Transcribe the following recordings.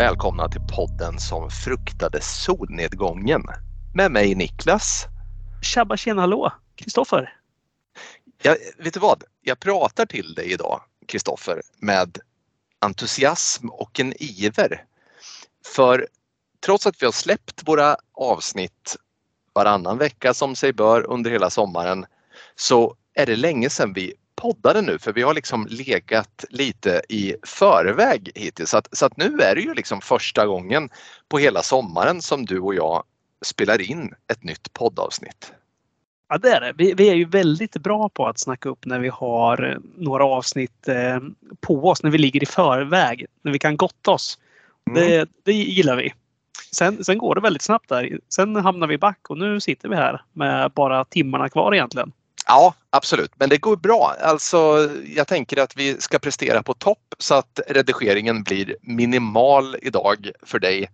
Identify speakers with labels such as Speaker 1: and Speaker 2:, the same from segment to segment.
Speaker 1: välkomna till podden som fruktade solnedgången. Med mig Niklas.
Speaker 2: Tjabba tjena hallå! Kristoffer.
Speaker 1: Vet du vad? Jag pratar till dig idag, Kristoffer, med entusiasm och en iver. För trots att vi har släppt våra avsnitt varannan vecka som sig bör under hela sommaren så är det länge sedan vi poddade nu för vi har liksom legat lite i förväg hittills. Så att, så att nu är det ju liksom första gången på hela sommaren som du och jag spelar in ett nytt poddavsnitt.
Speaker 2: Ja det är det. Vi, vi, är ju väldigt bra på att snacka upp när vi har några avsnitt eh, på oss, när vi ligger i förväg, när vi kan gotta oss. Mm. Det, det gillar vi. Sen, sen går det väldigt snabbt där. Sen hamnar vi back och nu sitter vi här med bara timmarna kvar egentligen.
Speaker 1: Ja, absolut. Men det går bra. Alltså, jag tänker att vi ska prestera på topp så att redigeringen blir minimal idag för dig.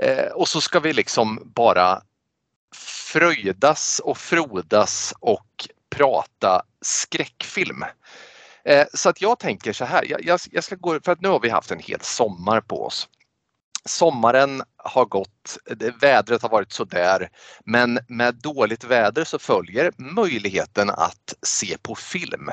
Speaker 1: Eh, och så ska vi liksom bara fröjdas och frodas och prata skräckfilm. Eh, så att jag tänker så här, jag, jag, jag, ska gå, för att nu har vi haft en hel sommar på oss sommaren har gått, vädret har varit sådär men med dåligt väder så följer möjligheten att se på film.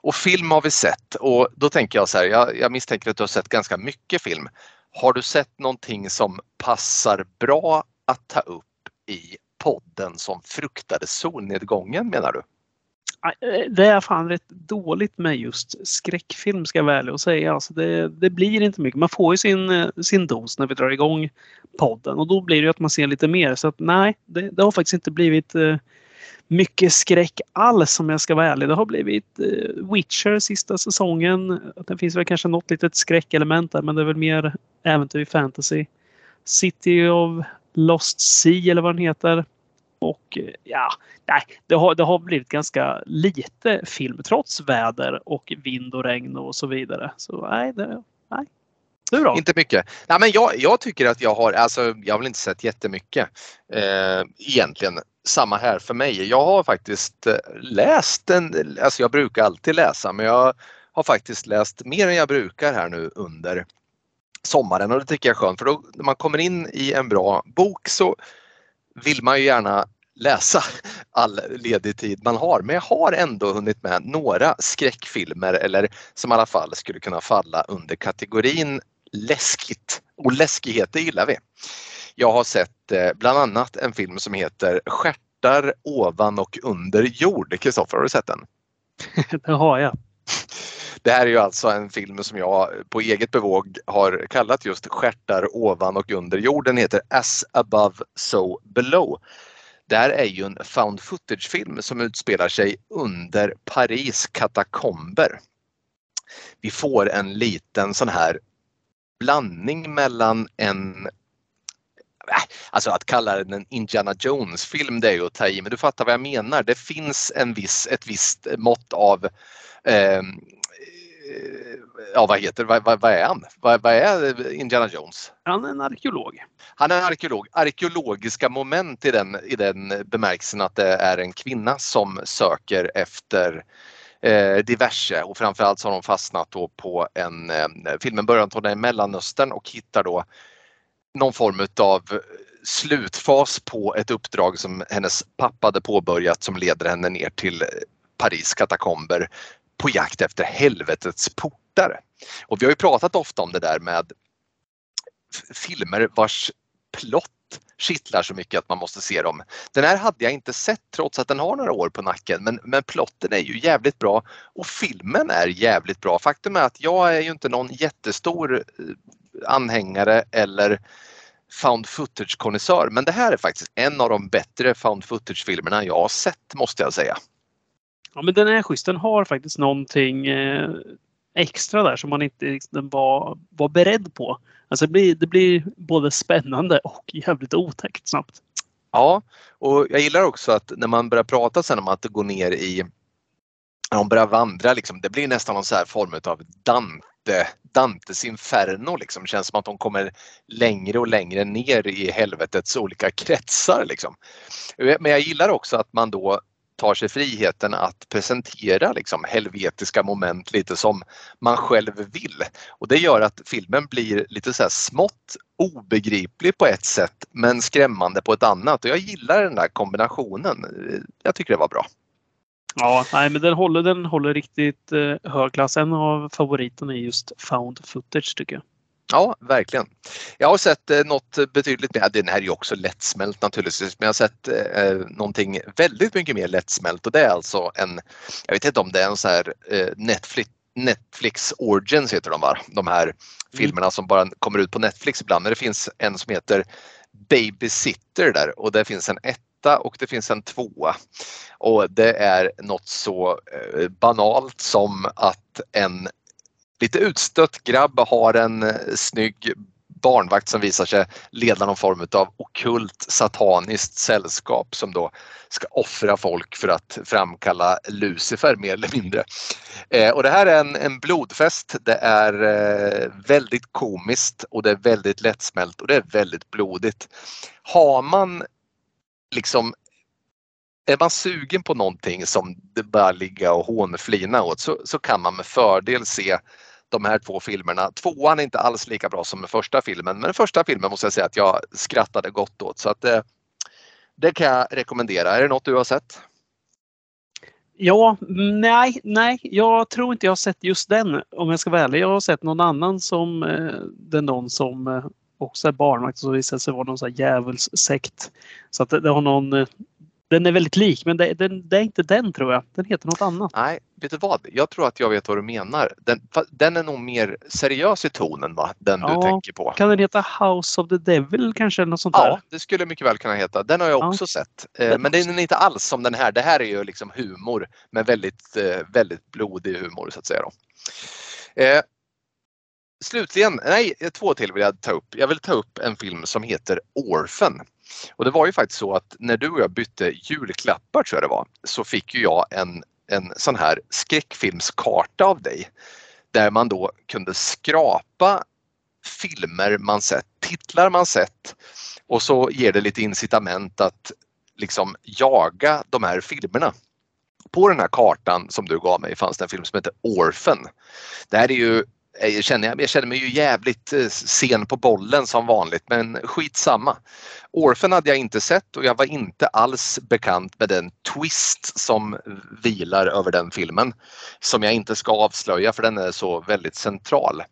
Speaker 1: Och film har vi sett och då tänker jag så här, jag, jag misstänker att du har sett ganska mycket film. Har du sett någonting som passar bra att ta upp i podden som fruktade solnedgången menar du?
Speaker 2: Eh, det är fan rätt dåligt med just skräckfilm ska jag väl och säga. Alltså det, det, blir inte mycket. Man får ju sin, eh, sin dos när vi drar igång podden och då blir det att man ser lite mer. Så att nej, det, det har faktiskt inte blivit eh, mycket skräck alls om jag ska vara ärlig. Det har blivit Witcher sista säsongen. Det finns väl kanske något litet skräckelement där men det är väl mer äventyr fantasy. City of Lost Sea eller vad den heter. Och eh, ja, nej, det har, det har blivit ganska lite film trots väder och vind och regn och så vidare. Så nej, det, nej.
Speaker 1: Du då? Inte mycket. Nej, men jag, jag tycker att jag har, alltså jag har väl inte sett jättemycket eh, egentligen. Samma här för mig. Jag har faktiskt eh, läst en, alltså jag brukar alltid läsa men jag har faktiskt läst mer än jag brukar här nu under sommaren och det tycker jag är skönt för då när man kommer in i en bra bok så vill man ju gärna läsa all ledig tid man har. Men jag har ändå hunnit med några skräckfilmer eller som i alla fall skulle kunna falla under kategorin läskigt. Och läskigheter gillar vi. Jag har sett eh, bland annat en film som heter Stjärtar ovan och under jord. Kristoffer, har du sett den?
Speaker 2: Det har jag.
Speaker 1: Det här är ju alltså en film som jag på eget bevåg har kallat just Stjärtar ovan och under jorden. Den heter As above so below. Det här är ju en found footage-film som utspelar sig under Paris katakomber. Vi får en liten sån här blandning mellan en äh, Alltså att kalla den en Indiana Jones-film det är ju att ta i, men du fattar vad jag menar. Det finns en viss, ett visst mått av eh, ja vad heter vad, vad, vad är han? Vad, vad, är Indiana Jones?
Speaker 2: Han är en arkeolog.
Speaker 1: Han är en arkeolog. Arkeologiska moment i den, i den bemärkelsen att det är en kvinna som söker efter eh, diverse och framförallt så har de fastnat då på en, eh, filmen börjar i Mellanöstern och hittar då någon form av slutfas på ett uppdrag som hennes pappa hade påbörjat som leder henne ner till Paris katakomber på jakt efter helvetets portar. Och vi har ju pratat ofta om det där med filmer vars plott kittlar så mycket att man måste se dem. Den här hade jag inte sett trots att den har några år på nacken men, men plotten är ju jävligt bra och filmen är jävligt bra. Faktum är att jag är ju inte någon jättestor eh, anhängare eller found footage-konnässör men det här är faktiskt en av de bättre found footage-filmerna jag har sett måste jag säga.
Speaker 2: Ja men den är schysst. Den har faktiskt någonting eh, extra där som man inte liksom var, var beredd på. Alltså det blir, det blir både spännande och jävligt otäckt snabbt.
Speaker 1: Ja, och jag gillar också att när man börjar prata sen om att gå ner i när de börjar vandra, liksom, det blir nästan någon så här form av Dante, Dantes inferno. Liksom. Det känns som att de kommer längre och längre ner i helvetets olika kretsar. Liksom. Eh, men jag gillar också att man då tar sig friheten att presentera liksom helvetiska moment lite som man själv vill. Och det gör att filmen blir lite så här smått obegriplig på ett sätt men skrämmande på ett annat och jag gillar den där kombinationen. Jag tycker det var bra.
Speaker 2: Ja, nej, men den håller, den håller riktigt eh, hög klass. En av favoriterna är just found footage tycker jag.
Speaker 1: Ja, verkligen. Jag har sett eh, något betydligt mer, den här är ju också lättsmält naturligtvis, men jag har sett eh, någonting väldigt mycket mer lättsmält och det är alltså en, jag vet inte om det är en sån här eh, Netflix, Netflix Origins heter de va? De här mm. filmerna som bara kommer ut på Netflix ibland, men det finns en som heter Babysitter där och det finns en etta och det finns en tvåa. Och det är något så banalt som att en lite utstött grabb har en eh, snygg barnvakt som visar sig leda någon form av okult sataniskt sällskap som då ska offra folk för att framkalla Lucifer mer eller mindre. Eh, och det här är en, en blodfest. Det är eh, väldigt komiskt och det är väldigt lättsmält och det är väldigt blodigt. Har man liksom är man sugen på någonting som det bara ligga och hånflina åt så, så kan man med fördel se de här två filmerna. Tvåan är inte alls lika bra som den första filmen men den första filmen måste jag säga att jag skrattade gott åt så att det, eh, det kan jag rekommendera. Är det något du har sett?
Speaker 2: Ja, nej, nej, jag tror inte jag har sett just den om jag ska vara ärlig. Jag har sett någon annan som eh, den någon som eh, också är barnvakt och visar sig vara någon sån här djävulssekt. Så att det, det har någon eh, den är väldigt lik men det, den, det, är inte den tror jag. Den heter något annat.
Speaker 1: Nej, vet du vad? Jag tror att jag vet vad du menar. Den, den är nog mer seriös i tonen va? Den ja, du tänker på.
Speaker 2: Kan den heta House of the Devil kanske? Något sånt
Speaker 1: ja,
Speaker 2: där?
Speaker 1: det skulle mycket väl kunna heta. Den har jag ja. också sett. Eh, men den är inte alls som den här. Det här är ju liksom humor men väldigt, eh, väldigt blodig humor så att säga. Då. Eh, slutligen, nej, två till vill jag ta upp. Jag vill ta upp en film som heter Orphan. Och det var ju faktiskt så att när du och jag bytte julklappar tror jag det var, så fick ju jag en, en sån här skräckfilmskarta av dig. Där man då kunde skrapa filmer man sett, titlar man sett och så ger det lite incitament att liksom jaga de här filmerna. På den här kartan som du gav mig fanns det en film som heter Orphan. Det här är ju Eh, jag känner, jag känner mig ju jävligt eh, sen på bollen som vanligt men skitsamma. Orphan hade jag inte sett och jag var inte alls bekant med den twist som vilar över den filmen. Som jag inte ska avslöja för den är så väldigt central.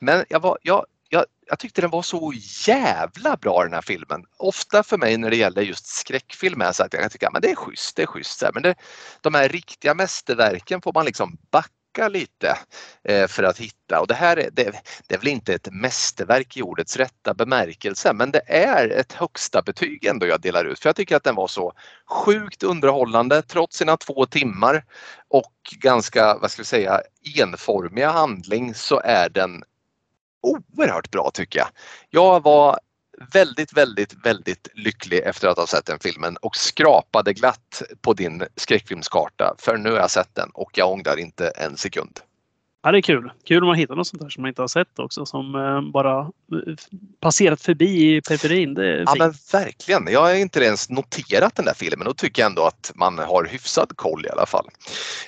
Speaker 1: Men jag, var, jag, jag, jag tyckte den var så jävla bra den här filmen. Ofta för mig när det gäller just skräckfilm är så att jag tycker att det är schysst, det är schysst. Men det, de här riktiga mästerverken får man liksom backa söka lite eh, för att hitta och det här är, det, det är väl inte ett mästerverk i ordets rätta bemärkelse men det är ett högsta betyg ändå jag delar ut för jag tycker att den var så sjukt underhållande trots sina två timmar och ganska, vad ska vi säga, enformiga handling så är den oerhört bra tycker jag. Jag var väldigt, väldigt, väldigt lycklig efter att ha sett den filmen och skrapade glatt på din skräckfilmskarta för nu har jag sett den och jag ångrar inte en sekund.
Speaker 2: Ja, det är kul. Kul om man hittar något sånt där som man inte har sett också som eh, bara eh, passerat förbi i periferin.
Speaker 1: Ja, men verkligen. Jag har inte ens noterat den där filmen och tycker ändå att man har hyfsad koll i alla fall.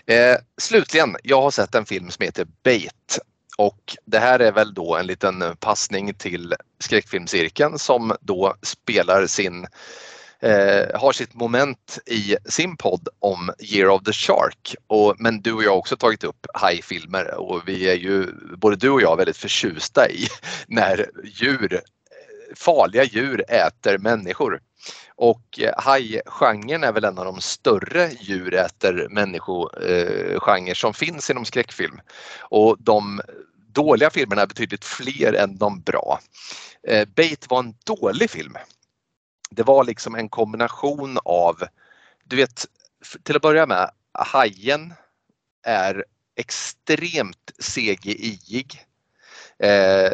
Speaker 1: Eh, slutligen, jag har sett en film som heter Bait och det här är väl då en liten passning till skräckfilmscirkeln som då spelar sin eh, har sitt moment i sin podd om Year of the Shark. Och, men du och jag har också tagit upp hajfilmer och vi är ju, både du och jag, väldigt förtjusta i när djur, farliga djur äter människor. Och eh, hajgenren är väl en av de större djuräter människogenrer eh, som finns inom skräckfilm. Och de dåliga filmerna är betydligt fler än de bra. Eh, Bait var en dålig film. Det var liksom en kombination av, du vet, till att börja med, hajen är extremt CGI-ig. Eh,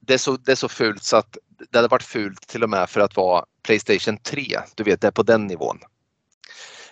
Speaker 1: det, är så, det är så fult så att det hade varit fult till och med för att vara Playstation 3. Du vet, det är på den nivån.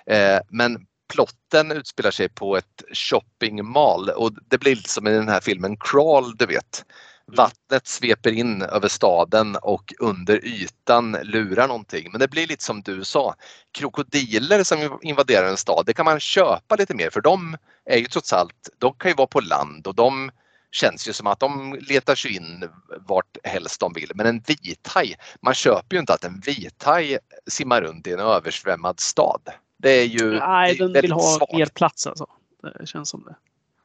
Speaker 1: Eh, men plotten utspelar sig på ett shopping mall och det blir som i den här filmen Crawl, du vet. Vattnet sveper in över staden och under ytan lurar någonting. Men det blir lite som du sa, krokodiler som invaderar en stad, det kan man köpa lite mer för de är ju trots allt, de kan ju vara på land och de känns ju som att de letar sig in vart helst de vill. Men en vithaj, man köper ju inte att en vithaj simmar runt i en översvämmad stad. Det är ju
Speaker 2: Nej, den vill ha svagt. mer plats alltså. Det känns som det. Om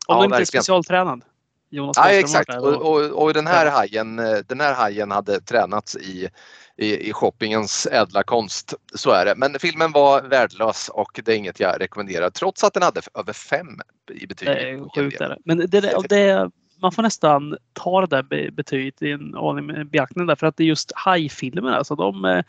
Speaker 2: ja, den inte är specialtränad.
Speaker 1: Jonas ja, exakt. Och, och, och, den, här hajen, den här hajen hade tränats i, i, i shoppingens ädla konst. Så är det. Men filmen var värdelös och det är inget jag rekommenderar trots att den hade över fem i betyg.
Speaker 2: Det är sjukt. Men det, det, det, man får nästan ta det där betyget i en aning beaktning därför att det är just hajfilmerna. Alltså de, eh,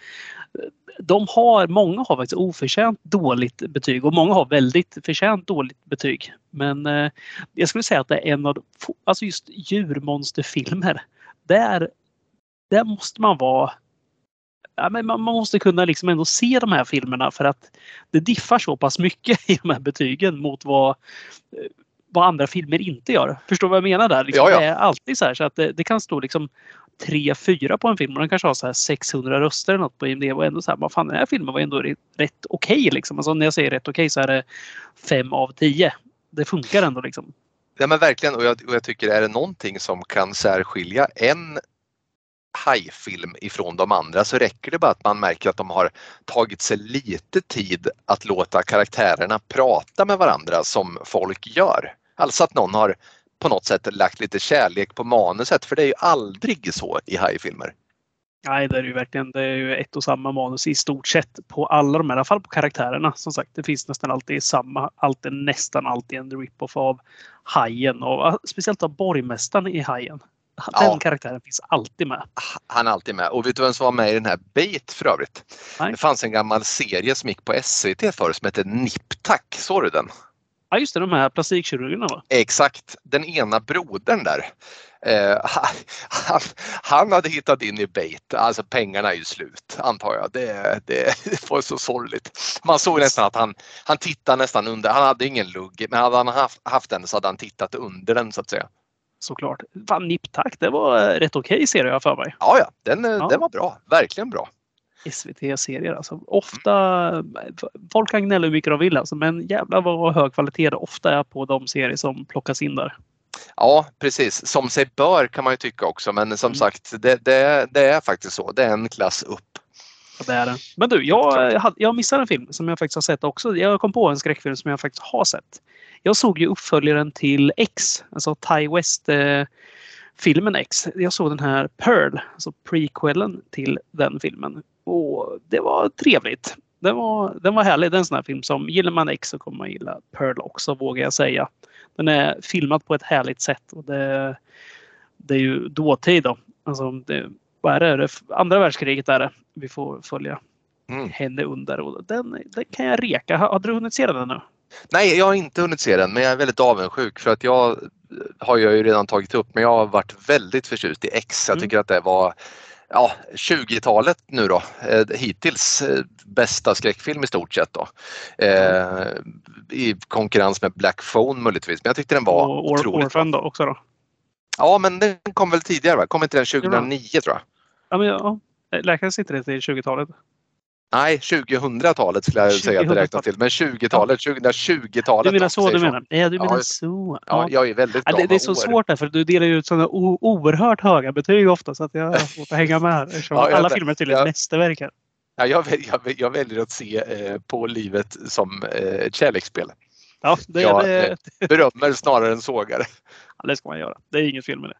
Speaker 2: de har, många har faktiskt oförtjänt dåligt betyg och många har väldigt förtjänt dåligt betyg. Men eh, jag skulle säga att det är en av de, alltså just djurmonsterfilmer. Där, där måste man vara Ja, men man måste kunna liksom ändå se de här filmerna för att det diffar så pass mycket i de här betygen mot vad eh, vad andra filmer inte gör. Förstår du vad jag menar där? Liksom, ja, ja. Det är alltid så här så att det, det kan stå liksom 3-4 på en film och den kanske har så här 600 röster eller något på IMDb och ändå så här, vad fan den här filmen var ändå rätt okej okay, liksom. Alltså när jag säger rätt okej okay, så är det 5 av 10. Det funkar ändå liksom.
Speaker 1: Ja men verkligen och jag, och jag tycker är det någonting som kan särskilja en hajfilm ifrån de andra så räcker det bara att man märker att de har tagit sig lite tid att låta karaktärerna prata med varandra som folk gör. Alltså att någon har på något sätt lagt lite kärlek på manuset för det är ju aldrig så i hajfilmer.
Speaker 2: Nej, det är ju verkligen. Det är ju ett och samma manus i stort sett på alla de här, i alla fall på karaktärerna. Som sagt, det finns nästan alltid samma, alltid, nästan alltid en rip-off av Hajen och speciellt av borgmästaren i Hajen. Den ja. karaktären finns alltid med.
Speaker 1: Han är alltid med. Och vet du vem som var med i den här Bait för övrigt? Nej. Det fanns en gammal serie som gick på SVT förr som hette Niptack. Såg du den?
Speaker 2: Ja just det, de här plastikkirurgerna va?
Speaker 1: Exakt, den ena brodern där. Eh, han, han, hade hittat in i bait, alltså pengarna är ju slut antar jag. Det, det, det var så sorgligt. Man såg nästan att han, han tittade nästan under, han hade ingen lugg, men hade han haft, haft den så hade han tittat under den så att säga.
Speaker 2: Såklart. Fan, Nipptack, det var rätt okej okay, serie jag för mig.
Speaker 1: Ja, ja, den, ja. den var bra. Verkligen bra.
Speaker 2: SVT-serier alltså. Ofta, folk kan gnälla hur mycket de vill alltså, men jävlar vad hög kvalitet det ofta är på de serier som plockas in där.
Speaker 1: Ja precis, som sig bör kan man ju tycka också men som mm. sagt det, det, det, är faktiskt så. Det är en klass upp.
Speaker 2: Det är det. Men du, jag, jag missade en film som jag faktiskt har sett också. Jag kom på en skräckfilm som jag faktiskt har sett. Jag såg ju uppföljaren till X, alltså Ty West eh, filmen X. Jag såg den här Pearl, alltså prequelen till den filmen. Och det var trevligt. Den var, den var härlig. Det är en sån här film som gillar man X så kommer man gilla Pearl också vågar jag säga. Den är filmad på ett härligt sätt och det, det är ju dåtid då. Alltså det, vad är det? Andra världskriget är det vi får följa mm. henne under. Och den, den kan jag reka. Hade du hunnit se den nu?
Speaker 1: Nej, jag har inte hunnit se den men jag är väldigt avundsjuk för att jag har jag ju redan tagit upp men jag har varit väldigt förtjust i X. Jag mm. tycker mm. att det var ja, 20-talet nu då, eh, hittills eh, bästa skräckfilm i stort sett då. Eh, I konkurrens med Black Phone möjligtvis, men jag tyckte den var och, otroligt
Speaker 2: Orphan då också då?
Speaker 1: Ja, men den kom väl tidigare va? Kom inte den 2009 tror jag?
Speaker 2: Ja, men ja. Läkaren sitter det till 20-talet.
Speaker 1: Nej, 2000-talet skulle jag säga att det räknas till. Men 20-talet, 2020-talet.
Speaker 2: Du menar så, du menar? Ja, du menar ja, så.
Speaker 1: Ja. ja, jag är väldigt ja,
Speaker 2: det, det är så år. svårt där för du delar ut sådana oerhört höga betyg ofta så att jag har svårt att hänga med här. Ja, alla filmer är tydligen ja. mästerverk här.
Speaker 1: Ja, jag, jag, jag, väljer att se eh, på livet som eh, ett kärleksspel.
Speaker 2: Ja, det, jag det...
Speaker 1: Eh, berömmer snarare än sågar.
Speaker 2: Ja, det ska man göra. Det är inget fel med det.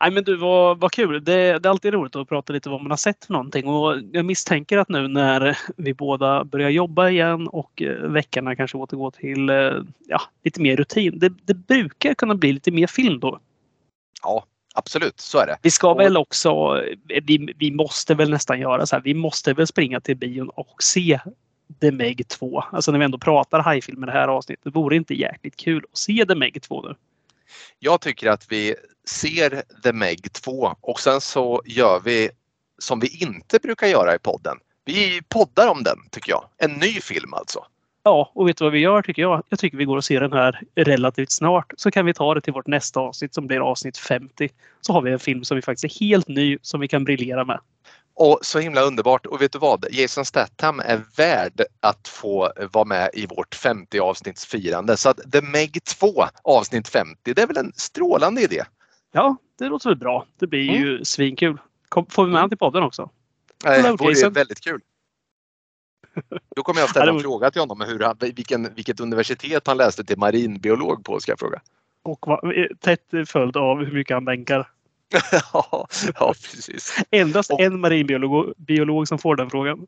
Speaker 2: Nej men du, vad, vad kul. Det, det, är alltid roligt att prata lite vad man har sett för någonting. Och jag misstänker att nu när vi båda börjar jobba igen och eh, veckorna kanske återgår till eh, ja, lite mer rutin. Det, det brukar kunna bli lite mer film då.
Speaker 1: Ja, absolut, så är det.
Speaker 2: Vi ska väl också, vi, vi måste väl nästan göra så här, vi måste väl springa till bion och se The Meg 2. Alltså när vi ändå pratar hajfilm i det här avsnittet. Det vore inte jäkligt kul att se The Meg 2 nu.
Speaker 1: Jag tycker att vi ser The Meg 2 och sen så gör vi som vi inte brukar göra i podden. Vi poddar om den tycker jag. En ny film alltså.
Speaker 2: Ja, och vet du vad vi gör tycker jag? Jag tycker vi går och ser den här relativt snart. Så kan vi ta det till vårt nästa avsnitt som blir avsnitt 50. Så har vi en film som vi faktiskt är helt ny som vi kan briljera med.
Speaker 1: Och så himla underbart. Och vet du vad? Jason Statham är värd att få vara med i vårt 50 avsnittsfirande. Så att The Meg 2 avsnitt 50, det är väl en strålande idé?
Speaker 2: Ja, det låter väl bra. Det blir
Speaker 1: Mm.
Speaker 2: ju svinkul. Kom, får vi med honom till podden också?
Speaker 1: Det
Speaker 2: Hello,
Speaker 1: vore väldigt kul. Då kommer jag
Speaker 2: Ja,
Speaker 1: ställa
Speaker 2: det
Speaker 1: en fråga till honom hur han, vilken, vilket universitet han läste till marinbiolog på ska jag fråga.
Speaker 2: Och eh, tätt följd av hur mycket han bänkar.
Speaker 1: ja, ja, precis.
Speaker 2: Endast
Speaker 1: Och-
Speaker 2: en marinbiolog biolog som får den frågan.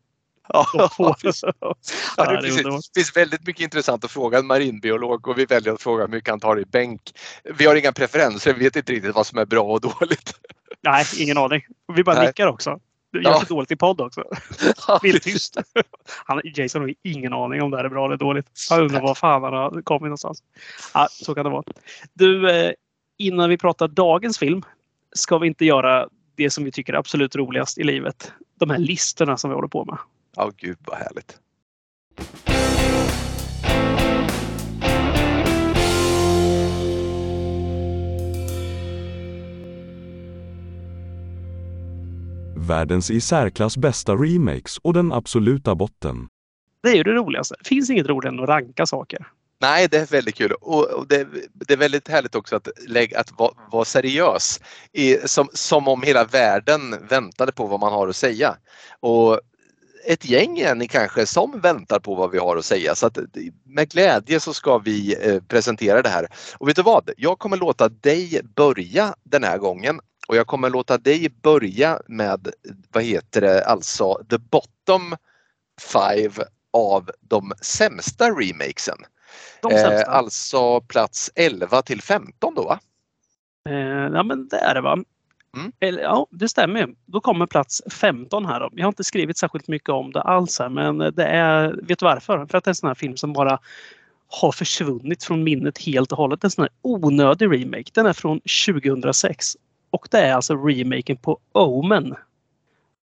Speaker 1: Ja,
Speaker 2: få-
Speaker 1: precis.
Speaker 2: ja,
Speaker 1: Ja,
Speaker 2: det
Speaker 1: det precis. Det finns väldigt mycket intressant att fråga en marinbiolog och vi väljer att fråga hur mycket han tar i bänk. Vi har inga preferenser, vi vet inte riktigt vad som är bra och dåligt.
Speaker 2: Nej, ingen aning. Vi bara
Speaker 1: Nej.
Speaker 2: nickar också. Det gör
Speaker 1: Ja.
Speaker 2: så dåligt i podd också. Vill tyst. Han, Jason har ingen aning om det här är bra eller dåligt. Han undrar var fan han har kommit någonstans. Ja, så kan det vara. Du, eh, innan vi pratar dagens film ska vi inte göra det som vi tycker är absolut roligast i livet. De här listorna som vi håller på med.
Speaker 1: Ja, gud vad härligt.
Speaker 3: Världens i särklass bästa remakes och den absoluta botten.
Speaker 2: Det är ju det roligaste. Det finns inget roligare än att ranka saker.
Speaker 1: Nej, det är väldigt kul och, och det, det är väldigt härligt också att, lägga, att vara, vara seriös. I, som, som om hela världen väntade på vad man har att säga. Och ett gäng är ni kanske som väntar på vad vi har att säga så att med glädje så ska vi eh, presentera det här. Och vet du vad? Jag kommer låta dig börja den här gången och jag kommer låta dig börja med, vad heter det, alltså the bottom five av de sämsta remakesen. Eh, alltså plats 11 till 15 då va?
Speaker 2: Eh, ja men det är det va.
Speaker 1: Mm.
Speaker 2: Eller, ja, det stämmer. Då kommer plats 15 här. Då. Jag har inte skrivit särskilt mycket om det alls här, men det är, vet du varför? För att det är en sån här film som bara har försvunnit från minnet helt och hållet. En sån här onödig remake. Den är från 2006 och det är alltså remaken på Omen.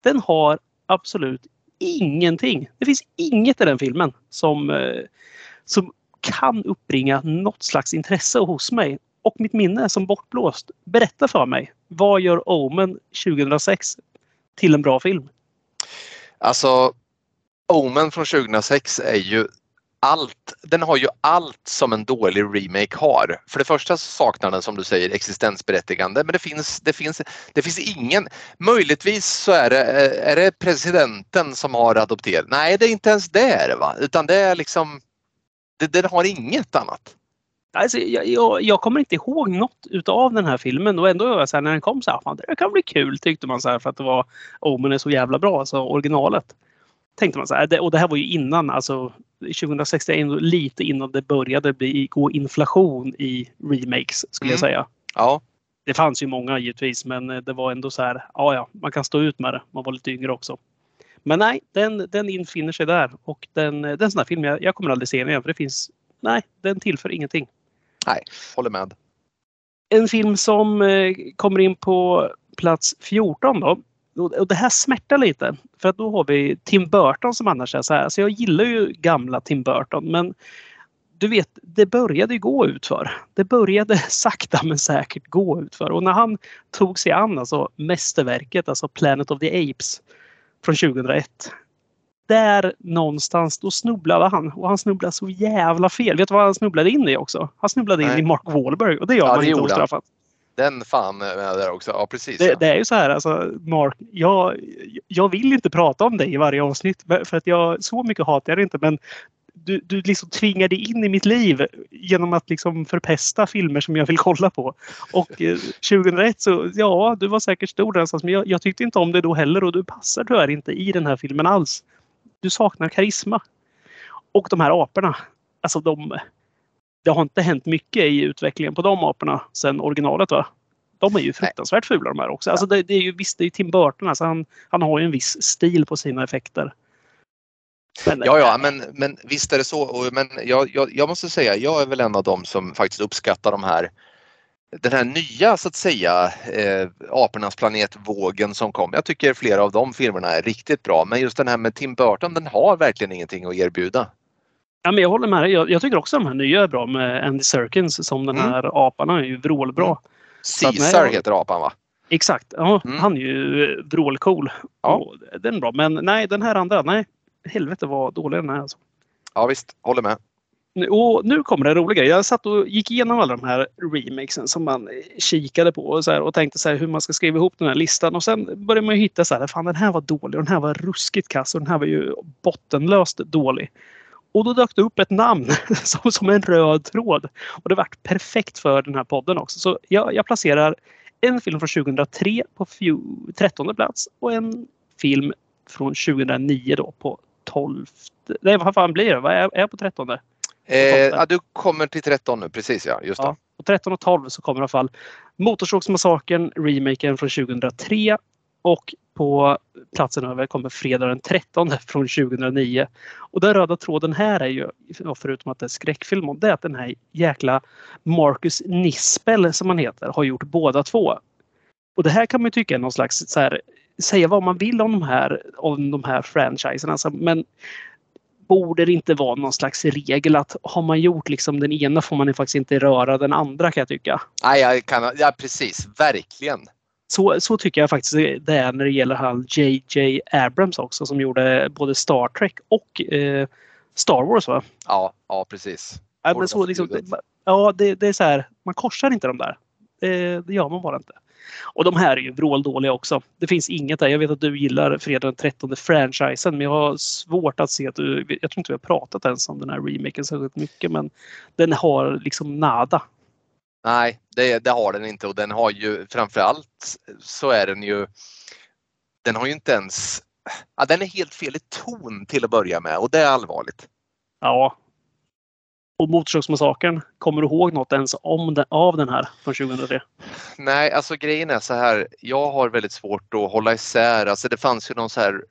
Speaker 2: Den har absolut ingenting. Det finns inget i den filmen som, eh, som kan uppbringa något slags intresse hos mig. Och mitt minne är som bortblåst. Berätta för mig. Vad gör Omen 2006 till en bra film?
Speaker 1: Alltså Omen från 2006 är ju allt, den har ju allt som en dålig remake har. För det första så saknar den som du säger existensberättigande men det finns, det finns, det finns ingen, möjligtvis så är det, är det presidenten som har adopterat. Nej det är inte ens det va? utan det är liksom, den har inget annat.
Speaker 2: Alltså, jag, jag, jag kommer inte ihåg något utav den här filmen och ändå jag så här, när den kom så här, fan, det kan bli kul tyckte man så här för att det var Omen är så jävla bra, alltså originalet. Tänkte man så här, det, och det här var ju innan, alltså 2006 det är ändå lite innan det började bli, gå inflation i remakes skulle jag
Speaker 1: Mm.
Speaker 2: säga.
Speaker 1: Ja,
Speaker 2: Det fanns ju många givetvis men eh, det var ändå så här, ja ja, man kan stå ut med det. Man var lite yngre också. Men nej, den, den infinner sig där och den, den är sån här film jag, jag kommer aldrig se den igen för det finns, nej, den tillför ingenting.
Speaker 1: håller med.
Speaker 2: En film som eh, kommer in på plats 14 då. Och det här smärtar lite. För att då har vi Tim Burton som annars är så här. Så jag gillar ju gamla Tim Burton men du vet, det började ju gå ut för. Det började sakta men säkert gå ut för. Och när han tog sig an alltså mästerverket, alltså Planet of the Apes från 2001. Där någonstans, då snubblade han. Och han snubblade så jävla fel. Vet du vad han snubblade in i också? Han snubblade in
Speaker 1: Nej.
Speaker 2: i Mark Wahlberg och det gör
Speaker 1: Ja,
Speaker 2: man
Speaker 1: det
Speaker 2: inte ostraffat.
Speaker 1: Den fan med där också. Ja precis.
Speaker 2: Det,
Speaker 1: ja.
Speaker 2: det är ju så här, alltså, Mark, jag, jag vill inte prata om dig i varje avsnitt för att jag, så mycket hatar jag inte men du, du liksom tvingar dig in i mitt liv genom att liksom förpesta filmer som jag vill kolla på. Och eh, 2001 så, ja, du var säkert stor där någonstans, men jag, jag tyckte inte om det då heller och du passar tyvärr inte i den här filmen alls. Du saknar karisma. Och de här aporna, alltså de... Det har inte hänt mycket i utvecklingen på de aporna sedan originalet va? De är ju fruktansvärt fula de här också. Alltså det, det är ju visst, det är ju Tim Burton. Alltså han, han har ju en viss stil på sina effekter. Men,
Speaker 1: Ja, ja, men, men visst är det så. Men jag, jag, jag måste säga, jag är väl en av dem som faktiskt uppskattar de här den här nya så att säga eh, Apornas planet-vågen som kom. Jag tycker flera av de filmerna är riktigt bra men just den här med Tim Burton den har verkligen ingenting att erbjuda.
Speaker 2: Ja, men jag håller med dig. Jag, jag tycker också de här nya är bra med Andy Serkins som den
Speaker 1: Mm.
Speaker 2: här apan. Han är ju vrålbra.
Speaker 1: Mm. Caesar
Speaker 2: jag-
Speaker 1: heter apan va?
Speaker 2: Exakt. Ja,
Speaker 1: Mm.
Speaker 2: Han är ju vrålcool.
Speaker 1: Ja.
Speaker 2: Den är bra. Men nej, den här andra. Nej, helvete vad dålig den är. Alltså.
Speaker 1: Ja visst, håller med.
Speaker 2: Och nu kommer det roliga. Jag satt och gick igenom alla de här remakesen som man kikade på och, så här, och tänkte så här, hur man ska skriva ihop den här listan. Och sen började man ju hitta så här, fan den här var dålig och den här var ruskigt kass och den här var ju bottenlöst dålig. Och då dök det upp ett namn som, som en röd tråd. Och det vart perfekt för den här podden också. Så jag, jag placerar en film från 2003 på fju- 13 plats och en film från 2009 då på 12. Nej, vad fan blir det? Vad är, är jag på 13?
Speaker 1: Eh, ja, du kommer till 13 nu, precis ja. Just.
Speaker 2: Ja. På 13 och 12 så kommer i alla fall Motorsågsmassakern, remaken från 2003. Och på platsen över kommer Fredag den 13 från 2009. Och den röda tråden här är ju, förutom att det är skräckfilm, det är att den här jäkla Marcus Nispel som han heter har gjort båda två. Och det här kan man ju tycka är någon slags så här, säga vad man vill om de här, om de här franchiserna. Alltså, men borde det inte vara någon slags regel att har man gjort liksom den ena får man faktiskt inte röra den andra kan jag tycka.
Speaker 1: Nej, jag kan, ja, precis. Verkligen.
Speaker 2: Så, så tycker jag faktiskt det är när det gäller han JJ Abrams också som gjorde både Star Trek och eh, Star Wars. Va?
Speaker 1: Ja, ja precis.
Speaker 2: Ja, men så, liksom, det, ja, det, det är så här, man korsar inte de där. Det, det gör man bara inte. Och de här är ju vråldåliga också. Det finns inget där. Jag vet att du gillar Fredag den 13 franchisen men jag har svårt att se att du... Jag tror inte vi har pratat ens om den här remaken särskilt mycket men den har liksom nada.
Speaker 1: Nej, det, det har den inte och den har ju framförallt så är den ju Den har ju inte ens ja, Den är helt fel i ton till att börja med och det är allvarligt.
Speaker 2: Ja. Och Motorsågsmassakern, kommer du ihåg något ens om den, av den här från 2003?
Speaker 1: Nej, alltså grejen är så här. Jag har väldigt svårt att hålla isär. Alltså det fanns ju någon så här,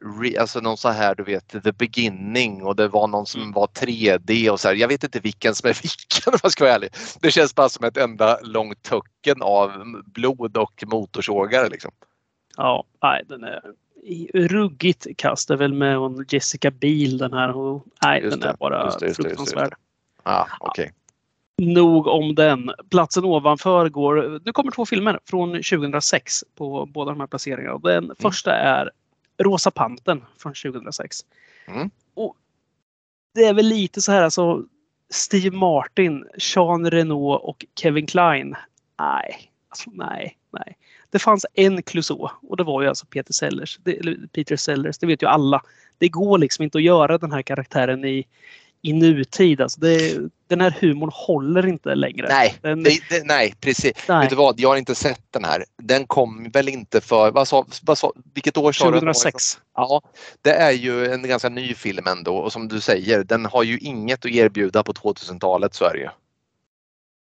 Speaker 1: alltså någon så här, du vet, the beginning och det var någon som
Speaker 2: Mm.
Speaker 1: var 3D och så här. Jag vet inte vilken som är vilken om jag ska vara ärlig. Det känns bara som ett enda långt töcken av blod och motorsågar liksom.
Speaker 2: Ja, nej, den är ruggigt kast. Det är väl med Jessica Biel den här. Och, nej,
Speaker 1: Just
Speaker 2: den är bara
Speaker 1: just det, just det, just det,
Speaker 2: fruktansvärd.
Speaker 1: Ah, okej.
Speaker 2: Nog om den. Platsen ovanför går... Nu kommer två filmer från 2006 på båda de här placeringarna. Den första är Rosa Panten från 2006.
Speaker 1: Mm.
Speaker 2: Och det är väl lite så här alltså Steve Martin, Jean Reno och Kevin Klein. Nej, alltså nej, nej. Det fanns en Clouseau och det var ju alltså Peter Sellers. Det, eller Peter Sellers, det vet ju alla. Det går liksom inte att göra den här karaktären i, i nutid. Alltså det, den här humorn håller inte längre.
Speaker 1: Nej,
Speaker 2: Den,
Speaker 1: det, det, nej, precis.
Speaker 2: nej,
Speaker 1: Vet du vad, jag har inte sett den här. Den kom väl inte för, vad sa, vad sa, vilket år sa du? att den var ifrån?
Speaker 2: 2006.
Speaker 1: Ja, det är ju en ganska ny film ändå och som du säger, den har ju inget att erbjuda på 2000-talet så är det ju.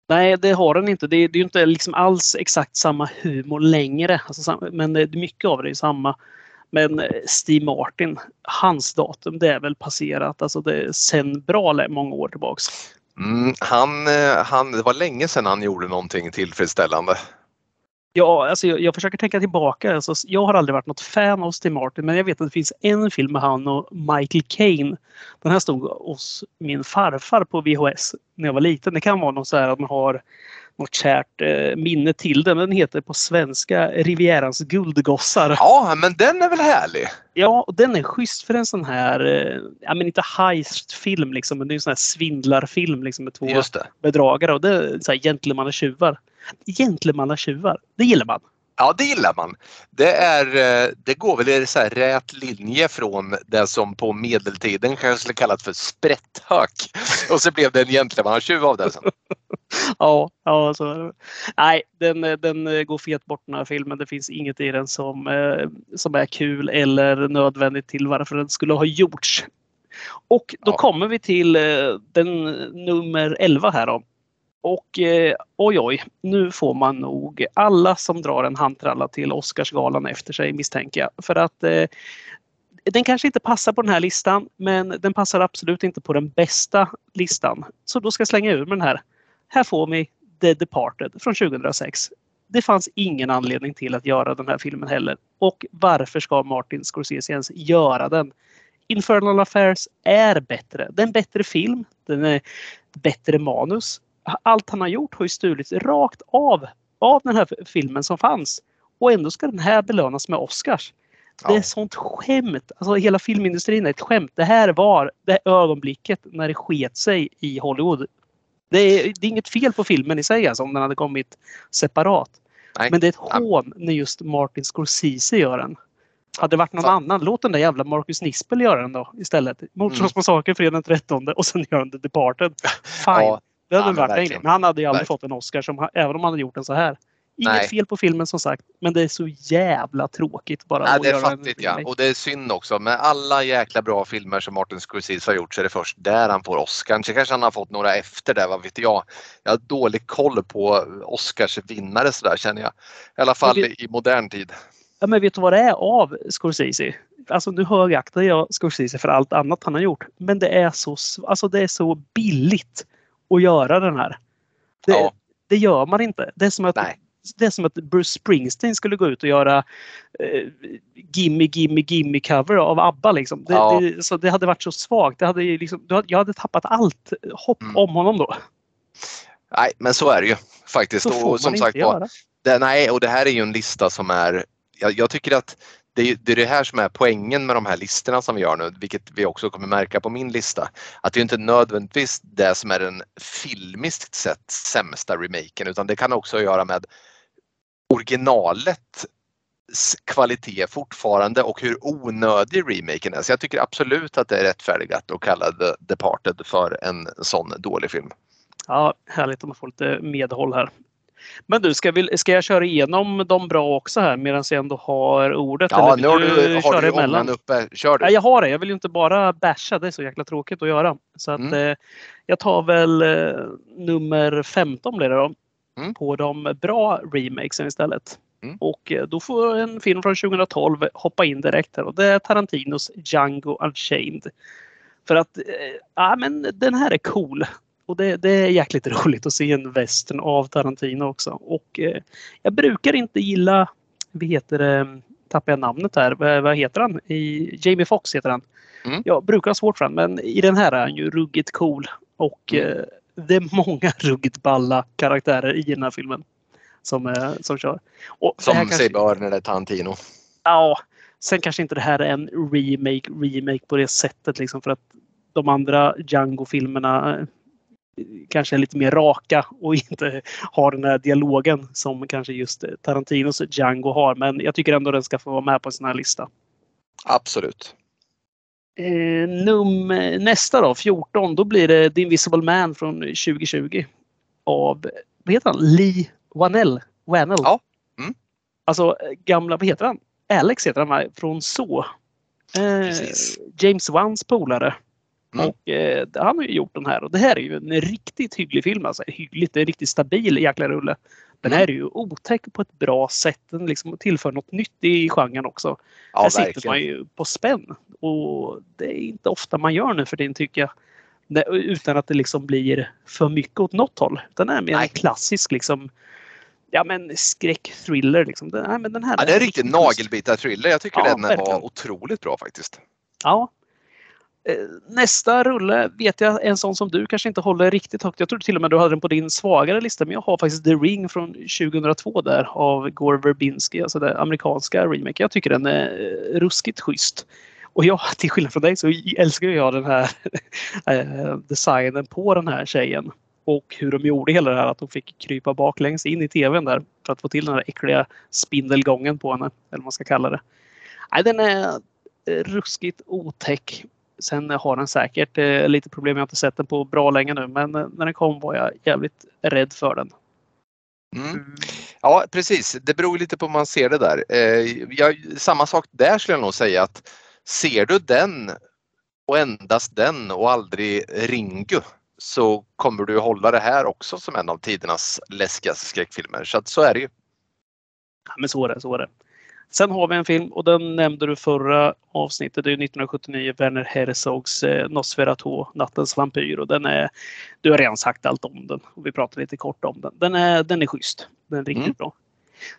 Speaker 2: Nej, det har den inte. Det är, det är inte liksom alls exakt samma humor längre. Alltså, men det, mycket av det är samma. Men eh, Steve Martin, hans datum, det är väl passerat. Alltså det sen bra många år tillbaks.
Speaker 1: Mm, han, eh, han, det var länge sedan han gjorde någonting tillfredsställande.
Speaker 2: Ja, alltså jag, jag försöker tänka tillbaka. Alltså, jag har aldrig varit något fan av Steve Martin, men jag vet att det finns en film med han och Michael Caine. Den här stod hos min farfar på VHS när jag var liten. Det kan vara något så här att man har något kärt eh, minne till den. Den heter på svenska Rivierans guldgossar.
Speaker 1: Ja, men den är väl härlig?
Speaker 2: Ja, och den är schysst för en sån här, eh, ja men inte heist-film liksom, men det är en sån här svindlarfilm liksom med två bedragare och det är så här gentlemannatjuvar. Gentlemannatjuvar, det gillar man.
Speaker 1: Ja, det gillar man. Det, är, eh, det går väl i så här rät linje från det som på medeltiden kanske skulle kallat för sprätthök. Och så blev det en gentlemannatjuv av det sen.
Speaker 2: Ja, ja så är det. Nej, den, den går fet bort den här filmen. Det finns inget i den som, eh, som är kul eller nödvändigt till varför den skulle ha gjorts. Och då
Speaker 1: Ja.
Speaker 2: kommer vi till eh, den nummer 11 här då. Och eh, oj oj, nu får man nog alla som drar en handtralla till Oscarsgalan efter sig misstänker jag. För att eh, den kanske inte passar på den här listan men den passar absolut inte på den bästa listan. Så då ska jag slänga ur med den här. Här får vi The Departed från 2006. Det fanns ingen anledning till att göra den här filmen heller. Och varför ska Martin Scorsese ens göra den? Infernal Affairs är bättre. Det är en bättre film. Den är bättre manus. Allt han har gjort har ju stulits rakt av av den här filmen som fanns. Och ändå ska den här belönas med Oscars. Det är sånt skämt. Alltså hela filmindustrin är ett skämt. Det här var det ögonblicket när det sket sig i Hollywood. Det är, det är inget fel på filmen i sig alltså, om den hade kommit separat.
Speaker 1: Nej.
Speaker 2: Men det är ett hån när just Martin Scorsese gör den. Hade det varit någon
Speaker 1: Fa-
Speaker 2: annan, låt den där jävla Marcus Nispel göra den då istället.
Speaker 1: Mm.
Speaker 2: Mordslagsmassakern fredag den 13 och sen gör han The Departed. Fine.
Speaker 1: Ja,
Speaker 2: det hade
Speaker 1: ja,
Speaker 2: varit en grej. Men han hade ju aldrig
Speaker 1: Verkligen.
Speaker 2: fått en Oscar som, även om han hade gjort den så här. Inget
Speaker 1: Nej.
Speaker 2: fel på filmen som sagt. Men det är så jävla tråkigt bara att
Speaker 1: det är fattigt ja. Och det är synd också. Med alla jäkla bra filmer som Martin Scorsese har gjort så är det först där han får Oscar. Så kanske han har fått några efter det, vad vet jag. Jag har dålig koll på Oscarsvinnare sådär känner jag. I alla fall
Speaker 2: Men
Speaker 1: i modern tid.
Speaker 2: Ja, men vet du vad det är av Scorsese? Alltså nu högaktar jag Scorsese för allt annat han har gjort. Men det är så, alltså, det är så billigt att göra den här. Det,
Speaker 1: Ja.
Speaker 2: det gör man inte. Det är som att
Speaker 1: Nej.
Speaker 2: det är som att Bruce Springsteen skulle gå ut och göra eh, Gimme Gimme Gimme cover av ABBA. Liksom. Det,
Speaker 1: Ja.
Speaker 2: det, så det hade varit så svagt. Det hade liksom, jag hade tappat allt hopp
Speaker 1: Mm.
Speaker 2: om honom då.
Speaker 1: Nej, men så är det ju faktiskt.
Speaker 2: Så får
Speaker 1: Och
Speaker 2: man
Speaker 1: som
Speaker 2: inte
Speaker 1: sagt var,
Speaker 2: göra.
Speaker 1: det, nej, och det här är ju en lista som är jag, jag tycker att det är, det är det här som är poängen med de här listorna som vi gör nu, vilket vi också kommer märka på min lista. Att det är inte nödvändigtvis det som är den filmiskt sett sämsta remaken utan det kan också göra med originalet kvalitet fortfarande och hur onödig remaken är. Så jag tycker absolut att det är rättfärdigat att kalla The Departed för en sån dålig film.
Speaker 2: Ja, härligt om man får lite medhåll här. Men du, ska, vi, ska jag köra igenom de bra också här medan jag ändå har ordet?
Speaker 1: Ja, nu har
Speaker 2: vill
Speaker 1: du, har du
Speaker 2: emellan?
Speaker 1: uppe. Kör du.
Speaker 2: Ja, jag har det. Jag vill ju inte bara basha. Det är så jäkla tråkigt att göra. Så att,
Speaker 1: Mm.
Speaker 2: eh, jag tar väl eh, nummer 15 blir det då.
Speaker 1: Mm.
Speaker 2: På de bra remakesen istället.
Speaker 1: Mm.
Speaker 2: Och eh, då får en film från 2012 hoppa in direkt här och det är Tarantinos Django Unchained. För att eh, ja, men den här är cool. Och det, det är jäkligt roligt att se en western av Tarantino också. Och eh, jag brukar inte gilla, vad heter det, tappar jag namnet här, vad, vad heter han? I, Jamie Foxx heter han.
Speaker 1: Mm.
Speaker 2: Jag brukar ha svårt för honom men i den här är han ju ruggigt cool. Och
Speaker 1: Mm.
Speaker 2: eh, det är många ruggigt balla karaktärer i den här filmen. Som, eh, som kör. Och
Speaker 1: Som
Speaker 2: kanske-
Speaker 1: sig bör när det är Tarantino.
Speaker 2: Ja, sen kanske inte det här är en remake, remake på det sättet liksom för att de andra Django-filmerna eh, kanske är lite mer raka och inte har den här dialogen som kanske just Tarantinos Django har. Men jag tycker ändå den ska få vara med på en sån här lista.
Speaker 1: Absolut.
Speaker 2: Eh, num, nästa då, 14, då blir det The Invisible Man från 2020. Av, vad heter han? Lee Wanell. Wanell.
Speaker 1: Ja. Mm.
Speaker 2: Alltså gamla, vad heter han? Alex heter han? Från Så. Eh. James Wans polare.
Speaker 1: Mm.
Speaker 2: Och eh, han har ju gjort den här och det här är ju en riktigt hygglig film. Alltså, hyggligt, det är en riktigt stabil jäkla rulle. Den
Speaker 1: Mm.
Speaker 2: här är ju otäck på ett bra sätt. Den liksom tillför något nytt i genren också.
Speaker 1: Ja,
Speaker 2: Här sitter
Speaker 1: verkligen.
Speaker 2: man ju på spänn. Och det är inte ofta man gör nu för tiden tycker jag. Det- Utan att det liksom blir för mycket åt något håll. Det är mer en klassisk liksom Ja men skräckthriller liksom. Den, nej, men den här
Speaker 1: Ja, det är en riktig nagelbitar-thriller. Jag tycker
Speaker 2: Ja,
Speaker 1: den
Speaker 2: verkligen.
Speaker 1: var otroligt bra faktiskt.
Speaker 2: Ja. Eh, nästa rulle vet jag en sån som du kanske inte håller riktigt högt. Jag tror till och med du hade den på din svagare lista. Men jag har faktiskt The Ring från 2002 där av Gore Verbinski, alltså den amerikanska remake. Jag tycker den är eh, ruskigt schysst. Och jag, till skillnad från dig, så älskar jag den här eh, designen på den här tjejen. Och hur de gjorde hela det här att de fick krypa baklänges in i tvn där för att få till den här äckliga spindelgången på henne. Eller vad man ska kalla det. Nej, den är ruskigt otäck. Sen har den säkert eh, lite problem. Jag har inte sett den på bra länge nu men eh, när den kom var jag jävligt rädd för den.
Speaker 1: Mm. Ja precis, det beror lite på hur man ser det där. Eh, jag, samma sak där skulle jag nog säga att ser du den och endast den och aldrig Ringu så kommer du hålla det här också som en av tidernas läskigaste skräckfilmer. Så att så är det ju.
Speaker 2: Ja, men så är det, så är det. Sen har vi en film och den nämnde du förra avsnittet. Det är 1979 Werner Herzogs eh, Nosferatu, Nattens vampyr. Och den är, du har redan sagt allt om den och vi pratade lite kort om den. Den är, den är schysst. Den är riktigt
Speaker 1: Mm.
Speaker 2: bra.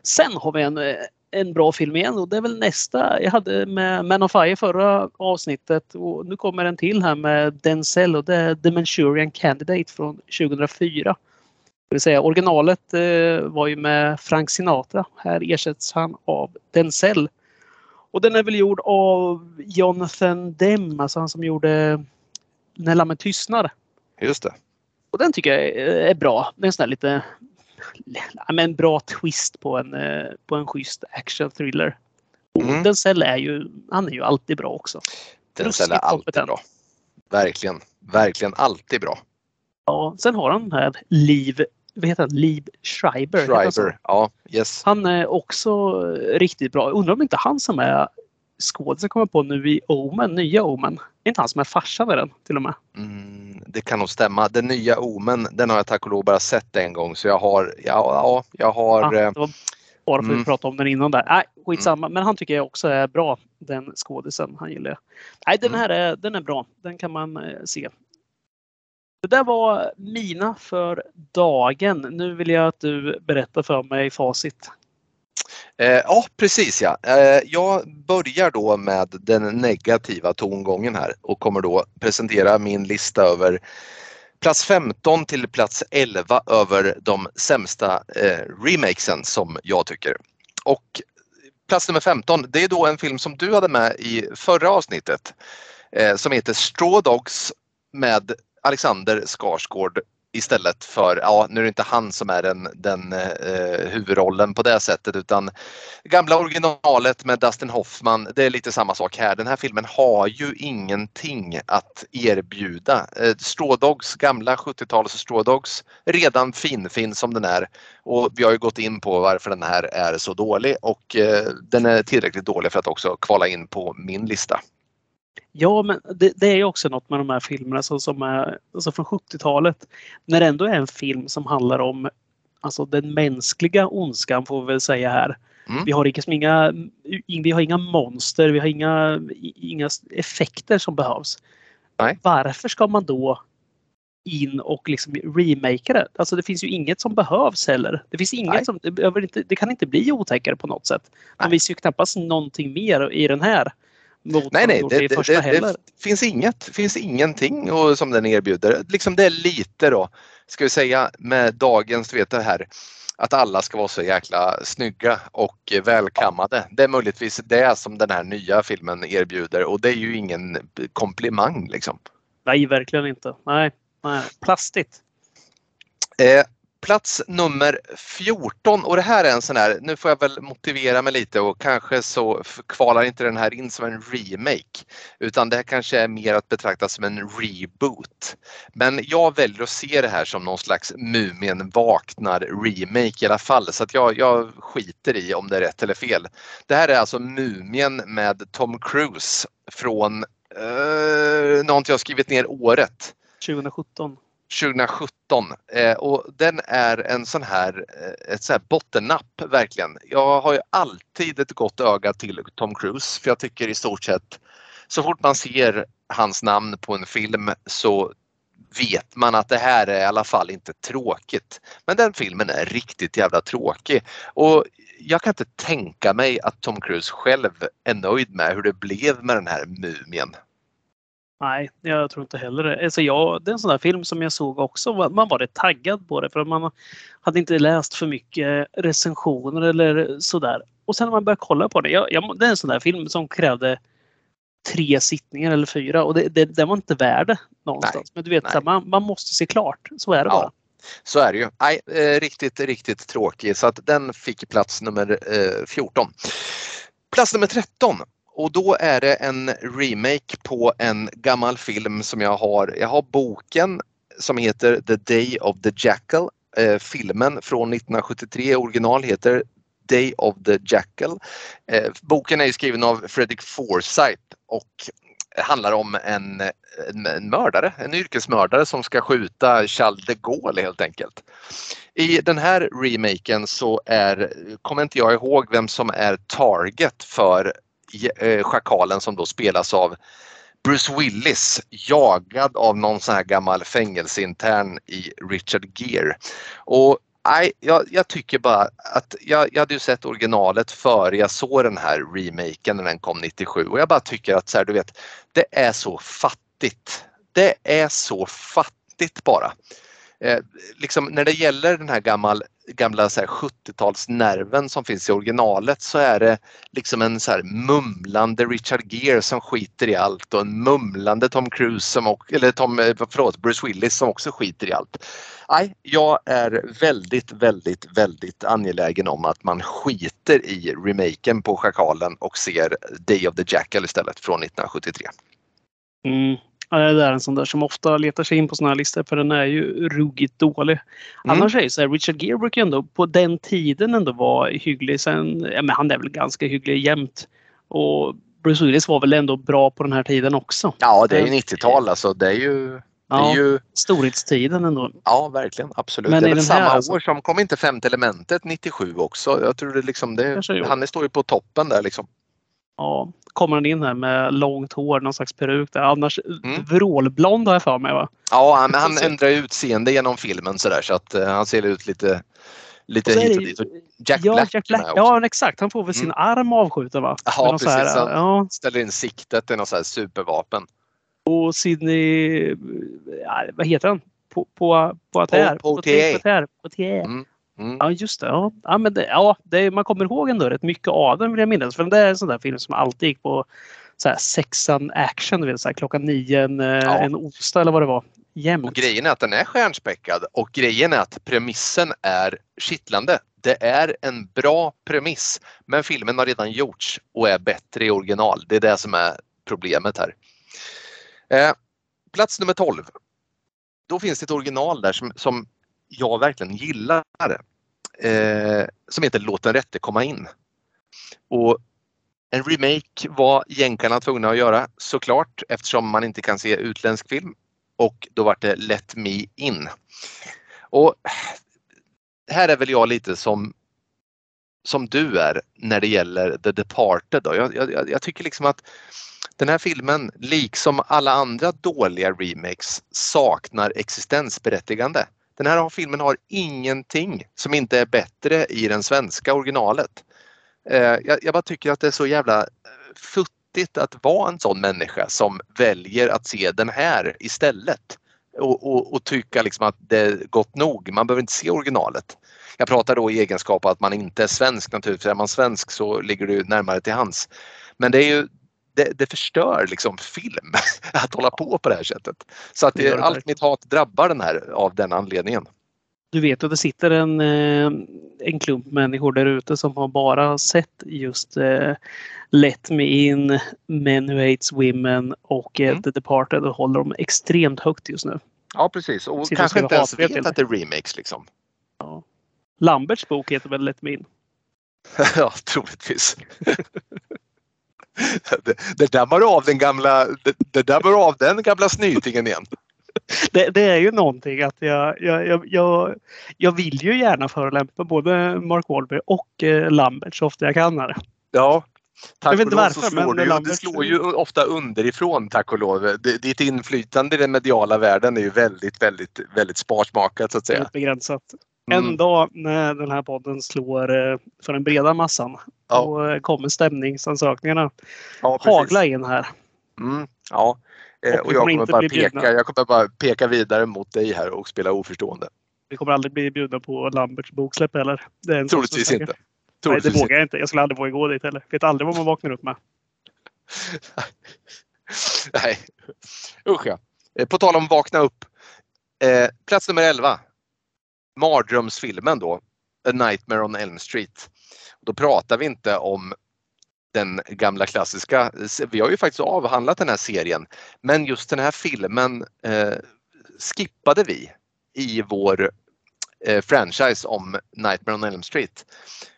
Speaker 2: Sen har vi en, eh, en bra film igen och det är väl nästa. Jag hade med Man of Fire förra avsnittet och nu kommer en till här med Denzel och det är The Manchurian Candidate från 2004. Det vill säga originalet eh, var ju med Frank Sinatra. Här ersätts han av Denzel. Och den är väl gjord av Jonathan Demme, alltså han som gjorde När lammet tystnar.
Speaker 1: Just det.
Speaker 2: Och den tycker jag är bra. Det är en sån där lite men bra twist på en, eh, på en schysst action thriller.
Speaker 1: Mm.
Speaker 2: Denzel är ju, han är ju alltid bra också.
Speaker 1: Denzel är alltid bra. Verkligen, verkligen alltid bra.
Speaker 2: Ja, sen har han här Liv, vad heter han? Liv Schreiber.
Speaker 1: Schreiber, ja, yes.
Speaker 2: Han är också riktigt bra. Undrar om inte han som är skådisen kommer på nu i Omen, nya Omen. Är inte han som är farsan i den till och med?
Speaker 1: Mm, det kan nog stämma. Den nya Omen, den har jag tack och lov bara sett en gång så jag har, ja, ja jag har
Speaker 2: Ja,
Speaker 1: eh,
Speaker 2: det var bara för att vi
Speaker 1: mm.
Speaker 2: pratade om den innan där. Nej, skitsamma. Men han tycker jag också är bra, den skådisen. Han gillar jag. Nej, den
Speaker 1: Mm.
Speaker 2: här är, den är bra. Den kan man eh, se. Det där var mina för dagen. Nu vill jag att du berättar för mig facit.
Speaker 1: Eh, ja, precis ja. Eh, jag börjar då med den negativa tongången här och kommer då presentera min lista över plats 15 till plats 11 över de sämsta eh, remakesen som jag tycker. Och plats nummer 15, det är då en film som du hade med i förra avsnittet eh, som heter Straw Dogs med Alexander Skarsgård istället för, ja nu är det inte han som är den, den eh, huvudrollen på det sättet utan gamla originalet med Dustin Hoffman, det är lite samma sak här. Den här filmen har ju ingenting att erbjuda. Eh, Strådogs, gamla 70-tals Strådogs, redan finfin som den är. Och vi har ju gått in på varför den här är så dålig och eh, den är tillräckligt dålig för att också kvala in på min lista.
Speaker 2: Ja, men det, det är ju också något med de här filmerna som, som är alltså från 70-talet. När det ändå är en film som handlar om alltså den mänskliga ondskan får vi väl säga här.
Speaker 1: Mm.
Speaker 2: Vi har liksom inga, vi har inga monster, vi har inga, inga effekter som behövs.
Speaker 1: Nej.
Speaker 2: Varför ska man då in och liksom remake det? Alltså det finns ju inget som behövs heller. Det finns inget
Speaker 1: Nej.
Speaker 2: som, det, inte, det kan inte bli otäckare på något sätt.
Speaker 1: Nej.
Speaker 2: visar ju knappast någonting mer i den här. Mot
Speaker 1: Nej, nej, det, det, det, det finns inget, finns ingenting och, som den erbjuder. Liksom det är lite då, ska vi säga med dagens, du vet det här att alla ska vara så jäkla snygga och välkammade. Det är möjligtvis det som den här nya filmen erbjuder och det är ju ingen komplimang liksom.
Speaker 2: Nej, verkligen inte. Nej, nej. plastigt.
Speaker 1: Eh, plats nummer 14 och det här är en sån här, nu får jag väl motivera mig lite och kanske så kvalar inte den här in som en remake utan det här kanske är mer att betrakta som en reboot. Men jag väljer att se det här som någon slags Mumien vaknar remake i alla fall så att jag, jag skiter i om det är rätt eller fel. Det här är alltså Mumien med Tom Cruise från, eh, nu jag skrivit ner året,
Speaker 2: 2017.
Speaker 1: 2017 eh, och den är en sån här, eh, ett sån här bottennapp verkligen. Jag har ju alltid ett gott öga till Tom Cruise för jag tycker i stort sett så fort man ser hans namn på en film så vet man att det här är i alla fall inte tråkigt. Men den filmen är riktigt jävla tråkig och jag kan inte tänka mig att Tom Cruise själv är nöjd med hur det blev med den här mumien.
Speaker 2: Nej, jag tror inte heller det. Alltså jag, det är en sån där film som jag såg också. Man var rätt taggad på det för man hade inte läst för mycket recensioner eller sådär. Och sen när man började kolla på det. Jag, jag, det är en sån där film som krävde tre sittningar eller fyra och det, det, den var inte värd någonstans. Men du vet,
Speaker 1: nej.
Speaker 2: så här, man, man måste se klart. Så är det
Speaker 1: Ja.
Speaker 2: bara.
Speaker 1: Så är det ju. Nej, eh, riktigt, riktigt tråkig så att den fick plats nummer eh, 14. Plats nummer 13 och då är det en remake på en gammal film som jag har. Jag har boken som heter The Day of the Jackal. Eh, filmen från 1973 original heter Day of the Jackal. Eh, boken är ju skriven av Fredrik Forsyth och handlar om en, en, en mördare, en yrkesmördare som ska skjuta Charles de Gaulle helt enkelt. I den här remaken så är, kommer inte jag ihåg vem som är target för Eh, schakalen som då spelas av Bruce Willis jagad av någon sån här gammal fängelseintern i Richard Gere. Och nej, jag, jag, tycker bara att jag, jag hade ju sett originalet före jag såg den här remaken när den kom 97 och jag bara tycker att så här, du vet, det är så fattigt. Det är så fattigt bara. Eh, liksom när det gäller den här gammal, gamla 70-talsnerven som finns i originalet så är det liksom en så här mumlande Richard Gere som skiter i allt och en mumlande Tom Cruise som, eller Tom, eh, förlåt, Bruce Willis som också skiter i allt. Nej, jag är väldigt, väldigt, väldigt angelägen om att man skiter i remaken på Schakalen och ser Day of the Jackal istället från 1973.
Speaker 2: Mm. Det är en sån där som ofta letar sig in på såna här listor för den är ju ruggigt dålig. Mm. Annars är det så här, Richard Gere brukar ändå på den tiden ändå vara hygglig. Sen, ja, men han är väl ganska hygglig jämt. Och Bruce Willis var väl ändå bra på den här tiden också.
Speaker 1: Ja, det är ju 90-tal alltså. Det är ju
Speaker 2: Ja, är ju... Storhetstiden ändå.
Speaker 1: Ja, verkligen. Absolut. Men det är väl samma alltså... år som kom inte femte elementet 97 också. Jag tror det liksom det, han står ju på toppen där liksom.
Speaker 2: Ja, kommer han in här med långt hår, någon slags peruk där. Annars mm. vrålblond har jag för mig va?
Speaker 1: Ja, men han ändrar utseende genom filmen sådär så att uh, han ser ut lite lite hit och dit. Och Jack ja, Black, Jack Black
Speaker 2: Ja, exakt. Han får väl sin mm. arm avskjuten va?
Speaker 1: Ja, precis. Här, ja. ställer in siktet i något så här supervapen.
Speaker 2: Och Sidney, ja, vad heter han? På, på, på att här.
Speaker 1: På, på, på,
Speaker 2: på, på mm. Mm. Ja just det. Ja, ja, men det, ja det, man kommer ihåg ändå rätt mycket av den vill jag minnas. För det är en sån där film som alltid gick på så här, sexan action. Du vet, så här, klockan nio en, eh, ja. en onsdag eller vad det var. Jämt.
Speaker 1: Och grejen är att den är stjärnspäckad och grejen är att premissen är kittlande. Det är en bra premiss men filmen har redan gjorts och är bättre i original. Det är det som är problemet här. Eh, plats nummer 12. Då finns det ett original där som, som jag verkligen gillar. Eh, som heter Låt den rätte komma in. Och en remake var jänkarna tvungna att göra såklart eftersom man inte kan se utländsk film. Och då var det Let Me In. Och här är väl jag lite som som du är när det gäller The Departed. Då. Jag, jag, jag tycker liksom att den här filmen, liksom alla andra dåliga remakes, saknar existensberättigande. Den här filmen har ingenting som inte är bättre i den svenska originalet. Eh, jag, jag bara tycker att det är så jävla eh, futtigt att vara en sån människa som väljer att se den här istället. Och, och, och tycka liksom att det är gott nog. Man behöver inte se originalet. Jag pratar då i egenskap av att man inte är svensk naturligtvis. Är man svensk så ligger det närmare till hands. Men det är ju det, det förstör liksom film att hålla på på det här sättet. Så att det, det allt mitt hat drabbar den här av den anledningen.
Speaker 2: Du vet att det sitter en, eh, en klump människor där ute som har bara sett just uh, Let Me In, Men Who Hates Women och mm. The Departed och håller dem extremt högt just nu.
Speaker 1: Ja precis och sitter kanske inte ens vet att det är remakes liksom.
Speaker 2: Ja. Lamberts bok heter väl Let Me In?
Speaker 1: ja, troligtvis. det, det dammar av den gamla, det, det av den gamla snytingen igen.
Speaker 2: Det, det, är ju någonting att jag, jag, jag, jag, vill ju gärna förolämpa både Mark Wahlberg och eh, Lambert så ofta jag kan. Här.
Speaker 1: Ja, Tack jag vet inte varför. Slår men du, det slår ju ofta underifrån tack och lov. Ditt inflytande i den mediala världen är ju väldigt, väldigt, väldigt sparsmakat så att säga. Väldigt
Speaker 2: begränsat. Mm. En dag när den här podden slår eh, för den breda massan ja. då eh, kommer stämningsansökningarna ja, hagla in här.
Speaker 1: Mm, ja, eh, och, och jag, kommer bara peka, jag kommer bara peka vidare mot dig här och spela oförstående.
Speaker 2: Vi kommer aldrig bli bjudna på Lamberts boksläpp heller.
Speaker 1: Det är Troligtvis inte.
Speaker 2: Troligtvis Nej, det vågar jag inte. Jag skulle aldrig våga gå dit heller. Vet aldrig vad man vaknar upp med.
Speaker 1: Nej, usch ja. På tal om vakna upp. Eh, plats nummer 11 mardrömsfilmen då, A Nightmare on Elm Street. Då pratar vi inte om den gamla klassiska, vi har ju faktiskt avhandlat den här serien, men just den här filmen eh, skippade vi i vår eh, franchise om Nightmare on Elm Street.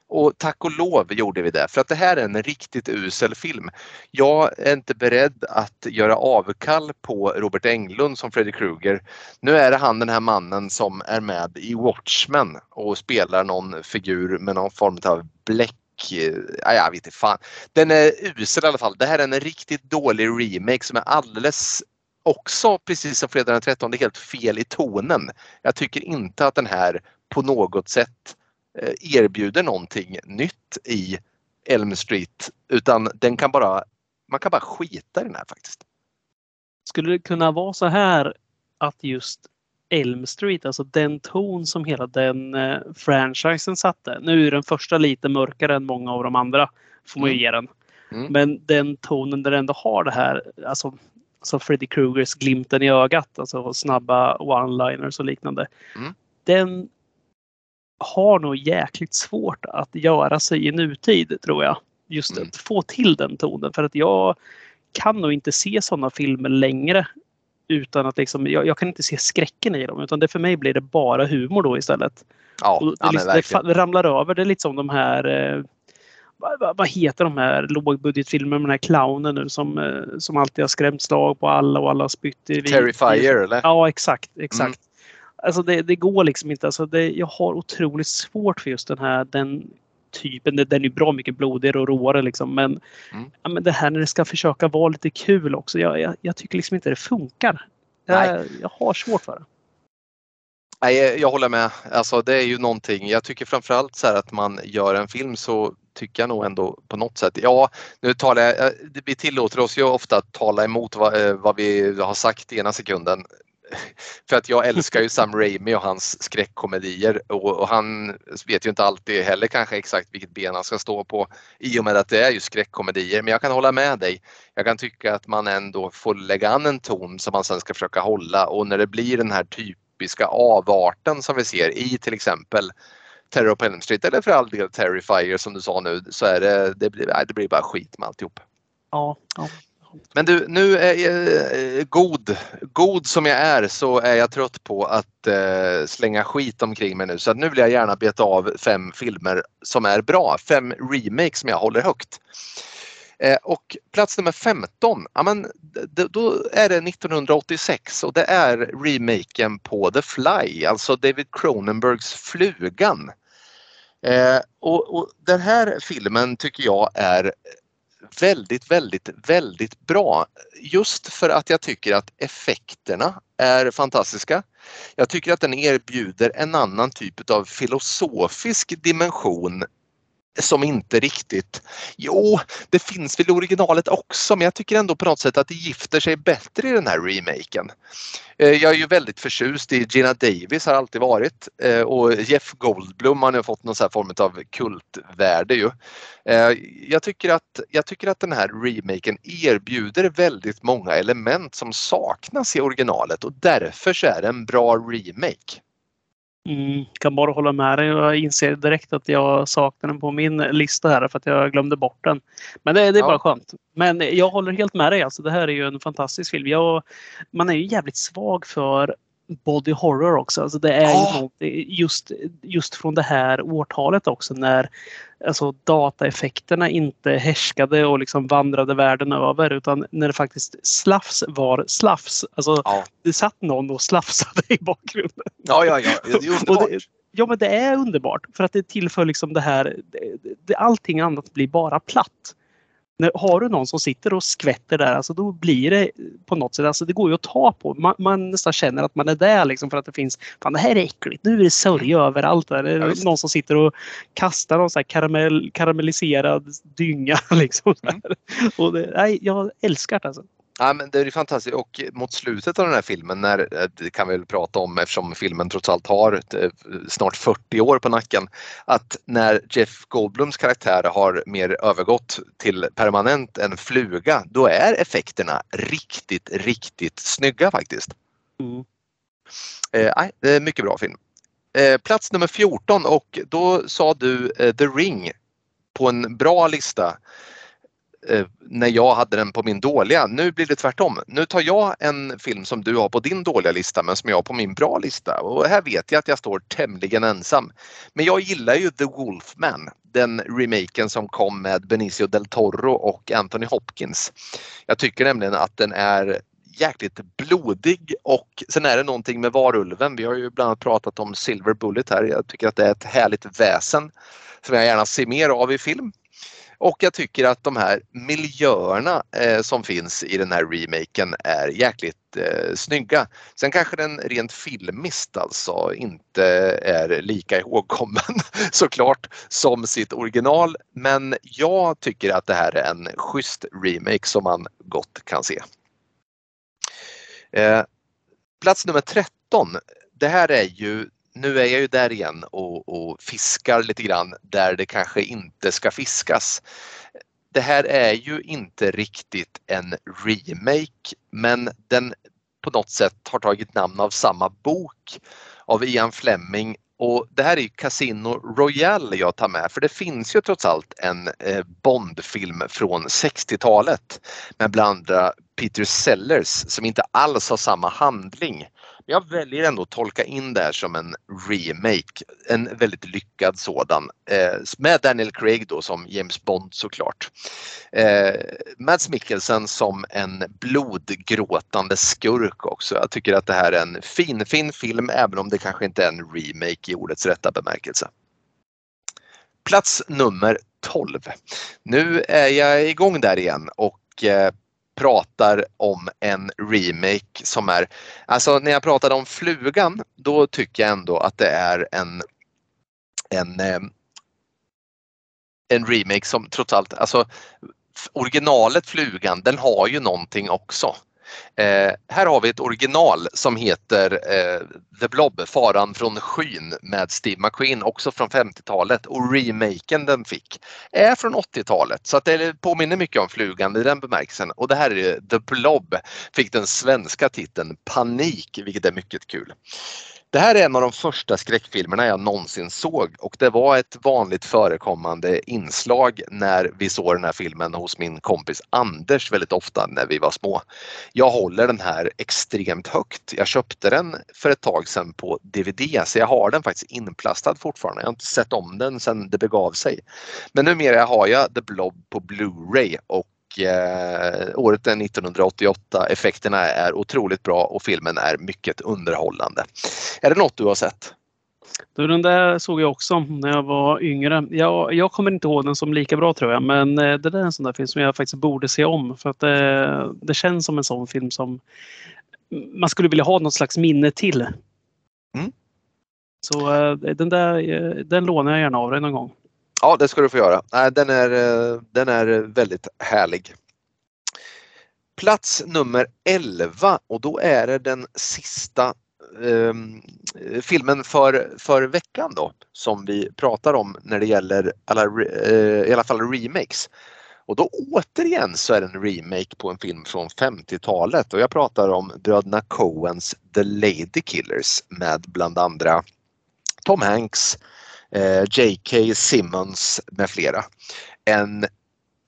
Speaker 1: Och tack och lov gjorde vi det för att det här är en riktigt usel film. Jag är inte beredd att göra avkall på Robert Englund som Freddy Krueger. Nu är det han den här mannen som är med i Watchmen och spelar någon figur med någon form av bläck Ja, jag vet inte fan. Den är usel i alla fall. Det här är en riktigt dålig remake som är alldeles också precis som fredag den 13 helt fel i tonen. Jag tycker inte att den här på något sätt erbjuder någonting nytt i Elm Street utan den kan bara, man kan bara skita i den här faktiskt.
Speaker 2: Skulle det kunna vara så här att just Elm Street, alltså den ton som hela den eh, franchisen satte. Nu är den första lite mörkare än många av de andra, får man ju
Speaker 1: Mm.
Speaker 2: ge den.
Speaker 1: Mm.
Speaker 2: Men den tonen där den ändå har det här, alltså som Freddy Krugers glimten i ögat, alltså snabba one-liners och liknande.
Speaker 1: Mm.
Speaker 2: Den har nog jäkligt svårt att göra sig i nutid tror jag. Just
Speaker 1: Mm.
Speaker 2: att få till den tonen för att jag kan nog inte se sådana filmer längre utan att liksom, jag, jag kan inte se skräcken i dem utan det för mig blir det bara humor då istället.
Speaker 1: Ja,
Speaker 2: Och det,
Speaker 1: ja
Speaker 2: liksom, det ramlar över. Det är lite som de här eh, vad, vad- vad heter de här lågbudgetfilmerna med den här clownen nu som, eh, som alltid har skrämt slag på alla och alla har spytt i
Speaker 1: Terrifier eller?
Speaker 2: Ja exakt, exakt.
Speaker 1: Mm.
Speaker 2: Alltså det, det går liksom inte. Alltså det, jag har otroligt svårt för just den här den typen. Den är bra mycket blodigare och råare liksom. Men,
Speaker 1: Mm.
Speaker 2: ja, men det här när det ska försöka vara lite kul också. Jag, jag, jag tycker liksom inte det funkar. Jag, jag har svårt för det.
Speaker 1: Nej, jag håller med. Alltså, det är ju någonting. Jag tycker framförallt så här att man gör en film så tycker jag nog ändå på något sätt. Ja, nu talar jag. eh, Vi tillåter oss ju ofta att tala emot vad, eh, vad vi har sagt i ena sekunden. För att jag älskar ju Sam Raimi och hans skräckkomedier och, och han vet ju inte alltid heller kanske exakt vilket ben han ska stå på i och med att det är ju skräckkomedier. Men jag kan hålla med dig. Jag kan tycka att man ändå får lägga an en ton som man sen ska försöka hålla och när det blir den här typiska avarten som vi ser i till exempel Terror på Elm Street eller för all del Terrifier som du sa nu så är det, det, blir, nej, det blir bara skit med alltihop.
Speaker 2: Ja, ja.
Speaker 1: Men du, nu är jag eh, god, god som jag är så är jag trött på att eh, slänga skit omkring mig nu så att nu vill jag gärna beta av fem filmer som är bra, fem remakes som jag håller högt. Eh, och plats nummer 15, ja, men, d- då är det 1986 och det är remaken på The Fly, alltså David Cronenbergs Flugan. Eh, och, och den här filmen tycker jag är väldigt, väldigt, väldigt bra. Just för att jag tycker att effekterna är fantastiska. Jag tycker att den erbjuder en annan typ av filosofisk dimension som inte riktigt, jo det finns väl i originalet också men jag tycker ändå på något sätt att det gifter sig bättre i den här remaken. Eh, jag är ju väldigt förtjust i Gina Davis har alltid varit eh, och Jeff Goldblum har nu fått någon så här form av kultvärde ju. Eh, jag tycker, att, jag tycker att den här remaken erbjuder väldigt många element som saknas i originalet och därför så är det en bra remake.
Speaker 2: Mm, kan bara hålla med dig. Jag inser direkt att jag saknar den på min lista här för att jag glömde bort den. Men det, det är
Speaker 1: Ja.
Speaker 2: bara skönt. Men jag håller helt med dig. Alltså, det här är ju en fantastisk film. Jag, man är ju jävligt svag för body horror också. Alltså, det är
Speaker 1: Ja.
Speaker 2: ju något, just, just från det här årtalet också när alltså, dataeffekterna inte härskade och liksom vandrade världen över utan när det faktiskt slafs var slafs. Alltså,
Speaker 1: Ja,
Speaker 2: det satt någon och slafsade i bakgrunden.
Speaker 1: ja, ja, ja. det är underbart.
Speaker 2: det, ja men det är underbart för att det tillför liksom det här. Det, det, allting annat blir bara platt. När, har du någon som sitter och skvätter där, alltså då blir det på något sätt, alltså det går ju att ta på. Man, man nästan känner att man är där liksom för att det finns, fan det här är äckligt, nu är det sörja överallt. Där. Det är
Speaker 1: Ja,
Speaker 2: någon som sitter och kastar någon så här karamell, karamelliserad dynga. Liksom, här. Och det, nej, jag älskar det alltså.
Speaker 1: Ja, men det är fantastiskt och mot slutet av den här filmen, när, eh, det kan vi väl prata om eftersom filmen trots allt har eh, snart 40 år på nacken, att när Jeff Goldblums karaktär har mer övergått till permanent en fluga, då är effekterna riktigt, riktigt snygga faktiskt.
Speaker 2: Mm.
Speaker 1: Eh, det är mycket bra film. Eh, plats nummer 14 och då sa du eh, The Ring på en bra lista Eh, när jag hade den på min dåliga. Nu blir det tvärtom. Nu tar jag en film som du har på din dåliga lista men som jag har på min bra lista och här vet jag att jag står tämligen ensam. Men jag gillar ju The Wolfman, den remaken som kom med Benicio del Toro och Anthony Hopkins. Jag tycker nämligen att den är jäkligt blodig och sen är det någonting med varulven. Vi har ju bland annat pratat om Silver Bullet här. Jag tycker att det är ett härligt väsen som jag gärna ser mer av i film. Och jag tycker att de här miljöerna eh, som finns i den här remaken är jäkligt eh, snygga. Sen kanske den rent filmiskt alltså inte är lika ihågkommen såklart som sitt original. Men jag tycker att det här är en schysst remake som man gott kan se. Eh, plats nummer 13. Det här är ju nu är jag ju där igen och, och, fiskar lite grann där det kanske inte ska fiskas. Det här är ju inte riktigt en remake men den på något sätt har tagit namn av samma bok av Ian Fleming och det här är Casino Royale jag tar med för det finns ju trots allt en eh, Bondfilm från 60-talet med bland andra Peter Sellers som inte alls har samma handling jag väljer ändå att tolka in det här som en remake, en väldigt lyckad sådan. Eh, med Daniel Craig då som James Bond såklart. Eh, Mads Mikkelsen som en blodgråtande skurk också. Jag tycker att det här är en fin, fin film även om det kanske inte är en remake i ordets rätta bemärkelse. Plats nummer 12. Nu är jag igång där igen och eh, pratar om en remake som är, alltså när jag pratade om Flugan då tycker jag ändå att det är en en, eh, en remake som trots allt, alltså originalet Flugan den har ju någonting också. Eh, här har vi ett original som heter eh, The Blob, Faran från skyn med Steve McQueen, också från 50-talet och remaken den fick är från 80-talet så att det påminner mycket om Flugan i den bemärkelsen och det här är The Blob, fick den svenska titeln Panik vilket är mycket kul. Det här är en av de första skräckfilmerna jag någonsin såg och det var ett vanligt förekommande inslag när vi såg den här filmen hos min kompis Anders väldigt ofta när vi var små. Jag håller den här extremt högt. Jag köpte den för ett tag sedan på DVD så jag har den faktiskt inplastad fortfarande. Jag har inte sett om den sedan det begav sig. Men numera har jag The Blob på Blu-ray och eh, året är 1988. Effekterna är otroligt bra och filmen är mycket underhållande. Är det något du har sett?
Speaker 2: Du, den där såg jag också när jag var yngre. Jag, jag kommer inte ihåg den som lika bra tror jag, men eh, det där är en sån där film som jag faktiskt borde se om för att det, det känns som en sån film som man skulle vilja ha något slags minne till. Mm. Så eh, den där eh, den lånar jag gärna av dig någon gång.
Speaker 1: Ja, det ska du få göra. Den är, eh, den är väldigt härlig. Plats nummer 11 och då är det den sista eh, filmen för, för veckan då som vi pratar om när det gäller alla, eh, i alla fall remakes. Och då återigen så är det en remake på en film från 50-talet och jag pratar om bröderna Coens The Lady Killers med bland andra Tom Hanks, eh, Eh, J.K. Simmons med flera. En,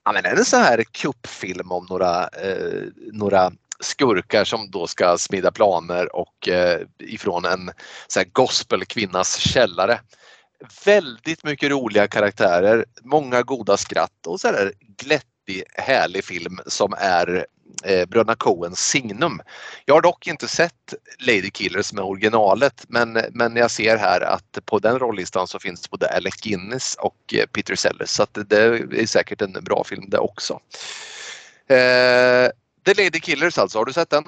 Speaker 1: ja, men en sån här kuppfilm om några, eh, några skurkar som då ska smida planer och eh, ifrån en så här gospelkvinnas källare. Väldigt mycket roliga karaktärer, många goda skratt och så här glättig härlig film som är eh, bröderna Coens signum. Jag har dock inte sett Lady Killers med originalet men, men jag ser här att på den rollistan så finns både Alec Guinness och eh, Peter Sellers så att det är säkert en bra film det också. Eh, The Lady Killers alltså, har du sett den?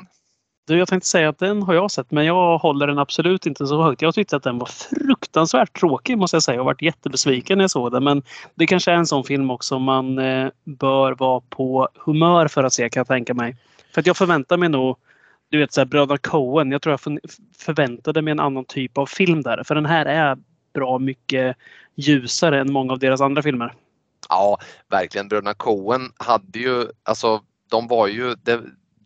Speaker 2: Du, jag tänkte säga att den har jag sett men jag håller den absolut inte så högt. Jag tyckte att den var fruktansvärt tråkig måste jag säga och varit jättebesviken när jag såg den. Men det kanske är en sån film också man eh, bör vara på humör för att se kan jag tänka mig. För att jag förväntar mig nog du vet så här, Bröderna Coen. Jag tror jag förväntade mig en annan typ av film där. För den här är bra mycket ljusare än många av deras andra filmer.
Speaker 1: Ja, verkligen. Bröderna Coen hade ju, alltså de var ju, det,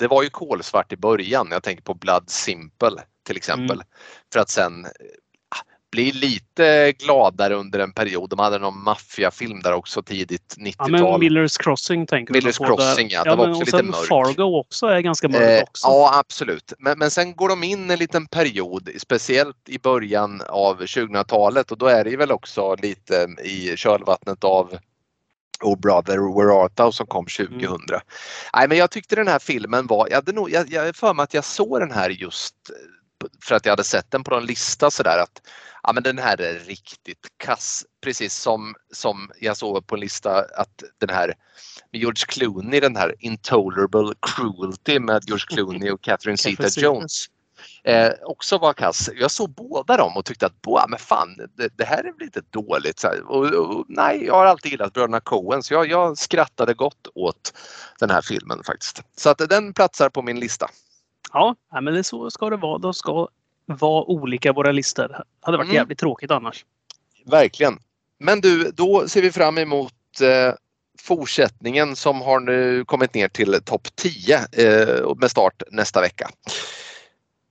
Speaker 1: det var ju kolsvart i början. Jag tänker på Blood Simple till exempel. Mm. För att sen ah, bli lite gladare under en period. De hade någon maffiafilm där också tidigt 90-tal.
Speaker 2: Ja, men Millers Crossing tänker
Speaker 1: Millers
Speaker 2: på.
Speaker 1: Crossing ja, det ja, var också lite mörk.
Speaker 2: Fargo också är ganska mörk eh, också.
Speaker 1: Ja absolut. Men, men sen går de in en liten period, speciellt i början av 2000-talet och då är det väl också lite i kölvattnet av Oh Brother Where Art Thou som kom 2000. Mm. Nej men jag tyckte den här filmen var, jag hade nog, jag, jag för mig att jag såg den här just för att jag hade sett den på någon lista sådär att ja, men den här är riktigt kass. Precis som, som jag såg på en lista att den här med George Clooney, den här Intolerable Cruelty med George Clooney och Catherine Zeta-Jones eh, också var kass. Jag såg båda dem och tyckte att Boah, men fan, det, det här är lite dåligt. Så och, och, nej, jag har alltid gillat bröderna Coen så jag, jag skrattade gott åt den här filmen faktiskt. Så att den platsar på min lista.
Speaker 2: Ja, men det så ska det vara. De ska vara olika våra listor. Det hade varit mm. jävligt tråkigt annars.
Speaker 1: Verkligen. Men du, då ser vi fram emot eh, fortsättningen som har nu kommit ner till topp 10 eh, med start nästa vecka.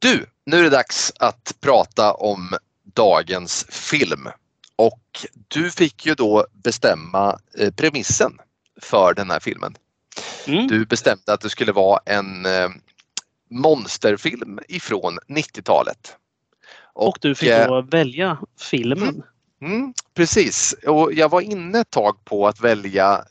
Speaker 1: Du, nu är det dags att prata om dagens film. Och du fick ju då bestämma eh, premissen för den här filmen. Mm. Du bestämde att det skulle vara en eh, monsterfilm ifrån 90-talet.
Speaker 2: Och, och, du fick då eh, välja filmen. Mm,
Speaker 1: mm, precis, och jag var inne ett tag på att välja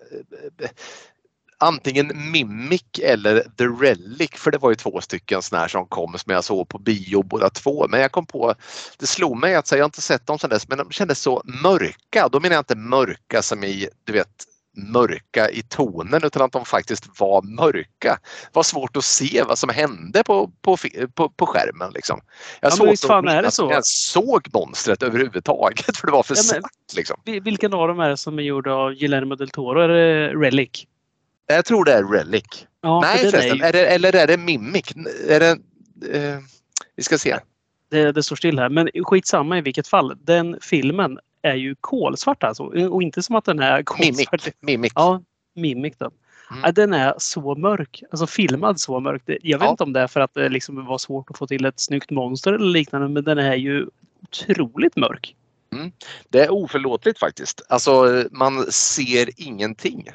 Speaker 1: antingen Mimic eller The Relic för det var ju två stycken sådana här som kom som jag såg på bio båda två. Men jag kom på, det slog mig att jag har inte sett dem sedan dess men de kändes så mörka. Då menar jag inte mörka som i du vet mörka i tonen utan att de faktiskt var mörka. Det var svårt att se vad som hände på, på, på, på skärmen. Liksom. Jag
Speaker 2: ja, såg fan är det så.
Speaker 1: Jag såg monstret överhuvudtaget för det var för ja, svart. Liksom.
Speaker 2: Vilken av dem är det som är gjord av Guillermo del Toro? Är det Relic?
Speaker 1: Jag tror det är Relic. Ja, Nej förresten, är... är det, eller är det Mimic? Är det, eh, vi ska se.
Speaker 2: Det, det står still här men skitsamma i vilket fall. Den filmen är ju kolsvart alltså och inte som att den är kolsvart.
Speaker 1: Mimic. Mimic.
Speaker 2: Ja, Mimic då. Mm. Den är så mörk, alltså filmad så mörk. Jag vet ja. inte om det är för att det liksom var svårt att få till ett snyggt monster eller liknande men den är ju otroligt mörk.
Speaker 1: Mm. Det är oförlåtligt faktiskt. Alltså man ser ingenting.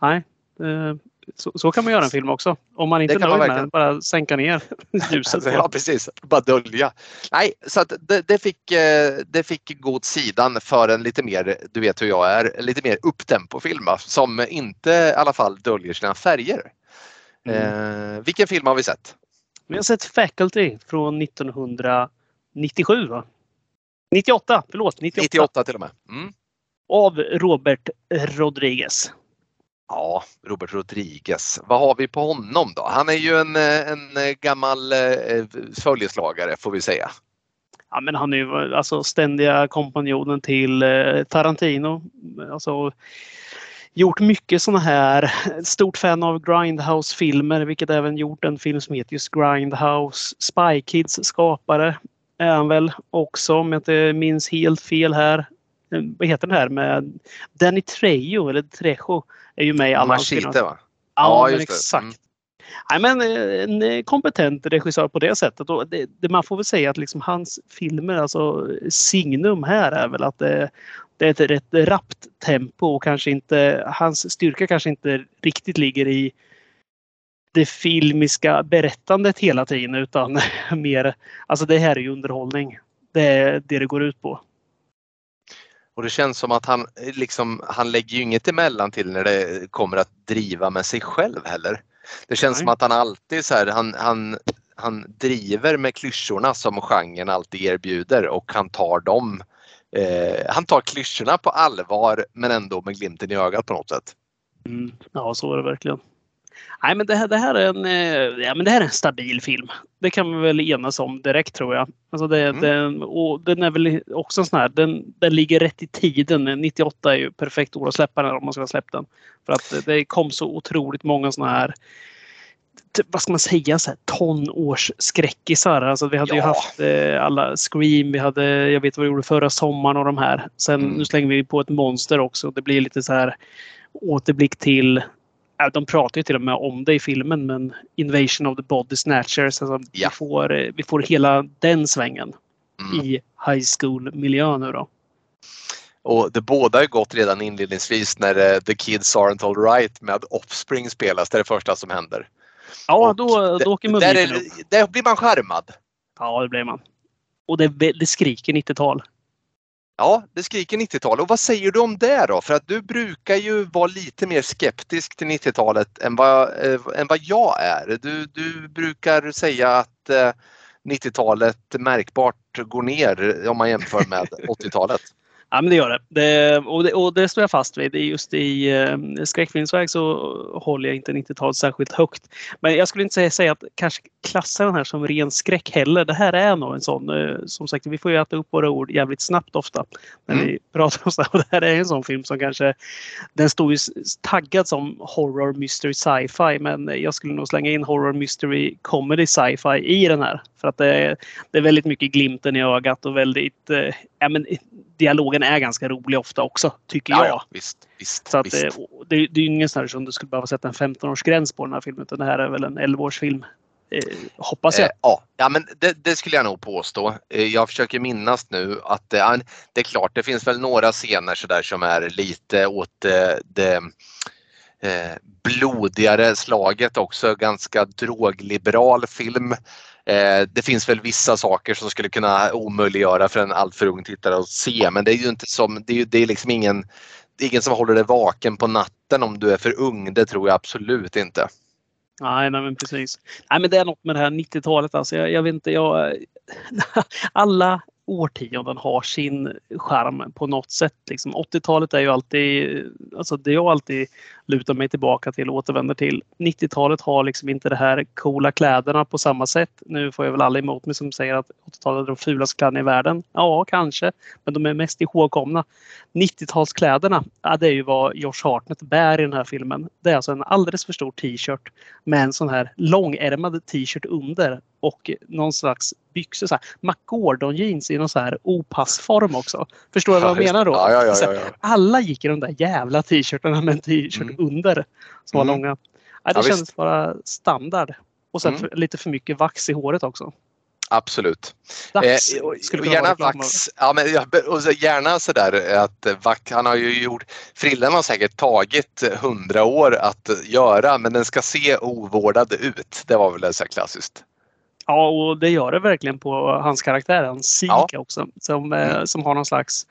Speaker 2: Nej, eh, så, så, kan man göra en film också. Om man inte är nöjd med den, bara sänka ner ljuset.
Speaker 1: ja precis, bara dölja. Nej, så det, det, fick, eh, det fick gå åt sidan för en lite mer, du vet hur jag är, lite mer upptempo-film som inte i alla fall döljer sina färger. Mm. Eh, vilken film har vi sett?
Speaker 2: Vi har sett Faculty från 1997 va? 98, förlåt. 98,
Speaker 1: 98 till och med. Mm.
Speaker 2: Av Robert Rodriguez.
Speaker 1: Ja, Robert Rodriguez. Vad har vi på honom då? Han är ju en, eh, en eh, gammal eh, följeslagare får vi säga.
Speaker 2: Ja, men han är ju alltså ständiga kompanjonen till Tarantino. Alltså, gjort mycket sådana här. Stort fan av Grindhouse-filmer, vilket även gjort en film som heter just Grindhouse. Spy Kids skapare är han väl också om jag inte minns helt fel här. Vad heter den här med Danny Trejo eller Trejo? Är ju med i alla
Speaker 1: Machete va?
Speaker 2: Ja, ja exakt. Mm. Nej, men eh, en eh, kompetent regissör på det sättet. Och det, det, man får väl säga att liksom hans filmer, alltså signum här är väl att det, det är ett rätt rappt tempo och kanske inte, hans styrka kanske inte riktigt ligger i det filmiska berättandet hela tiden utan mer, alltså det här är ju underhållning. Det är det det går ut på.
Speaker 1: Och det känns som att han, liksom, han lägger ju inget emellan till när det kommer att driva med sig själv heller. Det känns Nej. som att han alltid så här, han, han, han driver med klyschorna som genren alltid erbjuder och han tar dem eh, han tar klyschorna på allvar men ändå med glimten i ögat på något sätt.
Speaker 2: Mm. Ja, så är det verkligen. Nej, men det här, det här är en, eh, ja, men det här är en stabil film. Det kan vi väl enas om direkt tror jag. Alltså det, mm. den, och den är väl också en sån här, den, den ligger rätt i tiden. 98 är ju perfekt år att släppa den om man ska ha släppt den. För att det kom så otroligt många såna här vad ska man säga, så här, tonårsskräckisar. Alltså vi hade ja. ju haft eh, alla Scream, vi hade, jag vet vad vi gjorde förra sommaren och de här. Sen mm. nu slänger vi på ett monster också. Det blir lite så här återblick till de pratar ju till och med om det i filmen men Invasion of the Body Snatchers. Alltså ja. vi, får, eh, vi får hela den svängen mm. i high school-miljö nu då.
Speaker 1: Och det båda har gått redan inledningsvis när uh, The Kids Aren't Alright med Offspring spelas. Det är det första som händer.
Speaker 2: Ja, då, då åker
Speaker 1: musiken upp. Där blir man skärmad.
Speaker 2: Ja, det blir man. Och det, det skriker 90-tal.
Speaker 1: Ja, det skriker 90-tal. Och vad säger du om det då? För att du brukar ju vara lite mer skeptisk till 90-talet än vad, äh, än vad jag är. Du, du brukar säga att äh, 90-talet märkbart går ner om man jämför med 80-talet.
Speaker 2: Ja, men det gör det. det, och, det och det står jag fast vid. Just i eh, skräckfilmsväg så håller jag inte 90-talet särskilt högt. Men jag skulle inte säga, säga att kanske klassa den här som ren skräck heller. Det här är nog en sån. Eh, som sagt, vi får ju äta upp våra ord jävligt snabbt ofta när mm. vi pratar om. Och det här är en sån film som kanske den står ju taggad som horror, mystery, sci-fi. Men jag skulle nog slänga in horror, mystery, comedy, sci-fi i den här. För att det är, det är väldigt mycket glimten i ögat och väldigt eh, ja, men, dialogen är ganska rolig ofta också, tycker jag. Ja,
Speaker 1: visst, visst,
Speaker 2: så att,
Speaker 1: visst.
Speaker 2: Eh, det, det är ingen sån här som du skulle behöva sätta en 15-årsgräns på den här filmen. Utan det här är väl en 11-årsfilm. Eh, hoppas jag. Eh,
Speaker 1: ja, ja, men det, det, skulle jag nog påstå. Eh, jag försöker minnas nu att det, det är klart, det finns väl några scener så där som är lite åt det, det eh, blodigare slaget också. Ganska drogliberal film. Eh, det finns väl vissa saker som skulle kunna omöjliggöra för en alltför ung tittare att se men det är ju inte som, det är, det är liksom ingen, det är ingen som håller dig vaken på natten om du är för ung. Det tror jag absolut inte.
Speaker 2: Nej, nej men precis. Nej, men det är något med det här 90-talet. Alltså, jag, jag vet inte, jag, eh, alla årtionden har sin charm på något sätt. Liksom 80-talet är ju alltid, alltså det jag alltid lutar mig tillbaka till och återvänder till. 90-talet har liksom inte det här coola kläderna på samma sätt. Nu får jag väl alla emot mig som säger att 80-talet är de fulaste kläderna i världen. Ja, kanske, men de är mest ihågkomna. 90-talskläderna, ja, det är ju vad Josh Hartnett bär i den här filmen. Det är alltså en alldeles för stor t-shirt med en sån här långärmad t-shirt under och någon slags byxor. Så här, McGordon jeans i någon så här opassform också. Förstår du vad jag menar då?
Speaker 1: Ja, ja, ja,
Speaker 2: Alla gick i de där jävla t-shirtarna med en t-shirt mm. under som var mm. långa. Ja, det kändes bara standard. Och sen mm. för, lite för mycket vax i håret också.
Speaker 1: Absolut.
Speaker 2: Dags, eh,
Speaker 1: gärna vax. Ja, men, och så gärna sådär att vax, han har ju gjort, frillan har säkert tagit hundra år att göra men den ska se ovårdad ut. Det var väl så klassiskt.
Speaker 2: Ja, och det gör det verkligen på hans karaktär, hans Sika ja. också. Som, eh, mm. som har någon slags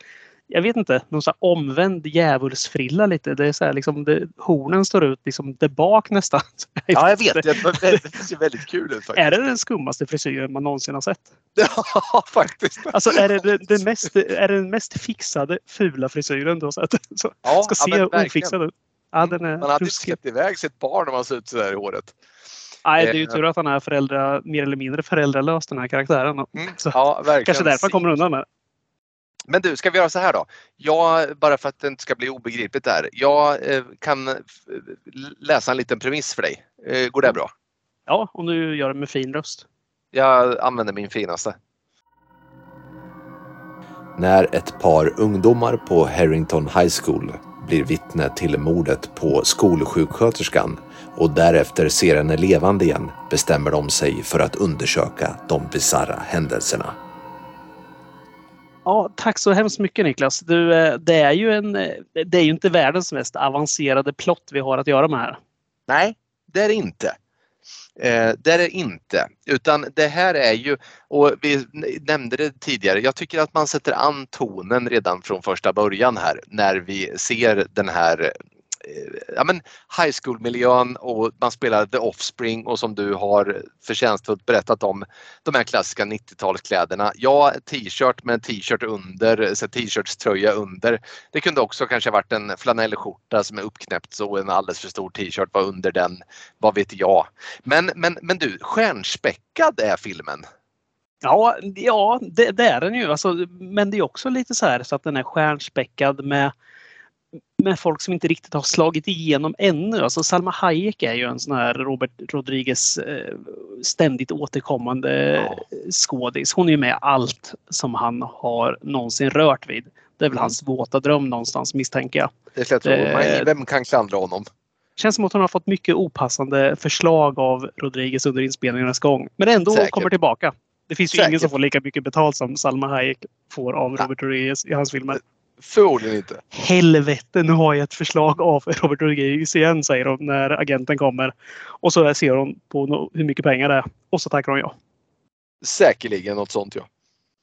Speaker 2: jag vet inte, någon sån omvänd djävulsfrilla lite. Det är så här, liksom, det, hornen står ut liksom där bak nästan.
Speaker 1: Ja, jag vet. Det, det ser väldigt kul ut. Faktiskt.
Speaker 2: Är det den skummaste frisyren man någonsin har sett?
Speaker 1: Ja, faktiskt.
Speaker 2: Alltså är det, det, mest, är det den mest fixade fula frisyren du har sett? Så, ja, ska se ja, ofixad ut. Ja, den är
Speaker 1: man hade ju sett iväg sitt barn om man ser ut sådär i håret.
Speaker 2: Nej, det är ju eh. tur att han är föräldrar, mer eller mindre föräldralös den här karaktären. Mm,
Speaker 1: så ja, verkligen.
Speaker 2: Kanske därför han kommer undan med
Speaker 1: Men du, ska vi göra så här då? Jag, bara för att det inte ska bli obegripligt där. Jag eh, kan läsa en liten premiss för dig. Eh, går det bra?
Speaker 2: Ja, om du gör det med fin röst.
Speaker 1: Jag använder min finaste. När ett par ungdomar på Harrington High School blir vittne till mordet på skolsjuksköterskan och därefter ser henne levande igen bestämmer de sig för att undersöka de bisarra händelserna.
Speaker 2: Ja, tack så hemskt mycket Niklas. Du, eh, det, är ju en, eh, det är ju inte världens mest avancerade plott vi har att göra med här.
Speaker 1: Nej, det är det inte. Eh, det är det inte. Utan det här är ju, och vi nämnde det tidigare, jag tycker att man sätter an tonen redan från första början här när vi ser den här Eh, ja, men high school-miljön och man spelar The Offspring och som du har förtjänstfullt berättat om de här klassiska 90-talskläderna. Ja, t-shirt med en t-shirt under, t-shirtströja under. Det kunde också kanske varit en flanellskjorta som är uppknäppt så en alldeles för stor t-shirt var under den. Vad vet jag. Men, men, men du, stjärnspäckad är filmen.
Speaker 2: Ja, ja det, det, är den ju. Alltså, men det är också lite så här så att den är stjärnspäckad med med folk som inte riktigt har slagit igenom ännu. Alltså Salma Hayek är ju en sån här Robert Rodriguez eh, ständigt återkommande ja. skådis. Hon är ju med allt som han har någonsin rört vid. Det är väl hans våta dröm någonstans misstänker jag.
Speaker 1: Det är jag eh, Vem kan klandra honom?
Speaker 2: Känns som att hon har fått mycket opassande förslag av Rodriguez under inspelningarnas gång. Men ändå Säkert. kommer tillbaka. Det finns ju Säkert. ingen som får lika mycket betalt som Salma Hayek får av Robert Rodriguez i hans filmer.
Speaker 1: Förmodligen inte.
Speaker 2: Helvete, nu har jag ett förslag av Robert Rodriguez igen, säger hon när agenten kommer. Och så ser hon på hur mycket pengar det är och så tackar hon ja.
Speaker 1: Säkerligen något sånt ja.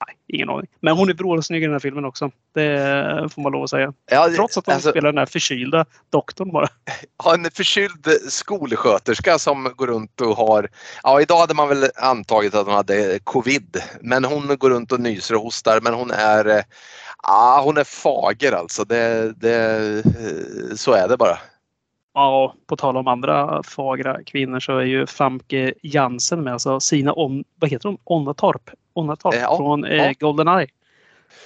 Speaker 2: Nej, ingen aning. Men hon är vrålsnygg i den här filmen också. Det får man lov att säga.
Speaker 1: Ja,
Speaker 2: Trots att hon
Speaker 1: alltså,
Speaker 2: spelar den här förkylda doktorn bara.
Speaker 1: har en förkyld skolsköterska som går runt och har, ja idag hade man väl antagit att hon hade covid, men hon går runt och nyser och hostar men hon är, ja hon är fager alltså. Det, det, eh, så är det bara.
Speaker 2: Ja, på tal om andra fagra kvinnor så är ju Famke Jansen med. Alltså Sina On, vad heter hon? Onnatorp. Onnatorp
Speaker 1: Eh, ja,
Speaker 2: från eh,
Speaker 1: ja.
Speaker 2: Goldeneye.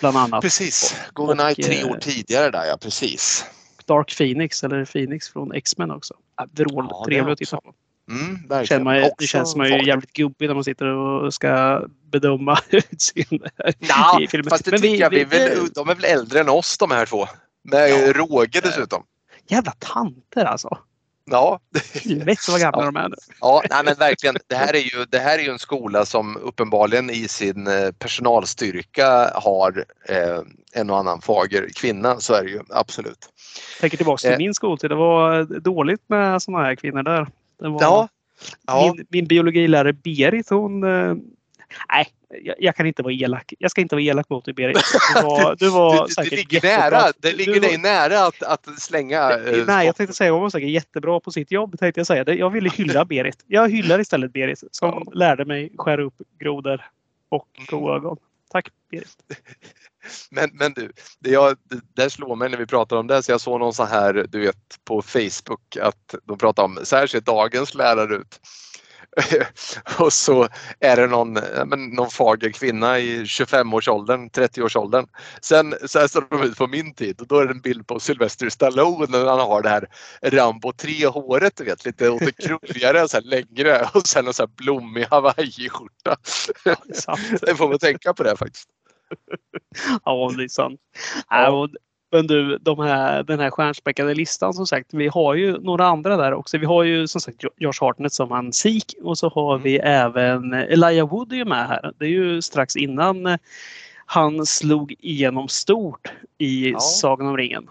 Speaker 2: Bland annat.
Speaker 1: Precis, Goldeneye tre år tidigare där ja, precis.
Speaker 2: Dark Phoenix eller Phoenix från X-Men också. Ja, Vrål,
Speaker 1: Ja,
Speaker 2: att titta på.
Speaker 1: Mm,
Speaker 2: Känner man, ju- det känns man
Speaker 1: fager.
Speaker 2: jävligt gubbig när man sitter och ska bedöma utseende.
Speaker 1: Ja, fast det
Speaker 2: Men
Speaker 1: tycker
Speaker 2: vi-
Speaker 1: jag, vi,
Speaker 2: vi-
Speaker 1: är väl, de är väl äldre än oss de här två. Med
Speaker 2: Ja.
Speaker 1: råge dessutom.
Speaker 2: Jävla tanter alltså.
Speaker 1: Ja.
Speaker 2: Helvete vad gamla de är nu.
Speaker 1: Ja, nej men verkligen. Det här, är ju, det här är ju en skola som uppenbarligen i sin eh, personalstyrka har eh, en och annan fager kvinna. Så är det ju absolut.
Speaker 2: Tänker tillbaka till
Speaker 1: Eh.
Speaker 2: min skoltid. Det var dåligt med sådana här kvinnor där. Det var,
Speaker 1: Ja, ja.
Speaker 2: Min, min biologilärare Berit hon... Eh, nej, jag, jag kan inte vara elak. Jag ska inte vara elak mot dig Berit. Du var, du var
Speaker 1: Det, det,
Speaker 2: säkert
Speaker 1: det ligger
Speaker 2: jättebra.
Speaker 1: nära, det ligger
Speaker 2: Du
Speaker 1: dig nära att, att slänga. eh,
Speaker 2: Nej, jag tänkte säga hon var säkert jättebra på sitt jobb. Tänkte jag, säga. Det- jag ville hylla Berit. Jag hyllar istället Berit som lärde mig skära upp grodor och
Speaker 1: Mm.
Speaker 2: koögon. Tack Berit.
Speaker 1: Men, men du, det, jag, det där slår mig när vi pratar om det. Så jag såg någon så här, du vet på Facebook att de pratar om så här ser dagens lärare ut. och så är det någon, men, någon fager kvinna i 25-årsåldern, 30-årsåldern. Sen så här ser de ut på min tid och då är det en bild på Sylvester Stallone när han har det här Rambo 3-håret, du vet, lite åt det krulligare, så här längre och sen en så här blommig hawaiiskjorta. Det får man tänka på det faktiskt.
Speaker 2: Ja, det är sant.
Speaker 1: Ja.
Speaker 2: Och- Men du, de här, den här stjärnspäckade listan som sagt. Vi har ju några andra där också. Vi har ju som sagt Josh Hartnett som han Sik och så har
Speaker 1: Mm.
Speaker 2: vi även Elijah Wood är ju med här. Det är ju strax innan eh, han slog igenom stort i
Speaker 1: Ja.
Speaker 2: Sagan om ringen.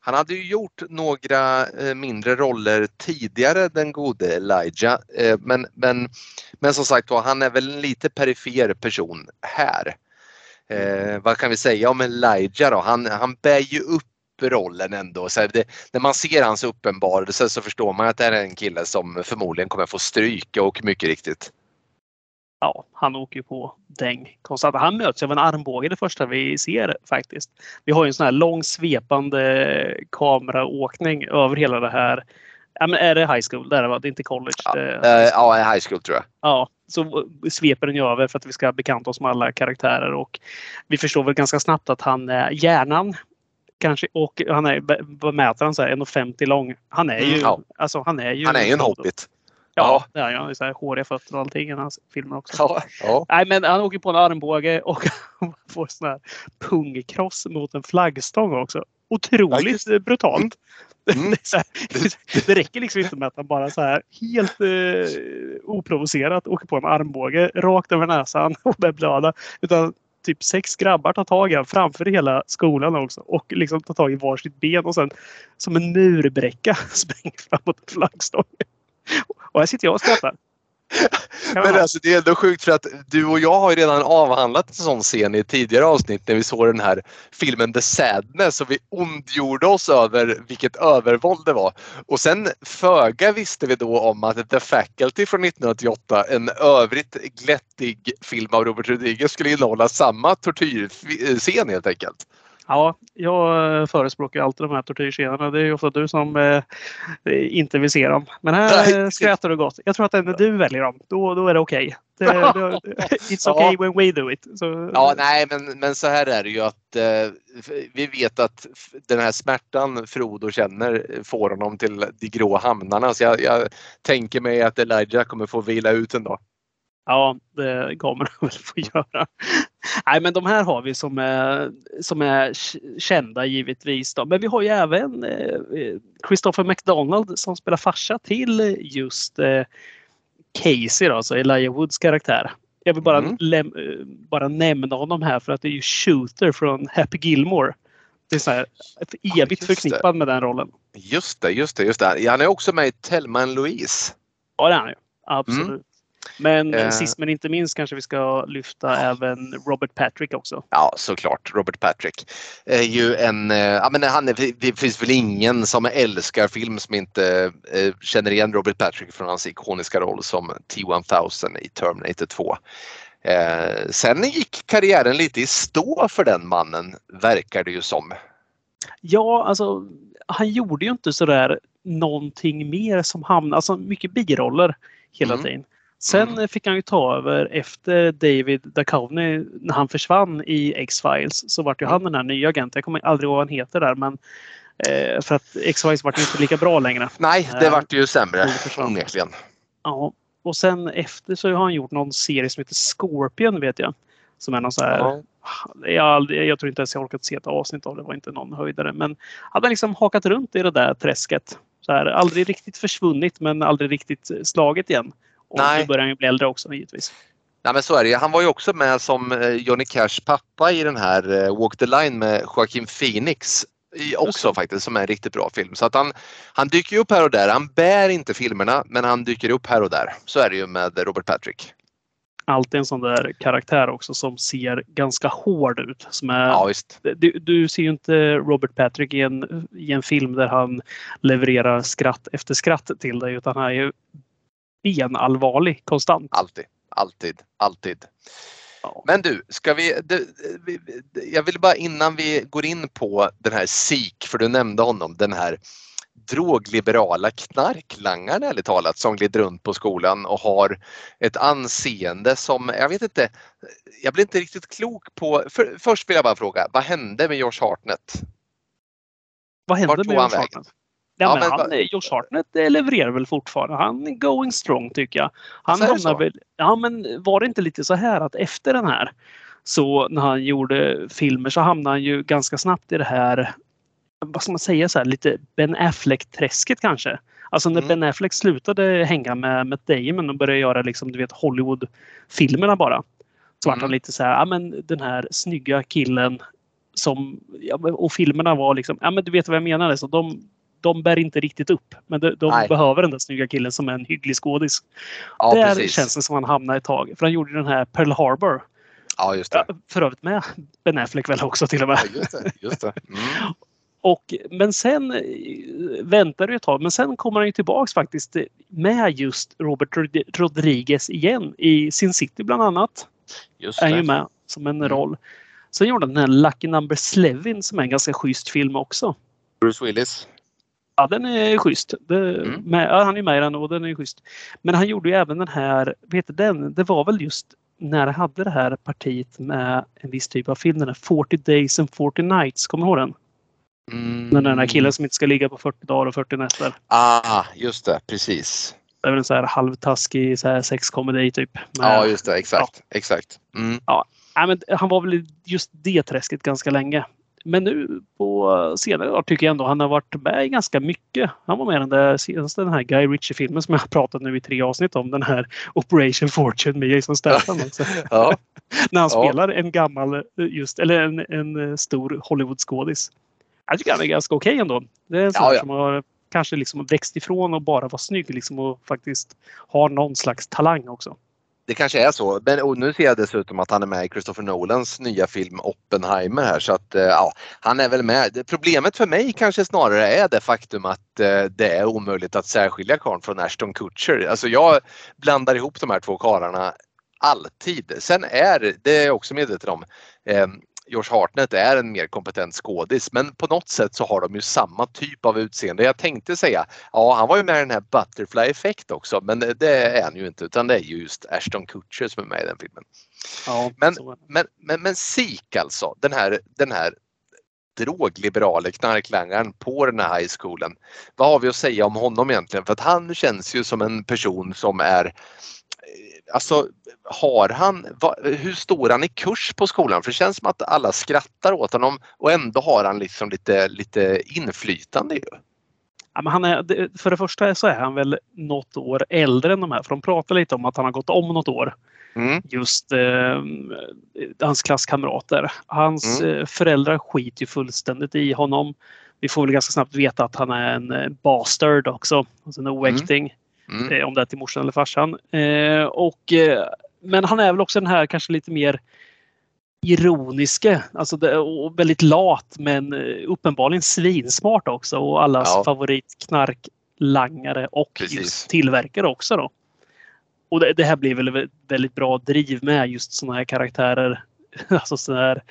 Speaker 1: Han hade ju gjort några eh, mindre roller tidigare den gode Elijah. Eh, men, men, men som sagt var, han är väl en lite perifer person här. Eh, vad kan vi säga om Elijah då? Han, han bär ju upp rollen ändå. Så här, det, när man ser hans uppenbarelse så förstår man att det här är en kille som förmodligen kommer få stryk och mycket riktigt.
Speaker 2: Ja, han åker ju på däng konstant. Han möts av en armbåge det första vi ser faktiskt. Vi har ju en sån här lång svepande kameraåkning över hela det här. Ja, men är det high school? Det är det va? Det är inte college. Det,
Speaker 1: Eh, ja, high school tror jag.
Speaker 2: Ja, så sveper den ju över för att vi ska bekanta oss med alla karaktärer och vi förstår väl ganska snabbt att han är hjärnan. Kanske, och han är, vad mäter han? så här, 1,50 lång. Han är ju,
Speaker 1: Mm, ja.
Speaker 2: alltså han är ju.
Speaker 1: Han är ju en hobbit.
Speaker 2: Ja, det är han. Har så här håriga fötter och allting i hans filmer också.
Speaker 1: Ja, ja.
Speaker 2: Nej, men han åker på en armbåge och får sån här pungkross mot en flaggstång också.
Speaker 1: Ja,
Speaker 2: Otroligt
Speaker 1: just
Speaker 2: brutalt.
Speaker 1: Mm.
Speaker 2: Det, här, det räcker liksom inte med att han bara så här helt eh, oprovocerat åker på en armbåge rakt över näsan och börjar blöda. Utan typ sex grabbar tar tag i honom framför hela skolan också och liksom tar tag i varsitt ben och sen som en murbräcka springer framåt en flaggstång. Och här sitter jag och skrattar.
Speaker 1: Men alltså det är ändå sjukt för att du och jag har redan avhandlat en sån scen i tidigare avsnitt när vi såg den här filmen The Sadness och vi ondgjorde oss över vilket övervåld det var. Och sen föga visste vi då om att The Faculty från 1988, en övrigt glättig film av Robert Rodriguez skulle innehålla samma tortyrscen helt enkelt.
Speaker 2: Ja, jag eh, förespråkar alltid de här tortyrscenerna. Det är ju ofta du som eh, inte vill se dem. Men här
Speaker 1: Nej,
Speaker 2: eh, skrattar du gott. Jag tror att när du väljer dem, då, då är det okej. Det- It's okay
Speaker 1: Ja.
Speaker 2: when we do it. Så,
Speaker 1: Ja, nej, men, men så här är det ju att eh, vi vet att den här smärtan Frodo känner får honom till de grå hamnarna. Så jag, jag tänker mig att Elijah kommer få vila ut en dag.
Speaker 2: Ja, det kommer de väl få göra. Nej, men de här har vi som är, som är kända givetvis. Då. Men vi har ju även eh, Christopher McDonald som spelar farsa till just eh, Casey, då, alltså Elijah Woods karaktär. Jag vill bara,
Speaker 1: Mm.
Speaker 2: läm- eh, bara nämna honom här för att det är ju Shooter från Happy Gilmore. Det är så här, ett evigt
Speaker 1: det.
Speaker 2: förknippad med den rollen.
Speaker 1: Just det, just det, just det. Han är också med i Thelma Louise.
Speaker 2: Ja, det är han ju. Absolut. Men
Speaker 1: Eh.
Speaker 2: sist men inte minst kanske vi ska lyfta även Robert Patrick också.
Speaker 1: Ja, såklart. Robert Patrick är ju en... eh, Ja, men han är, det finns väl ingen som älskar film som inte eh, känner igen Robert Patrick från hans ikoniska roll som T-1000 i Terminator 2. Eh, sen gick karriären lite i stå för den mannen, verkar det ju som.
Speaker 2: Ja, alltså han gjorde ju inte sådär någonting mer som hamnade, alltså mycket biroller hela
Speaker 1: Mm.
Speaker 2: tiden. Sen
Speaker 1: Mm.
Speaker 2: fick han ju ta över efter David Duchovny när han försvann i X-Files så vart ju
Speaker 1: Mm.
Speaker 2: han den här nya agenten. Jag kommer aldrig ihåg vad han heter där men eh, för att X-Files vart ju inte lika bra längre.
Speaker 1: Nej, det
Speaker 2: Eh,
Speaker 1: vart ju sämre onekligen.
Speaker 2: Ja. Och sen efter så har han gjort någon serie som heter Scorpion vet jag. Som är någon så här
Speaker 1: Ja.
Speaker 2: jag, jag tror inte ens jag orkat se ett avsnitt av det. Det var inte någon höjdare. Men hade liksom hakat runt i det där träsket. Så här, aldrig riktigt försvunnit men aldrig riktigt slagit igen. Och
Speaker 1: Nej.
Speaker 2: nu börjar han ju bli äldre också givetvis.
Speaker 1: Nej, men så är det. Han var ju också med som eh, Johnny Cash pappa i den här eh, Walk the Line med Joaquin Phoenix. I, också faktiskt, som är en riktigt bra film. Så att han, han dyker ju upp här och där. Han bär inte filmerna men han dyker upp här och där. Så är det ju med Robert Patrick.
Speaker 2: Alltid en sån där karaktär också som ser ganska hård ut. Som är,
Speaker 1: Ja
Speaker 2: du, du ser ju inte Robert Patrick i en, i en film där han levererar skratt efter skratt till dig utan han är ju benallvarlig konstant.
Speaker 1: Alltid. Alltid. Alltid.
Speaker 2: Ja.
Speaker 1: Men du, ska vi, vi, jag vill bara innan vi går in på den här SIK, för du nämnde honom, den här drogliberala knarklangaren ärligt talat som glider runt på skolan och har ett anseende som, jag vet inte, jag blir inte riktigt klok på, för, först vill jag bara fråga, vad hände med Josh Hartnett?
Speaker 2: Vad hände
Speaker 1: Vart
Speaker 2: med
Speaker 1: vägen?
Speaker 2: Hartnett? Ja,
Speaker 1: Ja,
Speaker 2: men
Speaker 1: men
Speaker 2: han,
Speaker 1: vad-
Speaker 2: eh, Josh Hartnett eh, levererar väl fortfarande. Han är going strong tycker jag. Han hamnar väl, ja men var det inte lite så här att efter den här så när han gjorde filmer så hamnade han ju ganska snabbt i det här, vad ska man säga, så här, lite Ben Affleck-träsket kanske. Alltså när
Speaker 1: Mm.
Speaker 2: Ben Affleck slutade hänga med Matt Damon och började göra liksom, du vet, Hollywood-filmerna bara. Så
Speaker 1: Mm.
Speaker 2: han lite så här, ja men den här snygga killen som, ja, och filmerna var liksom, ja men du vet vad jag menar. Så de, de bär inte riktigt upp. Men de, de behöver den där snygga killen som är en hygglig skådis.
Speaker 1: Ja
Speaker 2: Där
Speaker 1: precis.
Speaker 2: känns det som han hamnade ett tag. För han gjorde den här Pearl Harbor.
Speaker 1: Ja just det.
Speaker 2: För övrigt med Ben Affleck väl också till och med.
Speaker 1: Ja, just det, just det. Mm.
Speaker 2: Och, men sen eh, väntar det ett tag. Men sen kommer han ju tillbaks faktiskt med just Robert Rod- Rodriguez igen. I Sin City bland annat.
Speaker 1: Just
Speaker 2: Är ju
Speaker 1: det.
Speaker 2: med som en
Speaker 1: Mm.
Speaker 2: roll. Sen gjorde han den här Lucky Number Slevin som är en ganska schysst film också.
Speaker 1: Bruce Willis.
Speaker 2: Ja, den är schysst. Det,
Speaker 1: Mm.
Speaker 2: med, ja, han är med i den och den är schysst. Men han gjorde ju även den här, vet du den? Det var väl just när han hade det här partiet med en viss typ av film, den här 40 Days and 40 Nights. Kommer du ihåg den?
Speaker 1: Mm.
Speaker 2: Den här killen som inte ska ligga på 40 dagar och 40 nätter.
Speaker 1: Ah, just det, precis.
Speaker 2: Det är väl en så här halvtaskig så här sexkomedi typ. Med-
Speaker 1: Ja, just det, exakt. exakt. Mm.
Speaker 2: Nej, men han var väl just det träsket ganska länge. Men nu på senare år tycker jag ändå han har varit med i ganska mycket. Han var med i den där senaste den här Guy Ritchie-filmen som jag har pratat nu i tre avsnitt om. Den här Operation Fortune med Jason Statham. också.
Speaker 1: Ja,
Speaker 2: När han
Speaker 1: Ja.
Speaker 2: spelar en gammal, just, eller en, en stor Hollywood-skådis. Jag tycker han är ganska okej ändå. Det är en sån
Speaker 1: Ja, ja.
Speaker 2: som har kanske liksom växt ifrån och bara vara snygg liksom och faktiskt har någon slags talang också
Speaker 1: det kanske är så. Men och nu ser jag dessutom att han är med i Christopher Nolans nya film Oppenheimer här så att eh, ja, han är väl med. Problemet för mig kanske snarare är det faktum att eh, det är omöjligt att särskilja karln från Ashton Kutcher. Alltså jag blandar ihop de här två karlarna alltid. Sen är, det är jag också medveten om, eh, Josh Hartnett är en mer kompetent skådis men på något sätt så har de ju samma typ av utseende. Jag tänkte säga, ja han var ju med i den här Butterfly Effect också men det är han ju inte utan det är ju just Ashton Kutcher som är med i den filmen.
Speaker 2: Ja,
Speaker 1: Men-. Men, men, men SIK alltså, den här, den här drogliberale knarklangaren på den här high schoolen. Vad har vi att säga om honom egentligen? För att han känns ju som en person som är Alltså har han, va, hur står han i kurs på skolan? För det känns som att alla skrattar åt honom och ändå har han liksom lite, lite inflytande ju.
Speaker 2: Ja, men han är, för det första så är han väl något år äldre än de här. För de pratar lite om att han har gått om något år.
Speaker 1: Mm.
Speaker 2: Just eh, hans klasskamrater. Hans
Speaker 1: Mm.
Speaker 2: eh, föräldrar skiter ju fullständigt i honom. Vi får väl ganska snabbt veta att han är en eh, bastard också. Alltså en oäkting.
Speaker 1: Mm.
Speaker 2: Eh, om det är till morsan eller farsan. Eh, och, eh, men han är väl också den här kanske lite mer ironiske, alltså det, och väldigt lat men uppenbarligen svinsmart också och allas
Speaker 1: Ja.
Speaker 2: favoritknarklangare och
Speaker 1: Precis.
Speaker 2: just tillverkare också då. Och det, det här blir väl väldigt bra driv med just sådana här karaktärer. Alltså sådana här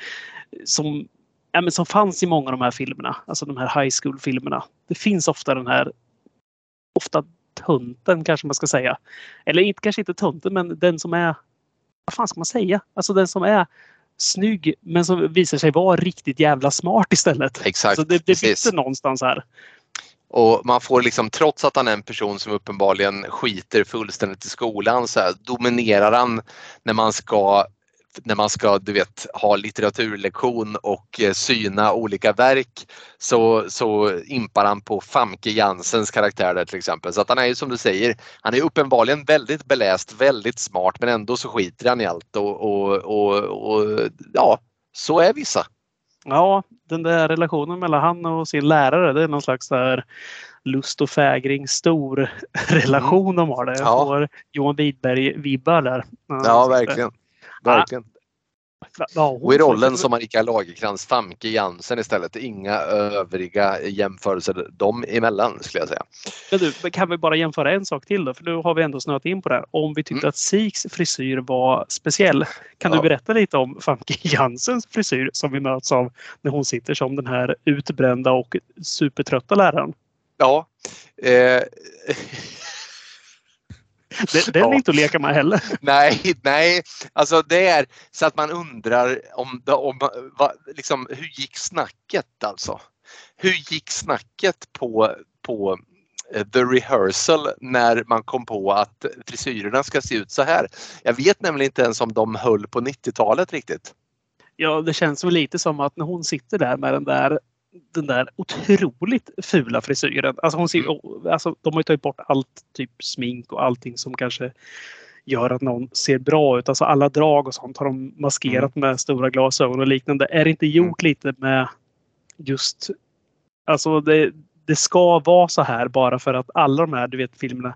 Speaker 2: som, ja, men som fanns i många av de här filmerna, alltså de här high school-filmerna. Det finns ofta den här, ofta tönten kanske man ska säga. Eller inte, kanske inte tönten, men den som är, vad fan ska man säga? Alltså den som är snygg men som visar sig vara riktigt jävla smart istället.
Speaker 1: Exakt,
Speaker 2: Så det, det
Speaker 1: precis.
Speaker 2: sitter någonstans här.
Speaker 1: Och man får liksom, trots att han är en person som uppenbarligen skiter fullständigt i skolan så här, dominerar han när man ska när man ska du vet, ha litteraturlektion och eh, syna olika verk så, så impar han på Famke Jansens karaktär där till exempel. Så att han är ju som du säger, han är uppenbarligen väldigt beläst, väldigt smart men ändå så skiter han i allt och, och, och, och ja, så är vissa.
Speaker 2: Ja, den där relationen mellan han och sin lärare, det är någon slags där lust och fägring stor relation de har där. Jag
Speaker 1: Mm. Ja.
Speaker 2: får Johan Widberg-vibbar där.
Speaker 1: Ja, verkligen. Verkligen.
Speaker 2: Ja,
Speaker 1: Och i rollen som Marika Lagercrantz, Famke Jansen istället. Inga övriga jämförelser dem emellan skulle jag säga.
Speaker 2: Men du, kan vi bara jämföra en sak till då? För nu har vi ändå snöat in på det här. Om vi tyckte
Speaker 1: Mm.
Speaker 2: att Siks frisyr var speciell. Kan
Speaker 1: Ja.
Speaker 2: du berätta lite om Famke Jansens frisyr som vi möts av när hon sitter som den här utbrända och supertrötta läraren?
Speaker 1: Ja. Eh,
Speaker 2: den är inte att leka med heller.
Speaker 1: nej, nej, alltså det är så att man undrar om, om vad, liksom, hur gick snacket alltså? Hur gick snacket på, på eh, The Rehearsal när man kom på att frisyrerna ska se ut så här? Jag vet nämligen inte ens om de höll på 90-talet riktigt.
Speaker 2: Ja, det känns väl lite som att när hon sitter där med den där den där otroligt fula frisyren. Alltså hon ser,
Speaker 1: Mm.
Speaker 2: alltså de har ju tagit bort allt typ smink och allting som kanske gör att någon ser bra ut. Alltså alla drag och sånt har de maskerat
Speaker 1: Mm.
Speaker 2: med stora glasögon och liknande. Är det inte gjort lite med just... Alltså det, det ska vara så här bara för att alla de här, du vet filmerna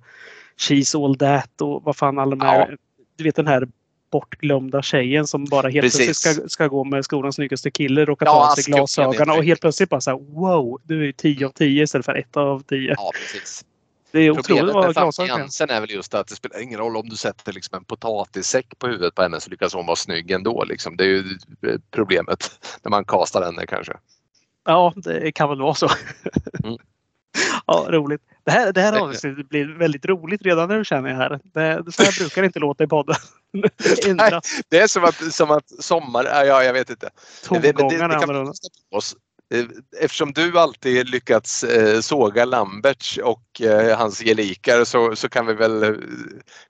Speaker 2: She's All That och vad fan alla de här...
Speaker 1: Ja.
Speaker 2: Du vet den här bortglömda tjejen som bara helt
Speaker 1: Precis.
Speaker 2: plötsligt ska, ska gå med skolans snyggaste kille, råkar
Speaker 1: Ja,
Speaker 2: ta av sig glasögonen och helt plötsligt bara så här, wow, du är ju 10 av 10 istället för 1 av 10.
Speaker 1: Ja, precis.
Speaker 2: Det är otroligt vad glasögon kan.
Speaker 1: Är väl just att det spelar ingen roll om du sätter liksom en potatissäck på huvudet på henne så lyckas hon vara snygg ändå. Liksom. Det är ju problemet när man kastar henne kanske.
Speaker 2: Ja, det kan väl vara så.
Speaker 1: Mm.
Speaker 2: Ja, roligt. Det här, det här avsnittet blir väldigt roligt redan nu känner jag här. Det, så här brukar det inte låta i podden. Ändras
Speaker 1: Det är som att, som att sommar, ja, ja jag vet inte. Det, det, det, det oss. Eh, Eftersom du alltid lyckats eh, såga Lamberts och eh, hans gelikar så, så kan, vi väl,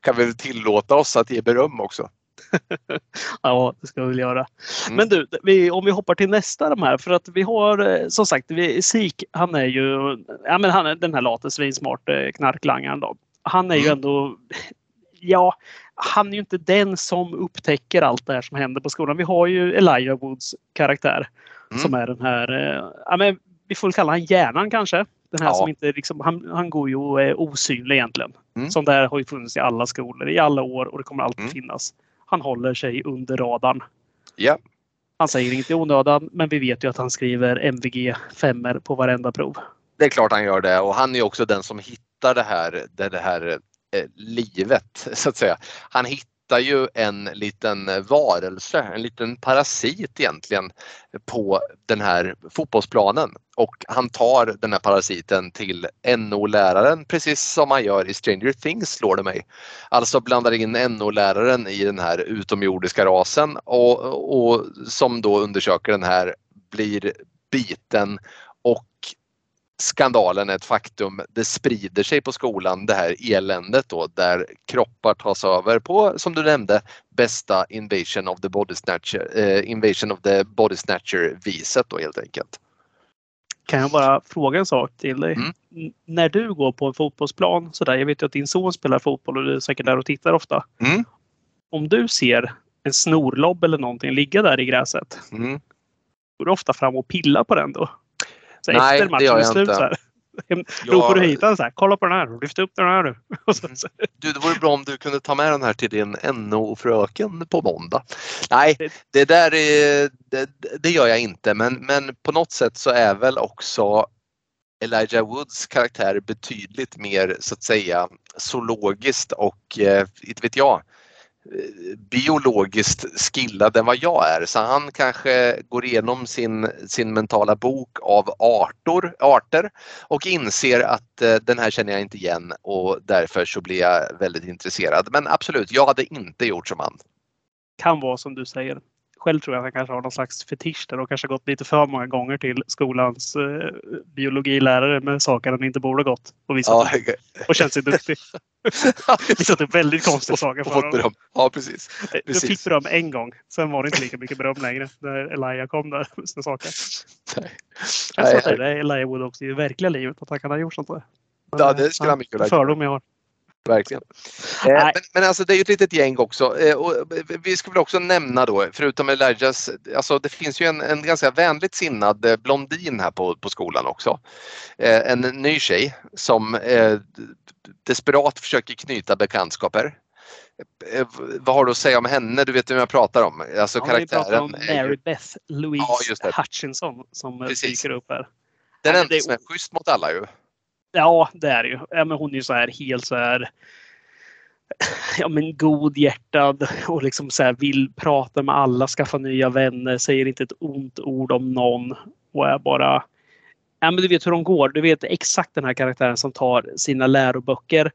Speaker 1: kan vi väl tillåta oss att ge beröm också.
Speaker 2: Ja, det ska vi väl göra.
Speaker 1: Mm.
Speaker 2: Men du, vi, om vi hoppar till nästa de här. För att vi har eh, som sagt, vi, Sik, han är ju ja, men han är den här late svinsmart eh, knarklangaren. Då. Han är ju
Speaker 1: Mm.
Speaker 2: ändå, ja, han är ju inte den som upptäcker allt det här som händer på skolan. Vi har ju Elijah Woods karaktär
Speaker 1: Mm.
Speaker 2: som är den här, eh, ja, men vi får väl kalla han hjärnan kanske. Den här
Speaker 1: Ja.
Speaker 2: som inte liksom, han, han går ju och är osynlig egentligen.
Speaker 1: Mm.
Speaker 2: Som där har ju funnits i alla skolor i alla år och det kommer alltid
Speaker 1: Mm.
Speaker 2: finnas. Han håller sig under radarn.
Speaker 1: Ja,
Speaker 2: Han säger inte i onödan, men vi vet ju att han skriver MVG 5 på varenda prov.
Speaker 1: det är klart han gör det och han är också den som hittar det här, det, det här eh, livet så att säga. Han hittar hittar ju en liten eh, varelse, en liten parasit egentligen på den här fotbollsplanen och han tar den här parasiten till NO-läraren precis som man gör i Stranger Things slår det mig. Alltså blandar in NO-läraren i den här utomjordiska rasen och, och som då undersöker den här blir biten skandalen är ett faktum. Det sprider sig på skolan det här eländet då där kroppar tas över på, som du nämnde, bästa invasion of the body snatcher, eh, invasion of the body snatcher viset då helt enkelt.
Speaker 2: Kan jag bara fråga en sak till dig?
Speaker 1: Mm.
Speaker 2: När du går på en fotbollsplan, sådär, jag vet ju att din son spelar fotboll och du är säkert där och tittar ofta.
Speaker 1: Mm.
Speaker 2: Om du ser en snorlobb eller någonting ligga där i gräset,
Speaker 1: Mm.
Speaker 2: går du ofta fram och pillar på den då? Så
Speaker 1: Nej,
Speaker 2: efter
Speaker 1: det
Speaker 2: matchen är slut
Speaker 1: inte.
Speaker 2: så här. Får du hit den så här. Kolla på den här. Lyft upp den här nu.
Speaker 1: Mm. Du, det vore bra om du kunde ta med den här till din NO-fröken på måndag. Nej, det där är, det, det gör jag inte men, men på något sätt så är väl också Elijah Woods karaktär betydligt mer så att säga zoologiskt och eh, inte vet jag eh, biologiskt skillad än vad jag är. Så han kanske går igenom sin, sin mentala bok av arter, arter och inser att eh, den här känner jag inte igen och därför så blir jag väldigt intresserad. Men absolut, jag hade inte gjort som han.
Speaker 2: kan vara som du säger. Själv tror jag att han kanske har någon slags fetisch där och kanske gått lite för många gånger till skolans eh, biologilärare med saker han inte borde gått och visat
Speaker 1: Ja,
Speaker 2: upp och känt sig duktig. visat upp väldigt konstiga saker för honom.
Speaker 1: beröm. Ja, precis.
Speaker 2: Du
Speaker 1: precis.
Speaker 2: fick beröm en gång. Sen var det inte lika mycket beröm längre när Elijah kom där med sina saker.
Speaker 1: Nej.
Speaker 2: Jag sa
Speaker 1: Nej,
Speaker 2: till dig, Elijah Wood också i verkliga livet att han kan ha gjort sånt där. Men,
Speaker 1: Ja,
Speaker 2: eh,
Speaker 1: det skulle han mycket
Speaker 2: fördom jag har.
Speaker 1: Verkligen. Eh, men, men alltså det är ju ett litet gäng också. Eh, och vi ska väl också nämna då, förutom Elijahs, alltså det finns ju en, en ganska vänligt sinnad eh, blondin här på, på skolan också. Eh, en ny tjej som eh, desperat försöker knyta bekantskaper. Eh, vad har du att säga om henne? Du vet vem jag pratar om. Alltså
Speaker 2: Ja, vi pratar
Speaker 1: karaktären.
Speaker 2: om Mary Beth Louise
Speaker 1: Ja.
Speaker 2: Hutchinson som
Speaker 1: Precis.
Speaker 2: dyker upp här.
Speaker 1: den enda som är schysst mot alla ju.
Speaker 2: Ja, det är det ju. Ja, men hon är ju så här helt så här ja, men godhjärtad och liksom så här vill prata med alla, skaffa nya vänner, säger inte ett ont ord om någon och är bara Ja, men du vet hur de går. Du vet exakt den här karaktären som tar sina läroböcker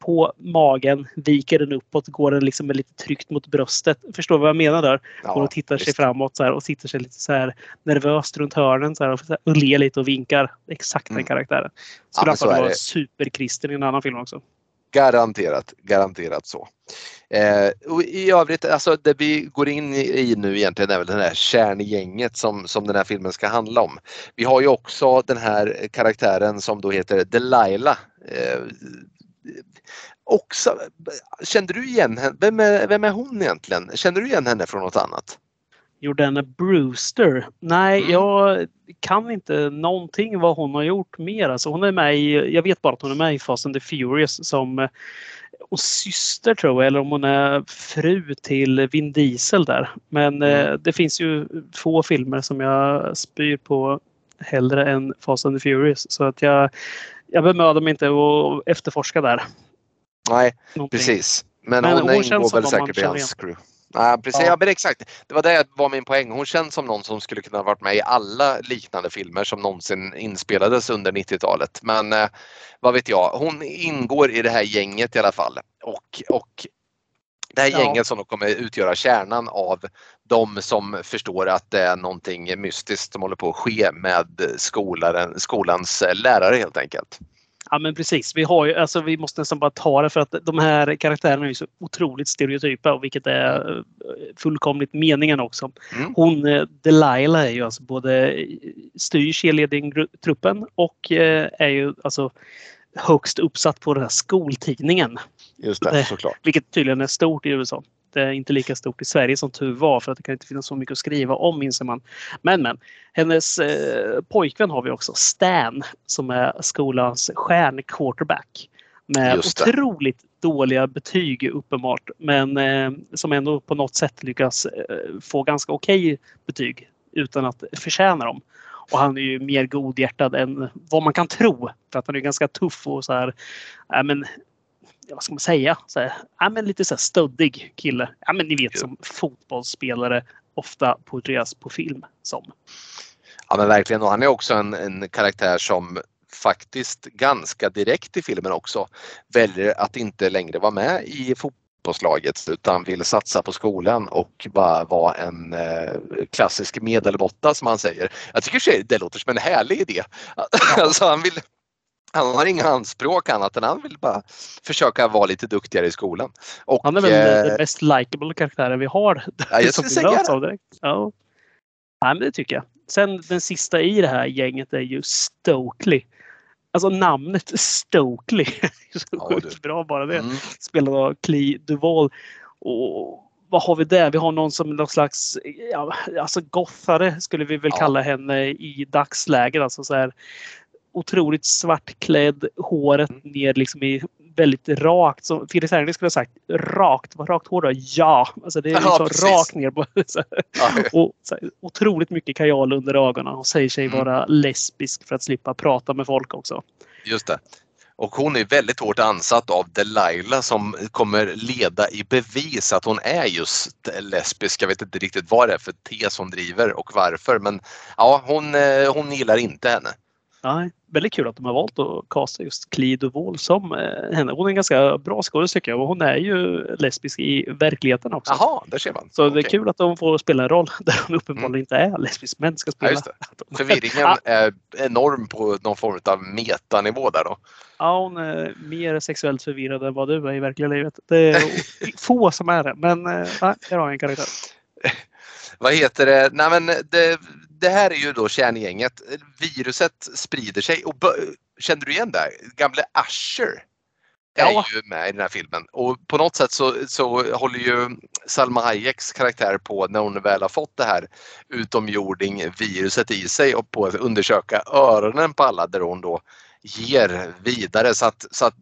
Speaker 2: på magen, viker den uppåt, går den liksom lite tryckt mot bröstet. Förstår vad jag menar där? Går och tittar sig
Speaker 1: visst.
Speaker 2: framåt så här, och sitter sig lite så här nervöst runt hörnen så här, och, så här, och ler lite och vinkar. Exakt den
Speaker 1: Mm.
Speaker 2: karaktären.
Speaker 1: Ja,
Speaker 2: Skulle han
Speaker 1: så
Speaker 2: vara superkristen i en annan film också.
Speaker 1: Garanterat, garanterat så. Eh, och I övrigt, alltså det vi går in i i nu egentligen är väl det här kärngänget som, som den här filmen ska handla om. Vi har ju också den här karaktären som då heter Delilah. Eh, också, kände du igen henne? Vem är, vem är hon egentligen? Kände du igen henne från något annat?
Speaker 2: Jordana Brewster. Nej,
Speaker 1: Mm.
Speaker 2: jag kan inte någonting vad hon har gjort mer. Alltså hon är med i, jag vet bara att hon är med i Fast and the Furious som eh, och syster tror jag, eller om hon är fru till Vin Diesel där. Men eh,
Speaker 1: Mm.
Speaker 2: det finns ju få filmer som jag spyr på hellre än Fast and the Furious. Så att jag, jag bemödar mig inte att efterforska där.
Speaker 1: Nej,
Speaker 2: någonting.
Speaker 1: precis. Men,
Speaker 2: Men
Speaker 1: hon,
Speaker 2: hon
Speaker 1: ingår väl säkert i hans crew. Ja, precis.
Speaker 2: Ja.
Speaker 1: Ja. men exakt. Det var det var min poäng. Hon känns som någon som skulle kunna ha varit med i alla liknande filmer som någonsin inspelades under 90-talet. Men eh, vad vet jag, hon ingår i det här gänget i alla fall. Och, och det här
Speaker 2: Ja.
Speaker 1: gänget som då kommer utgöra kärnan av de som förstår att det är någonting mystiskt som håller på att ske med skolaren, skolans lärare helt enkelt.
Speaker 2: Ja men precis. Vi, har ju, alltså, vi måste nästan bara ta det för att de här karaktärerna är så otroligt stereotypa och vilket är eh, fullkomligt meningen också.
Speaker 1: Mm.
Speaker 2: Hon eh, Delilah är ju alltså både eh, styr cheerleading-truppen och är ju alltså högst uppsatt på den här skoltidningen.
Speaker 1: Just
Speaker 2: det,
Speaker 1: såklart.
Speaker 2: Vilket tydligen är stort i USA. Det är inte lika stort i Sverige som tur var för att det kan inte finnas så mycket att skriva om inser man. Men men, hennes eh, pojkvän har vi också, Stan, som är skolans stjärnquarterback. Med otroligt dåliga betyg uppenbart men eh, som ändå på något sätt lyckas eh, få ganska okej betyg utan att förtjäna dem. Och han är ju mer godhjärtad än vad man kan tro. För att han är ganska tuff och så här, ja, men vad ska man säga, så här, ja, men lite så här stöddig kille. Ja, men ni vet
Speaker 1: Ja.
Speaker 2: som fotbollsspelare ofta porträtteras på film som.
Speaker 1: Ja men verkligen och han är också en, en karaktär som faktiskt ganska direkt i filmen också väljer att inte längre vara med i fotbollslaget utan vill satsa på skolan och bara vara en eh, klassisk medelmåtta som han säger. Jag tycker det låter som en härlig idé. alltså han vill han har inga anspråk annat än han vill bara försöka vara lite duktigare i skolan. Och,
Speaker 2: Han är väl
Speaker 1: eh,
Speaker 2: den mest likable karaktären vi har.
Speaker 1: Ja, jag
Speaker 2: som
Speaker 1: skulle säga det.
Speaker 2: Ja. Nej, men det tycker jag. Sen den sista i det här gänget är ju Stokely. Alltså namnet Stokely. så
Speaker 1: Ja,
Speaker 2: sjukt
Speaker 1: du.
Speaker 2: bra bara det.
Speaker 1: Mm.
Speaker 2: spelad av Clee Duval. Och vad har vi där? Vi har någon som någon slags ja, alltså gothare skulle vi väl
Speaker 1: Ja.
Speaker 2: kalla henne i dagsläget. Alltså så här, otroligt svartklädd, håret ner liksom i väldigt rakt. Som Felix Herngren skulle ha sagt rakt. Vad rakt hår då? Ja! Alltså det är
Speaker 1: Ja,
Speaker 2: liksom
Speaker 1: precis.
Speaker 2: rakt ner. På, så.
Speaker 1: Ja,
Speaker 2: och så här, otroligt mycket kajal under ögonen och säger sig
Speaker 1: Mm.
Speaker 2: vara lesbisk för att slippa prata med folk också.
Speaker 1: just det. Och hon är väldigt hårt ansatt av Delilah som kommer leda i bevis att hon är just lesbisk. Jag vet inte riktigt vad det är för tes hon driver och varför men ja, hon, eh, hon gillar inte henne.
Speaker 2: Nej, väldigt kul att de har valt att casta just Cleo Wall som eh, henne. Hon är en ganska bra skådis tycker jag och hon är ju lesbisk i verkligheten också.
Speaker 1: Jaha, där ser man.
Speaker 2: Så det är kul att de får spela en roll där hon uppenbarligen inte är lesbisk men ska
Speaker 1: Ja,
Speaker 2: spela.
Speaker 1: det. Förvirringen är enorm på någon form av metanivå där då.
Speaker 2: Ja, hon är mer sexuellt förvirrad än vad du är i verkliga livet. Det är få som är det, men eh, nej, där har jag en karaktär.
Speaker 1: Vad heter det? Nej, men det, det här är ju då kärngänget. Viruset sprider sig och känner du igen det? Gamle Usher är
Speaker 2: Ja.
Speaker 1: ju med i den här filmen och på något sätt så, så håller ju Salma Hayeks karaktär på när hon väl har fått det här utomjording viruset i sig och på att undersöka öronen på alla där hon då ger vidare så att, så att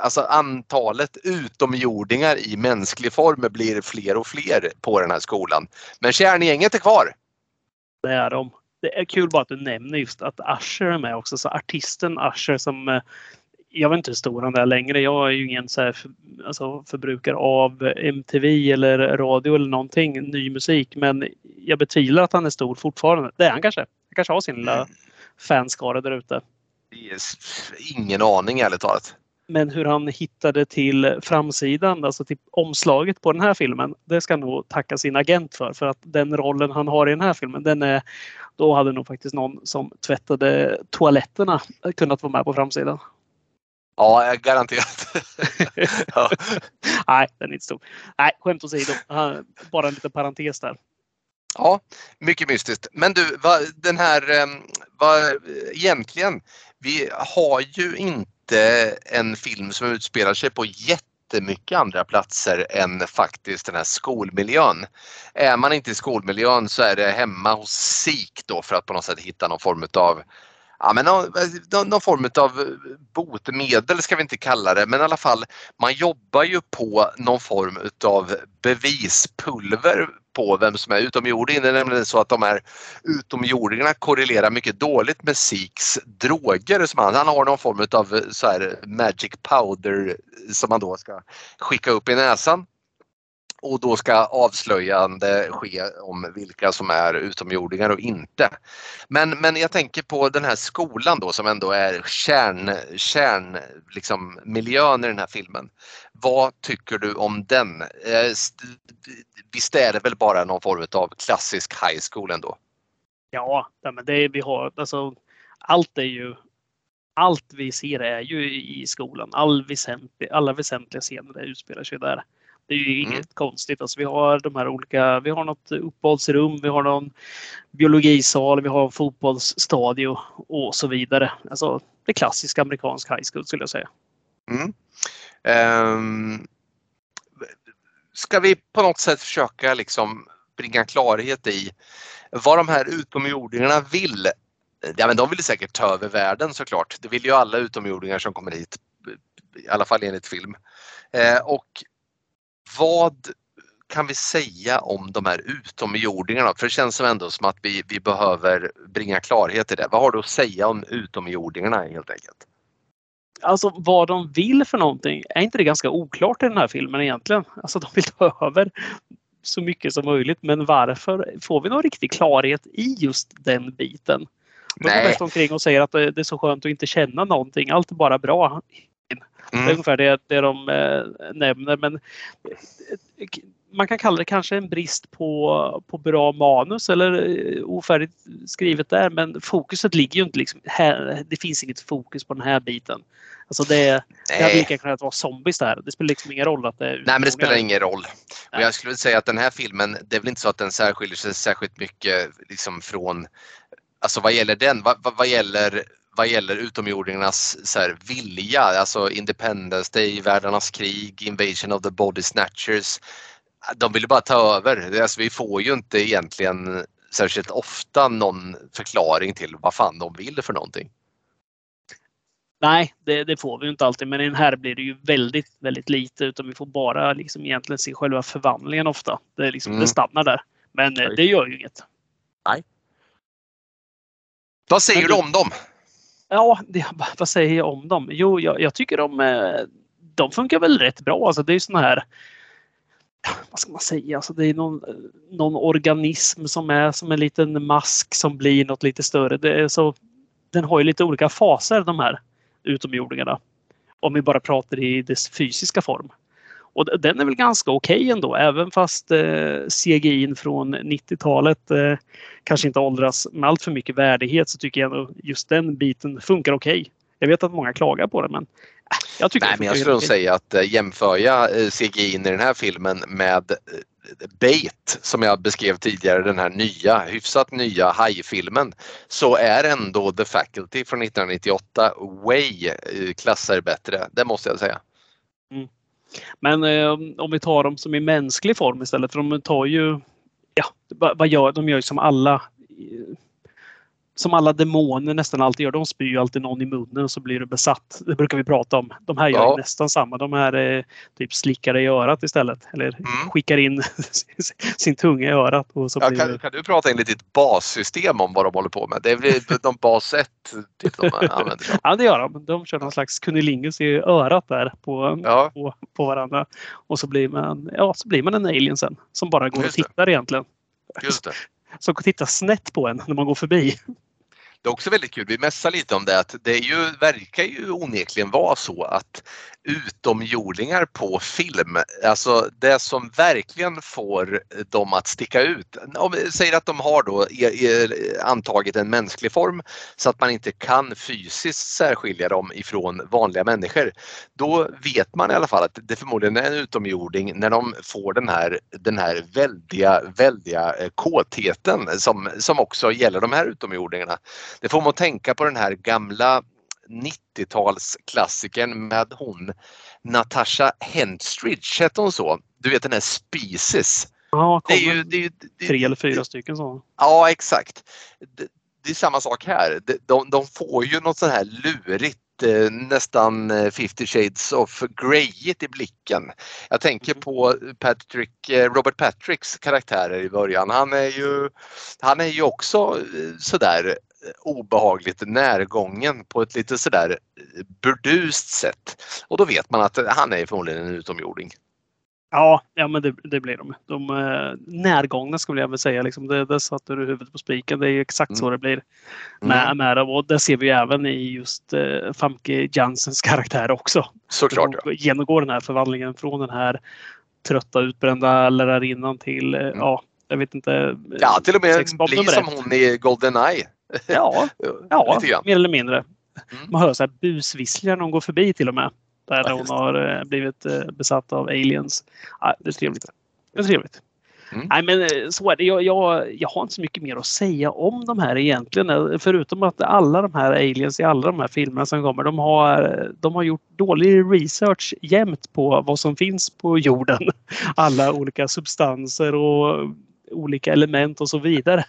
Speaker 1: alltså antalet utomjordingar i mänsklig form blir fler och fler på den här skolan. Men kärngänget är kvar.
Speaker 2: Det är de. Det är kul bara att du nämner just att Usher är med också. Så artisten Usher som eh, jag vet inte hur stor han är längre. Jag är ju ingen så för, alltså förbrukare av MTV eller radio eller någonting, ny musik. Men jag betvivlar att han är stor fortfarande. Det är han kanske. Han kanske har sin lilla fanskara där ute.
Speaker 1: Ingen aning ärligt talat.
Speaker 2: Men hur han hittade till framsidan, alltså till omslaget på den här filmen, det ska nog tacka sin agent för. För att den rollen han har i den här filmen, den är, då hade nog faktiskt någon som tvättade toaletterna kunnat vara med på framsidan.
Speaker 1: Ja, garanterat. ja.
Speaker 2: Nej, den är inte stor. Nej, skämt åsido. Bara en liten parentes där.
Speaker 1: ja, mycket mystiskt. Men du, vad, den här, eh, vad, egentligen, vi har ju inte en film som utspelar sig på jättemycket andra platser än faktiskt den här skolmiljön. Är man inte i skolmiljön så är det hemma hos SIK då för att på något sätt hitta någon form av Ja, men någon, någon, någon form av botemedel ska vi inte kalla det, men i alla fall man jobbar ju på någon form utav bevispulver på vem som är utomjording. Det är nämligen så att de här utomjordingarna korrelerar mycket dåligt med Siks droger. Som han, han har någon form utav så här magic powder som man då ska skicka upp i näsan. Och då ska avslöjande ske om vilka som är utomjordingar och inte. Men, men jag tänker på den här skolan då som ändå är kärn, kärn liksom, miljön i den här filmen. Vad tycker du om den? Eh, Visst är det väl bara någon form av klassisk high school ändå?
Speaker 2: Ja, men det vi har, alltså, allt är ju allt vi ser är ju i skolan. All väsentlig, alla väsentliga scener utspelar sig där. Det är ju
Speaker 1: Mm.
Speaker 2: inget konstigt. Alltså, vi har de här olika, vi har något uppehållsrum, vi har någon biologisal, vi har en fotbollsstadio och så vidare. Alltså det klassiska amerikansk high school skulle jag säga.
Speaker 1: Mm. Ehm, ska vi på något sätt försöka liksom bringa klarhet i vad de här utomjordingarna vill? Ja, men de vill säkert ta över världen såklart. Det vill ju alla utomjordingar som kommer hit, i alla fall enligt film. Eh, och vad kan vi säga om de här utomjordingarna? För det känns som ändå som att vi, vi behöver bringa klarhet i det. Vad har du att säga om utomjordingarna helt enkelt?
Speaker 2: Alltså vad de vill för någonting, är inte det ganska oklart i den här filmen egentligen? Alltså de vill ta över så mycket som möjligt, men varför? Får vi någon riktig klarhet i just den biten? De går mest omkring och säger att det är så skönt att inte känna någonting. Allt är bara bra. Det är
Speaker 1: Mm.
Speaker 2: ungefär det, det de eh, nämner. Men eh, man kan kalla det kanske en brist på, på bra manus eller eh, ofärdigt skrivet där. Men fokuset ligger ju inte liksom här. Det finns inget fokus på den här biten. Alltså det, det hade lika kunnat vara zombies där. Det spelar liksom ingen roll att det är
Speaker 1: Nej men det spelar ingen roll. Och jag skulle säga att den här filmen, det är väl inte så att den särskiljer sig särskilt mycket liksom från, alltså vad gäller den, vad, vad, vad gäller vad gäller utomjordingarnas så här, vilja, alltså Independence Day, Världarnas krig, Invasion of the Body Snatchers. De vill bara ta över. Alltså, vi får ju inte egentligen särskilt ofta någon förklaring till vad fan de vill för någonting.
Speaker 2: Nej, det, det, får vi inte alltid. Men i den här blir det ju väldigt, väldigt lite. Utan vi får bara liksom egentligen se själva förvandlingen ofta. Det, liksom, mm. det stannar där. Men eh, det gör ju inget.
Speaker 1: Nej. Vad säger men, du om dem?
Speaker 2: Ja, det, vad säger jag om dem? Jo, jag, jag tycker de, eh, de funkar väl rätt bra. Alltså, det är ju såna här vad ska man säga, alltså det är någon, någon organism som är som en liten mask som blir något lite större. Det är så, den har ju lite olika faser de här utomjordingarna. Om vi bara pratar i dess fysiska form. Och den är väl ganska okej okay ändå, även fast eh, CGI från 90-talet eh, kanske inte åldras med allt för mycket värdighet så tycker jag ändå just den biten funkar okej. Okay. Jag vet att många klagar på det men äh, jag tycker
Speaker 1: Nej, men jag skulle nog säga att äh, jämför jag äh, CGI i den här filmen med Bait som jag beskrev tidigare, den här nya, hyfsat nya hajfilmen, så är ändå The Faculty från 1998 way klasser bättre. Det måste jag säga.
Speaker 2: Mm. Men eh, om vi tar dem som i mänsklig form istället, för de tar ju, ja, vad gör de? gör ju som alla eh, som alla demoner nästan alltid gör. De spyr alltid någon i munnen och så blir du besatt. Det brukar vi prata om. De här gör ja. nästan samma. De här eh, typ slickar i örat istället. Eller mm. skickar in sin tunga i örat. Och så
Speaker 1: ja,
Speaker 2: blir
Speaker 1: kan,
Speaker 2: det...
Speaker 1: kan, du prata enligt ditt bassystem om vad de håller på med? Det är väl de bas 1 typ de använder?
Speaker 2: ja det gör de. De kör någon slags kunilingus i örat där på, ja. på, på, varandra. Och så blir, man, ja, så blir man en alien sen. Som bara går Just och tittar det. egentligen.
Speaker 1: Just det.
Speaker 2: Som tittar snett på en när man går förbi.
Speaker 1: Det är också väldigt kul, vi mässar lite om det, att det är ju, verkar ju onekligen vara så att utomjordingar på film, alltså det som verkligen får dem att sticka ut. Om vi säger att de har då antagit en mänsklig form så att man inte kan fysiskt särskilja dem ifrån vanliga människor. Då vet man i alla fall att det förmodligen är en utomjording när de får den här, den här väldiga, väldiga eh, kåtheten som, som också gäller de här utomjordingarna. Det får man att tänka på den här gamla 90-talsklassikern med hon Natasha Henstridge, hette hon så? Du vet den här Species.
Speaker 2: Ja, det är ju, det är ju, det, tre eller fyra stycken så.
Speaker 1: Ja, exakt. Det, det är samma sak här. De, de, får ju något sånt här lurigt eh, nästan 50 eh, shades of greyigt i blicken. Jag tänker mm. på Patrick, eh, Robert Patricks karaktärer i början. Han är ju, han är ju också sådär obehagligt närgången på ett lite sådär burdust sätt. Och då vet man att han är förmodligen en utomjording.
Speaker 2: Ja, ja men det, det blir de. De är närgångna skulle jag vilja säga. Liksom det, det satte du huvudet på spiken. Det är exakt mm. så det blir med, mm. med dem. Och det ser vi även i just uh, Famke Jansens karaktär också.
Speaker 1: Såklart.
Speaker 2: Ja. Genomgår den här förvandlingen från den här trötta utbrända lärarinnan till, uh, mm. ja, jag vet inte.
Speaker 1: Ja, till och med bli som hon i Goldeneye.
Speaker 2: Ja, ja mer eller mindre. Mm. Man hör så här busvisslingar när hon går förbi till och med. Där ja, hon har eh, blivit eh, besatt av aliens. Ja, det är trevligt. Det är trevligt. Mm. Nej men eh, så är det. Jag, jag, jag har inte så mycket mer att säga om de här egentligen. Förutom att alla de här aliens i alla de här filmerna som kommer, de har, de har gjort dålig research jämt på vad som finns på jorden. Alla olika substanser och olika element och så vidare.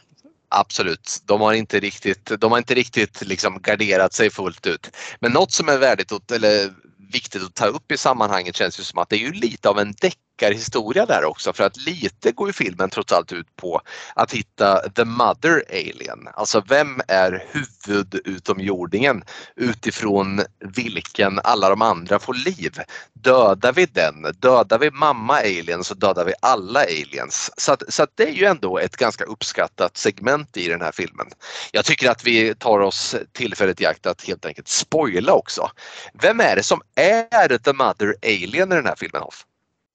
Speaker 1: Absolut, de har inte riktigt, de har inte riktigt liksom garderat sig fullt ut. Men något som är värdigt att, eller viktigt att ta upp i sammanhanget känns ju som att det är ju lite av en deck deckarhistoria där också för att lite går ju filmen trots allt ut på att hitta the mother alien. Alltså vem är huvudutomjordingen utifrån vilken alla de andra får liv. Dödar vi den, dödar vi mamma alien så dödar vi alla aliens. Så, att, så att det är ju ändå ett ganska uppskattat segment i den här filmen. Jag tycker att vi tar oss tillfället i akt att helt enkelt spoila också. Vem är det som är the mother alien i den här filmen Hoff?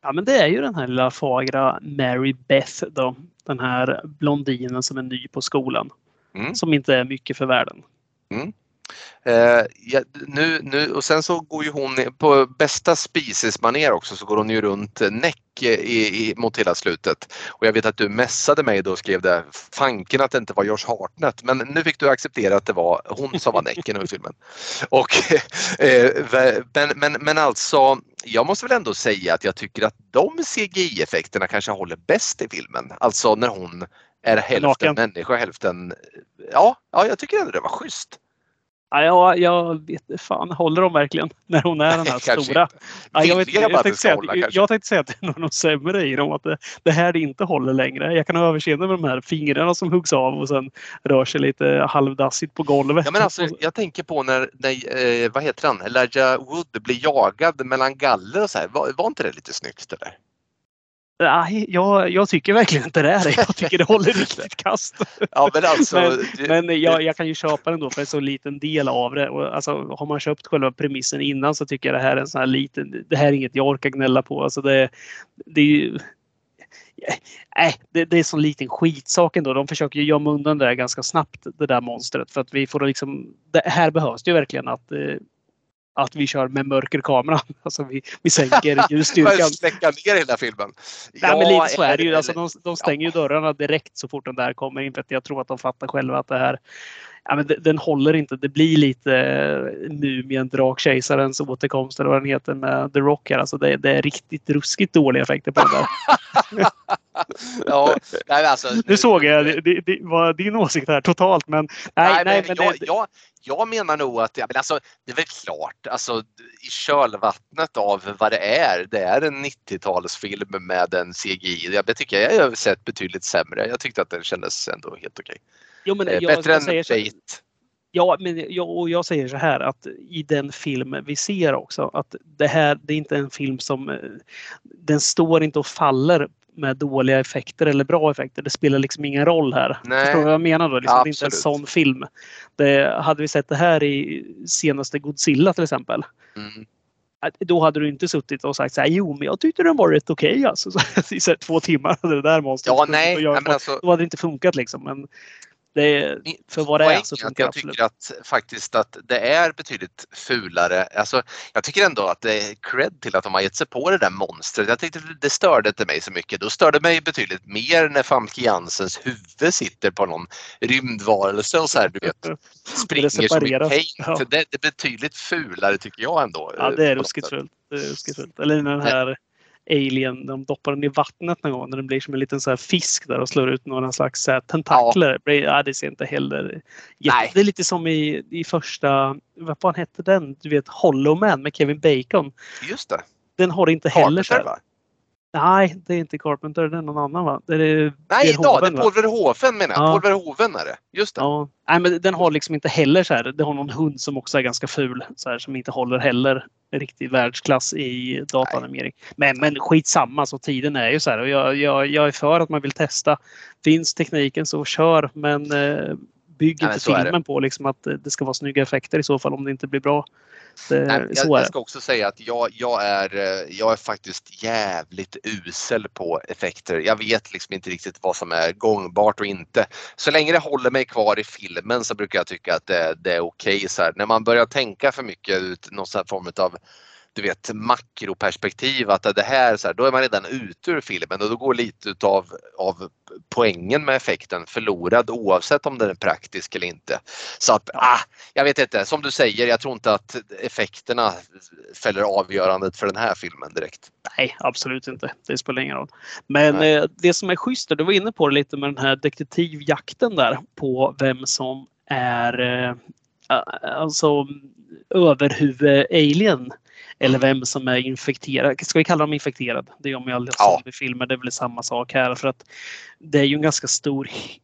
Speaker 2: Ja men det är ju den här lilla fagra Mary Beth då. Den här blondinen som är ny på skolan. Mm. Som inte är mycket för världen.
Speaker 1: Mm. Eh, ja, nu, nu, och sen så går ju hon på bästa spisesmanér också så går hon ju runt näck i, i, mot hela slutet. Och jag vet att du mässade mig då och skrev det, fanken att det inte var Josh Hartnett men nu fick du acceptera att det var hon som var näcken i filmen. Och, eh, men, men, men alltså, jag måste väl ändå säga att jag tycker att de CGI-effekterna kanske håller bäst i filmen. Alltså när hon är hälften Naken. människa, hälften... Ja, ja, jag tycker ändå det var schysst.
Speaker 2: Ja, jag, vet fan, håller de verkligen när hon är den här
Speaker 1: Kanske
Speaker 2: stora? Ja, jag, vet,
Speaker 1: jag det
Speaker 2: tänkte säga,
Speaker 1: hålla,
Speaker 2: jag tänkte säga att det är något sämre i dem. Att det, det här det inte håller längre. Jag kan ha överseende med de här fingrarna som huggs av och sen rör sig lite halvdassigt på golvet.
Speaker 1: Ja, men alltså, jag tänker på när, när eh, vad heter han, Elijah Wood blir jagad mellan galler och så här. Var, var inte det lite snyggt eller?
Speaker 2: Nej, jag, jag tycker verkligen inte det är. Jag tycker det håller riktigt kast.
Speaker 1: Ja men alltså.
Speaker 2: Men- Men jag, jag kan ju köpa den då för en så liten del av det. Och alltså, har man köpt själva premissen innan så tycker jag det här är en sån här liten. Det här är inget jag orkar gnälla på. Alltså det, det är ju. Nej, det, det är så liten skitsak ändå. De försöker ju gömma undan det där ganska snabbt, det där monstret. För att vi får liksom, det här behövs det ju verkligen att, eh, att vi kör med mörker kamera. Alltså vi, vi sänker ljusstyrkan.
Speaker 1: släcka ner hela filmen.
Speaker 2: Nej, men lite så är det ju. Alltså, de, de stänger ju dörrarna direkt så fort den där kommer in. För jag tror att de fattar själva att det här ja, men den håller inte. Det blir lite eh, Mumien, Drakkejsarens återkomst eller vad den heter med The Rock här. Alltså det, det är riktigt ruskigt dåliga effekter på den där.
Speaker 1: ja, nej, alltså,
Speaker 2: Nu såg jag, det, det, det var din åsikt här totalt men nej, nej, men
Speaker 1: jag,
Speaker 2: det,
Speaker 1: jag, jag menar nog att ja, men alltså, det är väl klart, alltså, i kölvattnet av vad det är. Det är en 90-talsfilm med en CGI. Jag tycker jag har sett betydligt sämre. Jag tyckte att den kändes ändå helt okej.
Speaker 2: Jo, men
Speaker 1: Eh,
Speaker 2: jag,
Speaker 1: Bättre
Speaker 2: jag
Speaker 1: än
Speaker 2: säger så,
Speaker 1: Bait.
Speaker 2: Ja, men jag, och jag säger så här att i den film vi ser också att det här, det är inte en film som eh, den står inte och faller med dåliga effekter eller bra effekter. Det spelar liksom ingen roll här.
Speaker 1: Nej.
Speaker 2: Förstår du vad jag menar då? Liksom, det är inte en sån film. Det, hade vi sett det här i senaste Godzilla till exempel.
Speaker 1: Mm.
Speaker 2: Då hade du inte suttit och sagt så här, jo men jag tyckte den var rätt okej alltså. Så, I så här, två timmar hade det där monstret
Speaker 1: Ja, nej, nej, alltså,
Speaker 2: Då hade det inte funkat liksom. Men det, för vad det är så funkar
Speaker 1: jag
Speaker 2: absolut.
Speaker 1: tycker att faktiskt att det är betydligt fulare. Alltså, jag tycker ändå att det är cred till att de har gett sig på det där monstret. Jag tyckte det störde inte mig så mycket. Då störde mig betydligt mer när Famke Janssens huvud sitter på någon rymdvarelse och så här, du vet, springer som i paint.
Speaker 2: Ja.
Speaker 1: Det, det är betydligt fulare tycker jag ändå.
Speaker 2: Ja,
Speaker 1: eh,
Speaker 2: det är. Det är ruskigt fult. Eller den här Alien, de doppar den i vattnet någon gång när den blir som en liten så här fisk där och slår ut några slags så här tentakler. Blir- Ja. det ser inte heller...
Speaker 1: Nej.
Speaker 2: Det är lite som i, i första, vad fan hette den? Du vet Hollow Man med Kevin Bacon.
Speaker 1: Just det.
Speaker 2: Den har inte heller så
Speaker 1: Carpenter
Speaker 2: här,
Speaker 1: va?
Speaker 2: Nej, det är inte Carpenter, det är någon annan va? Det är
Speaker 1: Nej, ja, det är? Paul Verhoeven menar jag.
Speaker 2: Ja.
Speaker 1: Paul Verhoeven är det. Just det.
Speaker 2: Ja, nej, men den har liksom inte heller så här. Det har någon hund som också är ganska ful så här, som inte håller heller riktig världsklass i dataanimering. Men, men skitsamma, så tiden är ju så här. Och jag, jag, jag är för att man vill testa. Finns tekniken så kör, men eh, bygg
Speaker 1: men
Speaker 2: inte filmen på liksom att eh, det ska vara snygga effekter i så fall om det inte blir bra. Det,
Speaker 1: Nej, jag, jag ska också säga att jag, jag, är, eh, jag är faktiskt jävligt usel på effekter. Jag vet liksom inte riktigt vad som är gångbart och inte. Så länge det håller mig kvar i filmen så brukar jag tycka att det, det är okej. så här. När man börjar tänka för mycket ut någon form av du vet makroperspektiv att det här så här, då är man redan ute ur filmen och då går lite utav av poängen med effekten förlorad oavsett om den är praktisk eller inte. Så att, ah, jag vet inte, som du säger, jag tror inte att effekterna fäller avgörandet för den här filmen direkt.
Speaker 2: Nej, absolut inte. Det spelar ingen roll. Men eh, det som är schysst, du var inne på det lite med den här detektivjakten där på vem som är eh, alltså överhuvud-alien. Eller
Speaker 1: Mm.
Speaker 2: vem som är infekterad. Ska vi kalla dem infekterad? Det gör man ju aldrig
Speaker 1: Ja.
Speaker 2: i filmer. Det är väl samma sak här. För att det är ju en ganska stor hy-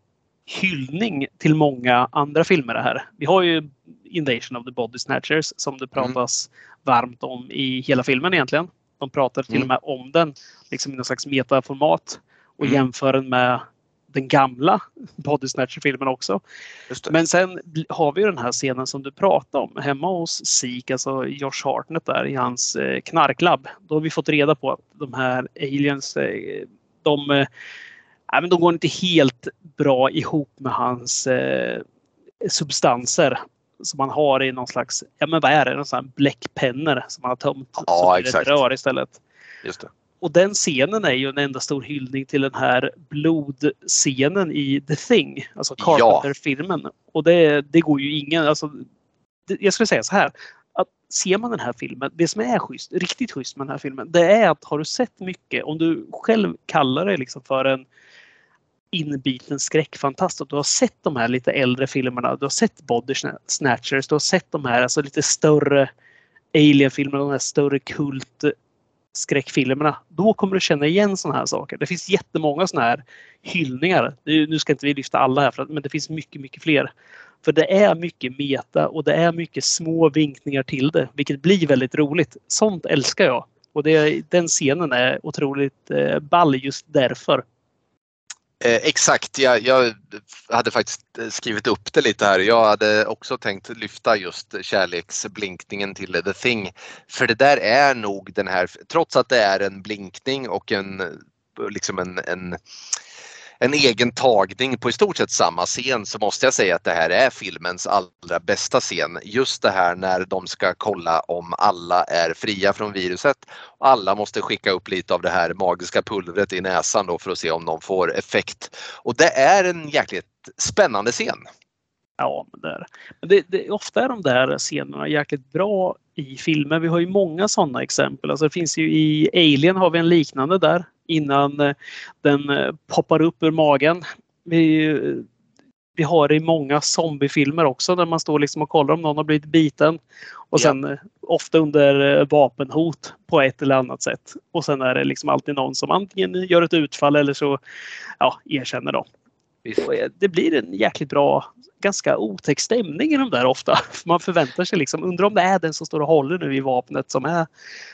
Speaker 2: hyllning till många andra filmer det här. Vi har ju Invasion of the Body Snatchers som det
Speaker 1: Mm.
Speaker 2: pratas varmt om i hela filmen egentligen. De pratar till
Speaker 1: Mm.
Speaker 2: och med om den liksom i någon slags metaformat och
Speaker 1: Mm.
Speaker 2: jämför den med den gamla Body Snatcher-filmen också. Men sen har vi ju den här scenen som du pratade om hemma hos Sik, alltså Josh Hartnett där i hans eh, knarklabb. Då har vi fått reda på att de här aliens, eh, de, eh, men de går inte helt bra ihop med hans eh, substanser som man har i någon slags, ja men vad är det, någon sån här bläckpennor som man har tömt.
Speaker 1: Ja,
Speaker 2: det
Speaker 1: exakt.
Speaker 2: ett rör istället.
Speaker 1: Just det.
Speaker 2: Och den scenen är ju en enda stor hyllning till den här blodscenen i The Thing, alltså
Speaker 1: Ja.
Speaker 2: Carpenter-filmen. Och det, det går ju ingen, alltså, det, jag skulle säga så här, att ser man den här filmen, det som är schysst, riktigt schysst med den här filmen, det är att har du sett mycket, om du själv kallar dig liksom för en inbiten skräckfantast och du har sett de här lite äldre filmerna. Du har sett Body Snatchers, du har sett de här alltså lite större Alien-filmerna, de här större kult skräckfilmerna. Då kommer du känna igen sådana här saker. Det finns jättemånga sådana här hyllningar. Nu ska inte vi lyfta alla här, men det finns mycket, mycket fler. För det är mycket meta och det är mycket små vinkningar till det, vilket blir väldigt roligt. Sånt älskar jag. Och det, den scenen är otroligt eh, ball just därför.
Speaker 1: Eh, exakt, jag, jag, hade faktiskt eh, skrivit upp det lite här. Jag hade också tänkt lyfta just kärleksblinkningen till The Thing. För det där är nog den här, trots att det är en blinkning och en, eh, liksom en, en en egen tagning på i stort sett samma scen så måste jag säga att det här är filmens allra bästa scen. Just det här när de ska kolla om alla är fria från viruset. Alla måste skicka upp lite av det här magiska pulvret i näsan då för att se om de får effekt. Och det är en jäkligt spännande scen.
Speaker 2: Ja, men det är det. det. Ofta är de där scenerna jäkligt bra i filmer. Vi har ju många sådana exempel. Alltså det finns ju i Alien har vi en liknande där innan eh, den eh, poppar upp ur magen. Vi, vi har det i många zombiefilmer också där man står liksom och kollar om någon har blivit biten. Och sen ja. Eh, ofta under vapenhot på ett eller annat sätt. Och sen är det liksom alltid någon som antingen gör ett utfall eller så ja, erkänner dem. Det blir en jäkligt bra, ganska otäck stämning i de där ofta. Man förväntar sig liksom, undrar om det är den som står och håller nu i vapnet som är,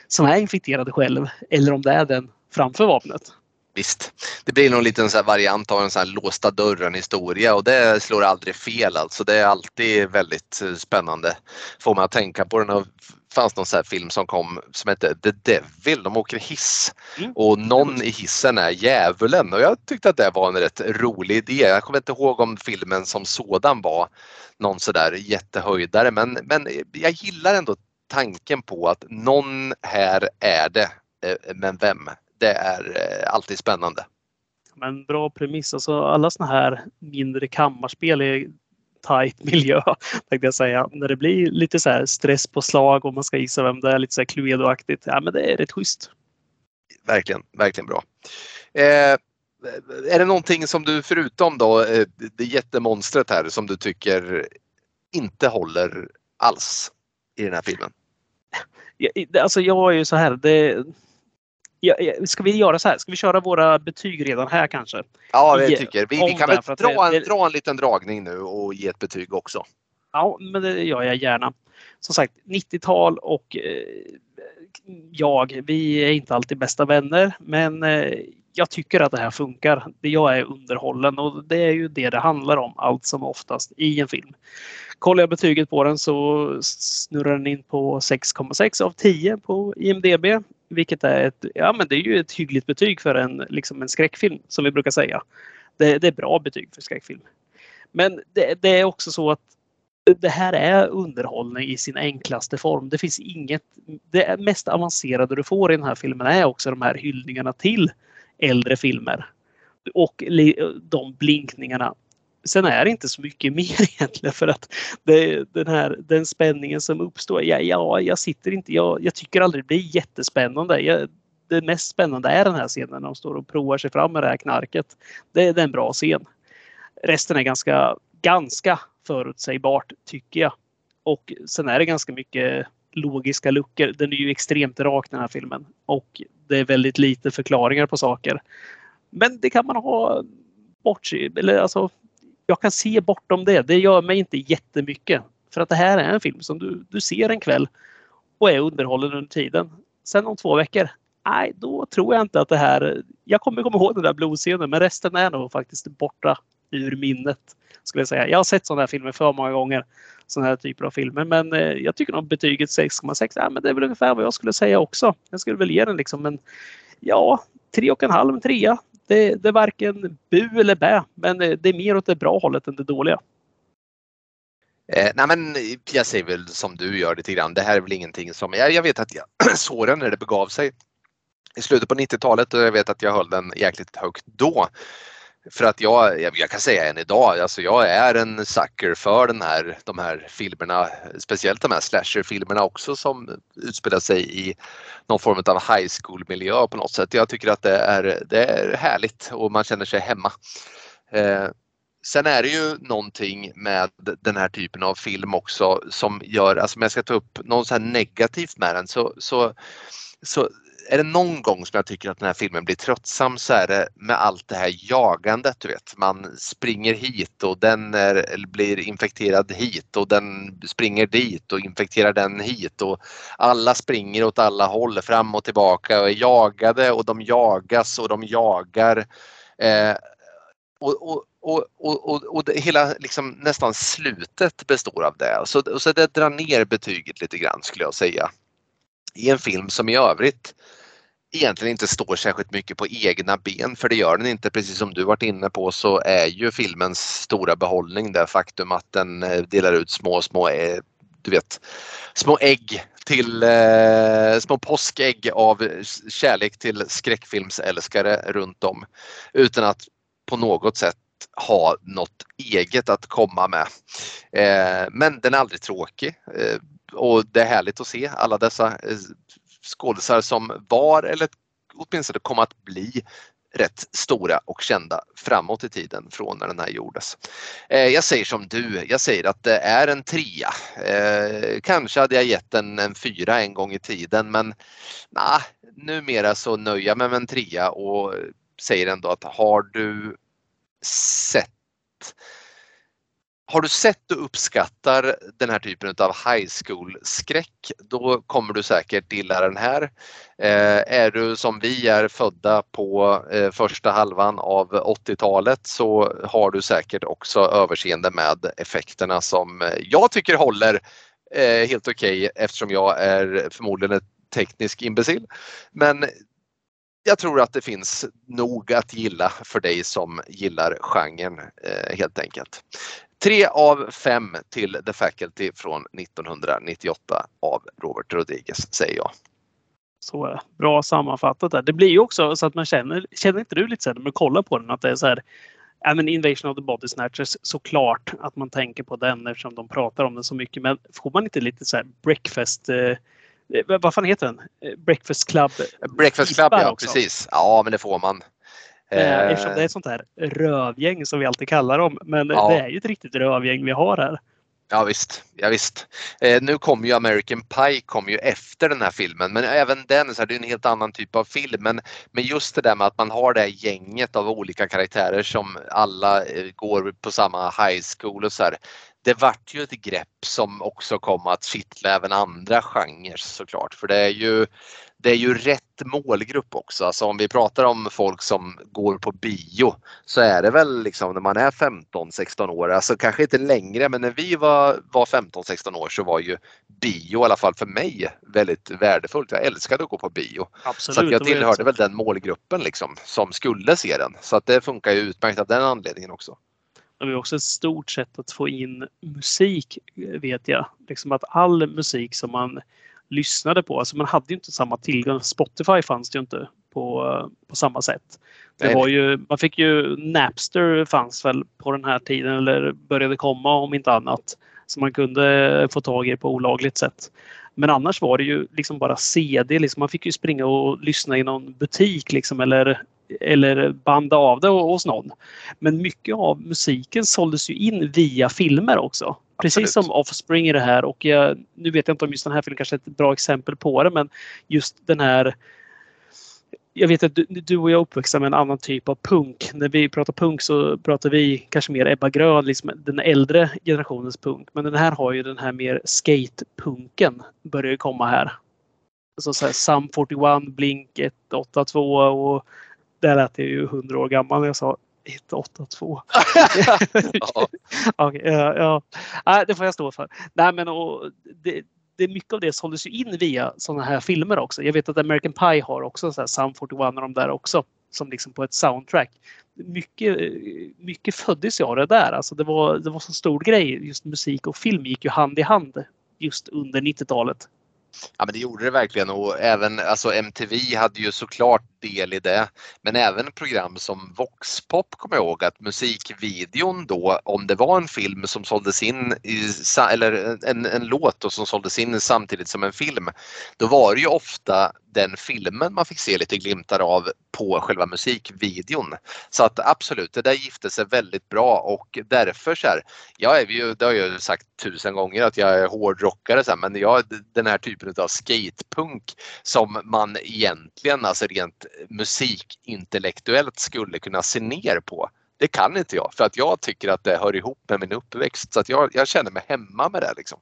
Speaker 2: som är infekterad själv. Eller om det är den framför vapnet.
Speaker 1: Visst, det blir nog en sån variant av en sån här låsta dörren historia och det slår aldrig fel alltså. Det är alltid väldigt eh, spännande. Får man att tänka på den. Det fanns någon sån film som kom som hette The Devil. De åker hiss mm. och någon i hissen är djävulen och jag tyckte att det var en rätt rolig idé. Jag kommer inte ihåg om filmen som sådan var någon sådär jättehöjdare men, men jag gillar ändå tanken på att någon här är det, eh, men vem? Det är eh, alltid spännande.
Speaker 2: Men bra premiss. Alltså alla såna här mindre kammarspel i tight miljö, tänkte jag säga. När det blir lite så här stress på slag och man ska gissa vem det är, lite så här Cluedo-aktigt. Ja, men det är rätt schysst.
Speaker 1: Verkligen, verkligen bra. Eh, är det någonting som du förutom då eh, det jättemonstret här som du tycker inte håller alls i den här filmen?
Speaker 2: Alltså jag är ju så här, det, ska vi göra så här? Ska vi köra våra betyg redan här kanske?
Speaker 1: Ja, det tycker jag. Vi, vi kan väl dra en, dra en liten dragning nu och ge ett betyg också.
Speaker 2: Ja, men det gör jag gärna. Som sagt, 90-tal och eh, jag, vi är inte alltid bästa vänner, men eh, jag tycker att det här funkar. Jag är underhållen och det är ju det det handlar om allt som oftast i en film. Kollar jag betyget på den så snurrar den in på 6,6 av 10 på IMDB. Vilket är ett, ja, men det är ju ett hyggligt betyg för en, liksom en skräckfilm som vi brukar säga. Det, det är bra betyg för skräckfilm. Men det, det, är också så att det här är underhållning i sin enklaste form. Det finns inget. Det mest avancerade du får i den här filmen är också de här hyllningarna till äldre filmer. Och de blinkningarna sen är det inte så mycket mer egentligen för att det, den här den spänningen som uppstår. Ja, ja jag sitter inte. Jag, jag tycker aldrig det blir jättespännande. Jag, det mest spännande är den här scenen när de står och provar sig fram med det här knarket. Det, det är en bra scen. Resten är ganska, ganska förutsägbart tycker jag. Och sen är det ganska mycket logiska luckor. Den är ju extremt rak den här filmen och det är väldigt lite förklaringar på saker. Men det kan man ha bortse eller alltså jag kan se bortom det. Det gör mig inte jättemycket. För att det här är en film som du, du ser en kväll och är underhållen under tiden. Sen om två veckor, nej då tror jag inte att det här... Jag kommer komma ihåg den där blodscenen men resten är nog faktiskt borta ur minnet. Skulle jag säga. Jag har sett sådana här filmer för många gånger. Sådana här typer av filmer. Men eh, jag tycker nog betyget 6,6, ja, men det är väl ungefär vad jag skulle säga också. Jag skulle väl ge den liksom en, ja, tre och en halv, trea det, det är varken bu eller bä, men det är mer åt det bra hållet än det dåliga.
Speaker 1: Eh, nej men jag säger väl som du gör lite grann. Det här är väl ingenting som, jag, jag vet att jag såg den när det begav sig i slutet på 90-talet och jag vet att jag höll den jäkligt högt då. För att jag, jag kan säga än idag, alltså jag är en sucker för den här, de här filmerna, speciellt de här slasherfilmerna också som utspelar sig i någon form av high school miljö på något sätt. Jag tycker att det är, det är härligt och man känner sig hemma. Eh, sen är det ju någonting med den här typen av film också som gör, alltså om jag ska ta upp något så negativt med den så, så, så är det någon gång som jag tycker att den här filmen blir tröttsam så är det med allt det här jagandet. Du vet. Man springer hit och den är, blir infekterad hit och den springer dit och infekterar den hit och alla springer åt alla håll fram och tillbaka och är jagade och de jagas och de jagar. Eh, och, och, och, och, och, och det, hela liksom, nästan slutet består av det. Så, och så det drar ner betyget lite grann skulle jag säga. I en film som i övrigt egentligen inte står särskilt mycket på egna ben för det gör den inte. Precis som du varit inne på så är ju filmens stora behållning det faktum att den eh, delar ut små, små, eh, du vet, små ägg till eh, små påskägg av kärlek till skräckfilmsälskare runt om utan att på något sätt ha något eget att komma med. Eh, men den är aldrig tråkig eh, och det är härligt att se alla dessa eh, skådisar som var eller åtminstone kom att bli rätt stora och kända framåt i tiden från när den här gjordes. Eh, jag säger som du, jag säger att det är en trea. Eh, kanske hade jag gett den en fyra en gång i tiden men nah, numera så nöjer jag mig med en trea och säger ändå att har du sett har du sett och uppskattar den här typen av high school-skräck då kommer du säkert gilla den här. Eh, är du som vi är födda på eh, första halvan av 80-talet så har du säkert också överseende med effekterna som eh, jag tycker håller eh, helt okej okay, eftersom jag är förmodligen en teknisk imbecill. Men jag tror att det finns nog att gilla för dig som gillar genren eh, helt enkelt. Tre av fem till The Faculty från 1998 av Robert Rodriguez säger jag.
Speaker 2: Så är det. Bra sammanfattat där. Det blir ju också så att man känner, känner inte du lite så här när man kollar på den att det är så här Ja, men Invasion of the Body Snatchers såklart att man tänker på den eftersom de pratar om den så mycket. Men får man inte lite så här breakfast eh, vad fan heter den? Eh, breakfast Club?
Speaker 1: Breakfast Club, ja också. precis. Ja, men det får man.
Speaker 2: Eh, eftersom det är ett sånt här rövgäng som vi alltid kallar dem. Men ja. det är ju ett riktigt rövgäng vi har här.
Speaker 1: Ja visst, ja, visst. Eh, nu kom ju American Pie kom ju efter den här filmen men även den, så här, det är en helt annan typ av film. Men, men just det där med att man har det här gänget av olika karaktärer som alla eh, går på samma high school och så här det vart ju ett grepp som också kom att kittla även andra genrer såklart. För det är ju, det är ju rätt målgrupp också. Alltså om vi pratar om folk som går på bio så är det väl liksom när man är 15-16 år, alltså kanske inte längre men när vi var, var 15-16 år så var ju bio, i alla fall för mig, väldigt värdefullt. Jag älskade att gå på bio. Absolut, så jag tillhörde väl den målgruppen liksom som skulle se den. Så att det funkar ju utmärkt av den anledningen också.
Speaker 2: Det är också ett stort sätt att få in musik vet jag. Liksom att all musik som man lyssnade på, alltså man hade ju inte samma tillgång. Spotify fanns det ju inte på, på samma sätt. Det var ju, man fick ju Napster fanns väl på den här tiden eller började komma om inte annat. Så man kunde få tag i det på olagligt sätt. Men annars var det ju liksom bara CD. Liksom man fick ju springa och lyssna i någon butik liksom, eller eller banda av det hos någon. Men mycket av musiken såldes ju in via filmer också. Precis Absolut. som Offspring i det här och jag, nu vet jag inte om just den här filmen kanske är ett bra exempel på det men just den här jag vet att du, du och jag är uppväxta med en annan typ av punk. När vi pratar punk så pratar vi kanske mer Ebba Grön, liksom den äldre generationens punk. Men den här har ju den här mer skatepunken börjar komma här. Alltså så här, Sum 41, Blink 182 och där lät jag ju hundra år gammal när jag sa 182. ja. okay, ja, ja. det får jag stå för. Nej, men, och, det, det, mycket av det såldes ju in via sådana här filmer också. Jag vet att American Pie har också så här Sound 41 och de där också som liksom på ett soundtrack. Mycket, mycket föddes jag av det där. Alltså det var, det var så stor grej. Just musik och film gick ju hand i hand just under 90-talet.
Speaker 1: Ja men det gjorde det verkligen och även alltså MTV hade ju såklart del i det. Men även program som Voxpop kommer jag ihåg att musikvideon då om det var en film som såldes in i, eller en, en låt då, som såldes in samtidigt som en film. Då var det ju ofta den filmen man fick se lite glimtar av på själva musikvideon. Så att absolut, det där gifte sig väldigt bra och därför så här, jag är ju, det har jag ju sagt tusen gånger att jag är hårdrockare så här, men jag, den här typen av skatepunk som man egentligen, alltså rent musikintellektuellt skulle kunna se ner på. Det kan inte jag för att jag tycker att det hör ihop med min uppväxt så att jag, jag känner mig hemma med det liksom.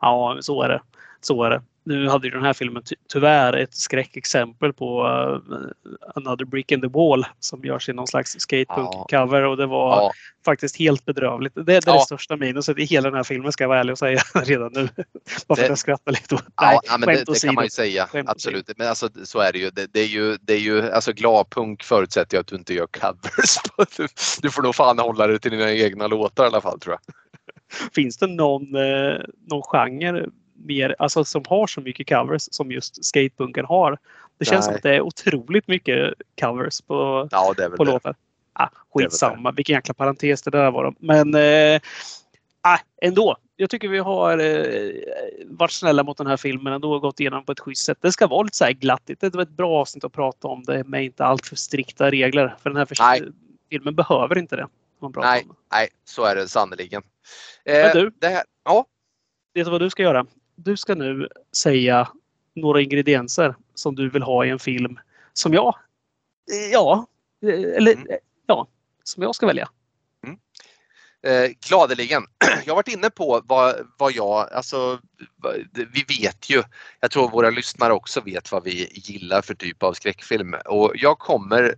Speaker 2: Ja, så är det. Så är det. Nu hade ju den här filmen ty tyvärr ett skräckexempel på uh, Another Brick in the Wall som görs i någon slags skatepunk-cover och det var ja. faktiskt helt bedrövligt. Det, det är ja. det största minuset i hela den här filmen ska jag vara ärlig och säga redan nu. Bara för att jag skrattar lite åt
Speaker 1: ja, ja, men det, det kan man ju säga. Skämt Absolut. Men alltså, så är det ju. Det, det, är ju, det är ju alltså gladpunk förutsätter jag att du inte gör covers. Du, du får nog fan hålla dig till dina egna låtar i alla fall tror jag.
Speaker 2: Finns det någon, eh, någon genre mer, alltså som har så mycket covers som just skatepunken har? Det känns Nej. som att det är otroligt mycket covers på,
Speaker 1: ja,
Speaker 2: på låtar. Ah, skitsamma, vilken jäkla parentes det där var. Men eh, ah, ändå. Jag tycker vi har eh, varit snälla mot den här filmen ändå och gått igenom på ett schysst sätt. Det ska vara lite så här glattigt. Det var ett bra avsnitt att prata om det med inte alltför strikta regler. För den här Nej. filmen behöver inte det.
Speaker 1: Nej, nej, så är det sannerligen.
Speaker 2: Eh, du, det här, ja. vet du vad du ska göra? Du ska nu säga några ingredienser som du vill ha i en film som jag, ja, eller mm. ja, som jag ska välja. Mm.
Speaker 1: Eh, gladeligen. Jag har varit inne på vad, vad jag, alltså vi vet ju, jag tror våra lyssnare också vet vad vi gillar för typ av skräckfilm och jag kommer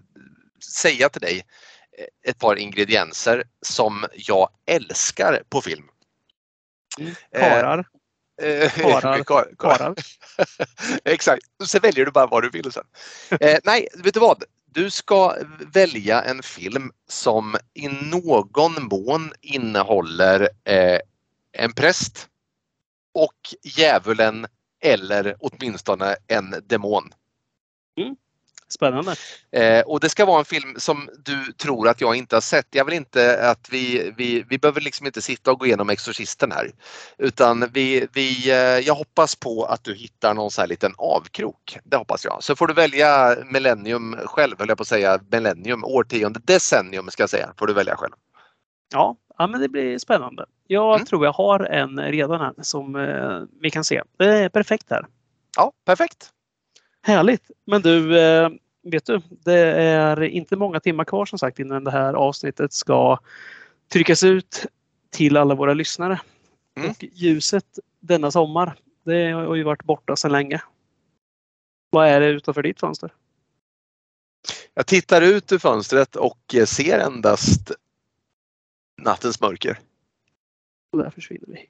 Speaker 1: säga till dig ett par ingredienser som jag älskar på film.
Speaker 2: Mm. Karar.
Speaker 1: Eh, karar. Kar, kar. Exakt, så väljer du bara vad du vill sen. Eh, nej, vet du vad? Du ska välja en film som i någon mån innehåller eh, en präst och djävulen eller åtminstone en demon.
Speaker 2: Mm. Spännande.
Speaker 1: Eh, och det ska vara en film som du tror att jag inte har sett. Jag vill inte att vi, vi, vi behöver liksom inte sitta och gå igenom Exorcisten här. Utan vi, vi, eh, jag hoppas på att du hittar någon sån här liten avkrok. Det hoppas jag. Så får du välja millennium själv, höll jag på att säga. Millennium, årtionde, decennium ska jag säga. Får du välja själv.
Speaker 2: Ja, ja men det blir spännande. Jag mm. tror jag har en redan här som eh, vi kan se. Det är perfekt här.
Speaker 1: Ja, perfekt.
Speaker 2: Härligt! Men du, eh, vet du, det är inte många timmar kvar som sagt innan det här avsnittet ska tryckas ut till alla våra lyssnare. Mm. Och ljuset denna sommar, det har ju varit borta sedan länge. Vad är det utanför ditt fönster?
Speaker 1: Jag tittar ut ur fönstret och ser endast nattens mörker.
Speaker 2: Och där försvinner vi.